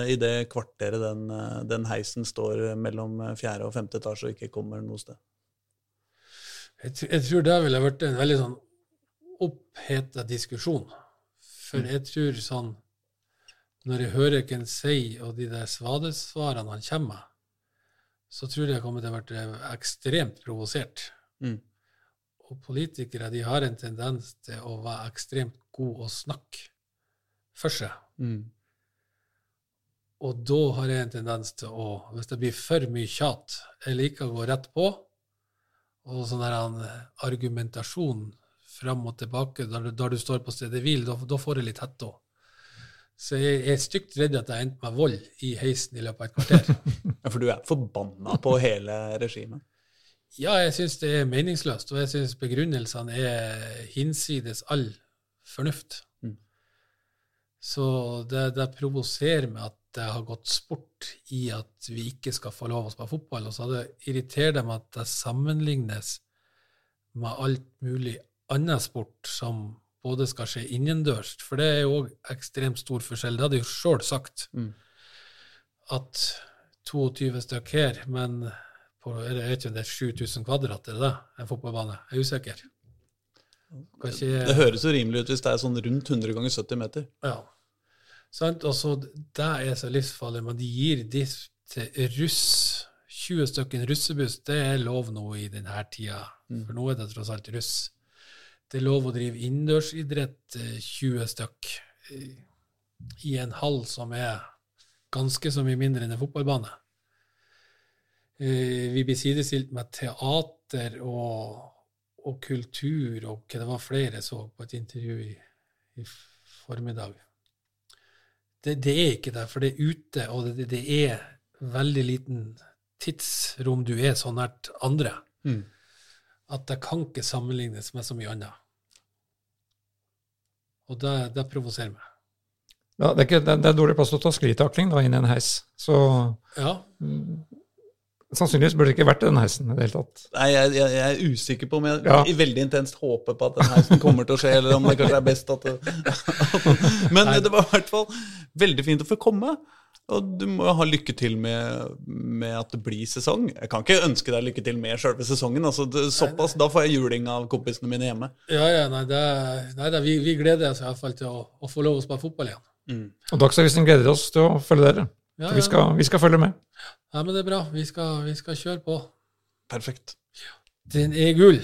i det kvarteret den, den heisen står mellom fjerde og femte etasje og ikke kommer noe sted? Jeg, jeg tror det ville vært en veldig sånn oppheta diskusjon. For jeg tror sånn Når jeg hører hva han sier, og de der svadesvarene han kommer med, så tror jeg jeg kommer til å bli ekstremt provosert. Mm. Og politikere de har en tendens til å være ekstremt gode å snakke for seg. Mm. Og da har jeg en tendens til å, hvis det blir for mye tjat, jeg liker å gå rett på, og sånn der en argumentasjon fram og tilbake, der, du- der du står på stedet hvil, da, da får det litt hette òg. Så jeg, jeg er stygt redd at jeg endte med vold i heisen i løpet av et kvarter. Ja, for du er forbanna på hele regimet. Ja, jeg syns det er meningsløst, og jeg syns begrunnelsene er hinsides all fornuft. Mm. Så det, det provoserer meg at det har gått sport i at vi ikke skal få lov å spille fotball. Og så det irriterer det meg at det sammenlignes med alt mulig annen sport som både skal skje innendørs, for det er jo òg ekstremt stor forskjell. Det hadde jeg jo sjøl sagt. Mm. At 22 stykk her, men på, er det, jeg vet ikke om det er 7000 kvadrat, er det det? En fotballbane? Jeg er usikker. Kanskje, Det høres jo rimelig ut hvis det er sånn rundt 100 ganger 70 meter. Ja. Sant? Og så det er så livsfarlig, men de gir diss til russ. 20 stykker russebuss, det er lov nå i denne tida, for nå er det tross alt russ. Det er lov å drive innendørsidrett, eh, 20 stykk, eh, i en hall som er ganske så mye mindre enn en fotballbane. Eh, Vi blir sidestilt med teater og, og kultur, og hva det var flere jeg så på et intervju i, i formiddag. Det, det er ikke der, for det er ute, og det, det er veldig liten tidsrom du er så nært andre, Mm. at det kan ikke sammenlignes med så mye annet. Og det, det provoserer meg. Ja, det, er ikke, det, det er dårlig plass til å ta sklitakling da, inn i en heis. Så Ja, mm, sannsynligvis burde det ikke vært den heisen i det hele tatt. Nei, jeg, jeg, jeg er usikker på om jeg Ja. i veldig intenst håper på at den heisen kommer til å skje, eller om det kanskje er best at det Men det var i hvert fall veldig fint å få komme. Og du må jo ha lykke til med, med at det blir sesong. Jeg kan ikke ønske deg lykke til med selve sesongen. altså det, Såpass, Da får jeg juling av kompisene mine hjemme. ja, ja nei, det, nei det, vi, vi gleder oss i hvert fall til å, å få lov å spille fotball igjen. Og Dagsavisen gleder oss til å følge dere. Ja, ja. vi skal, vi skal følge med. ja, men det er bra. Vi skal, vi skal kjøre på. Perfekt. Den er gull.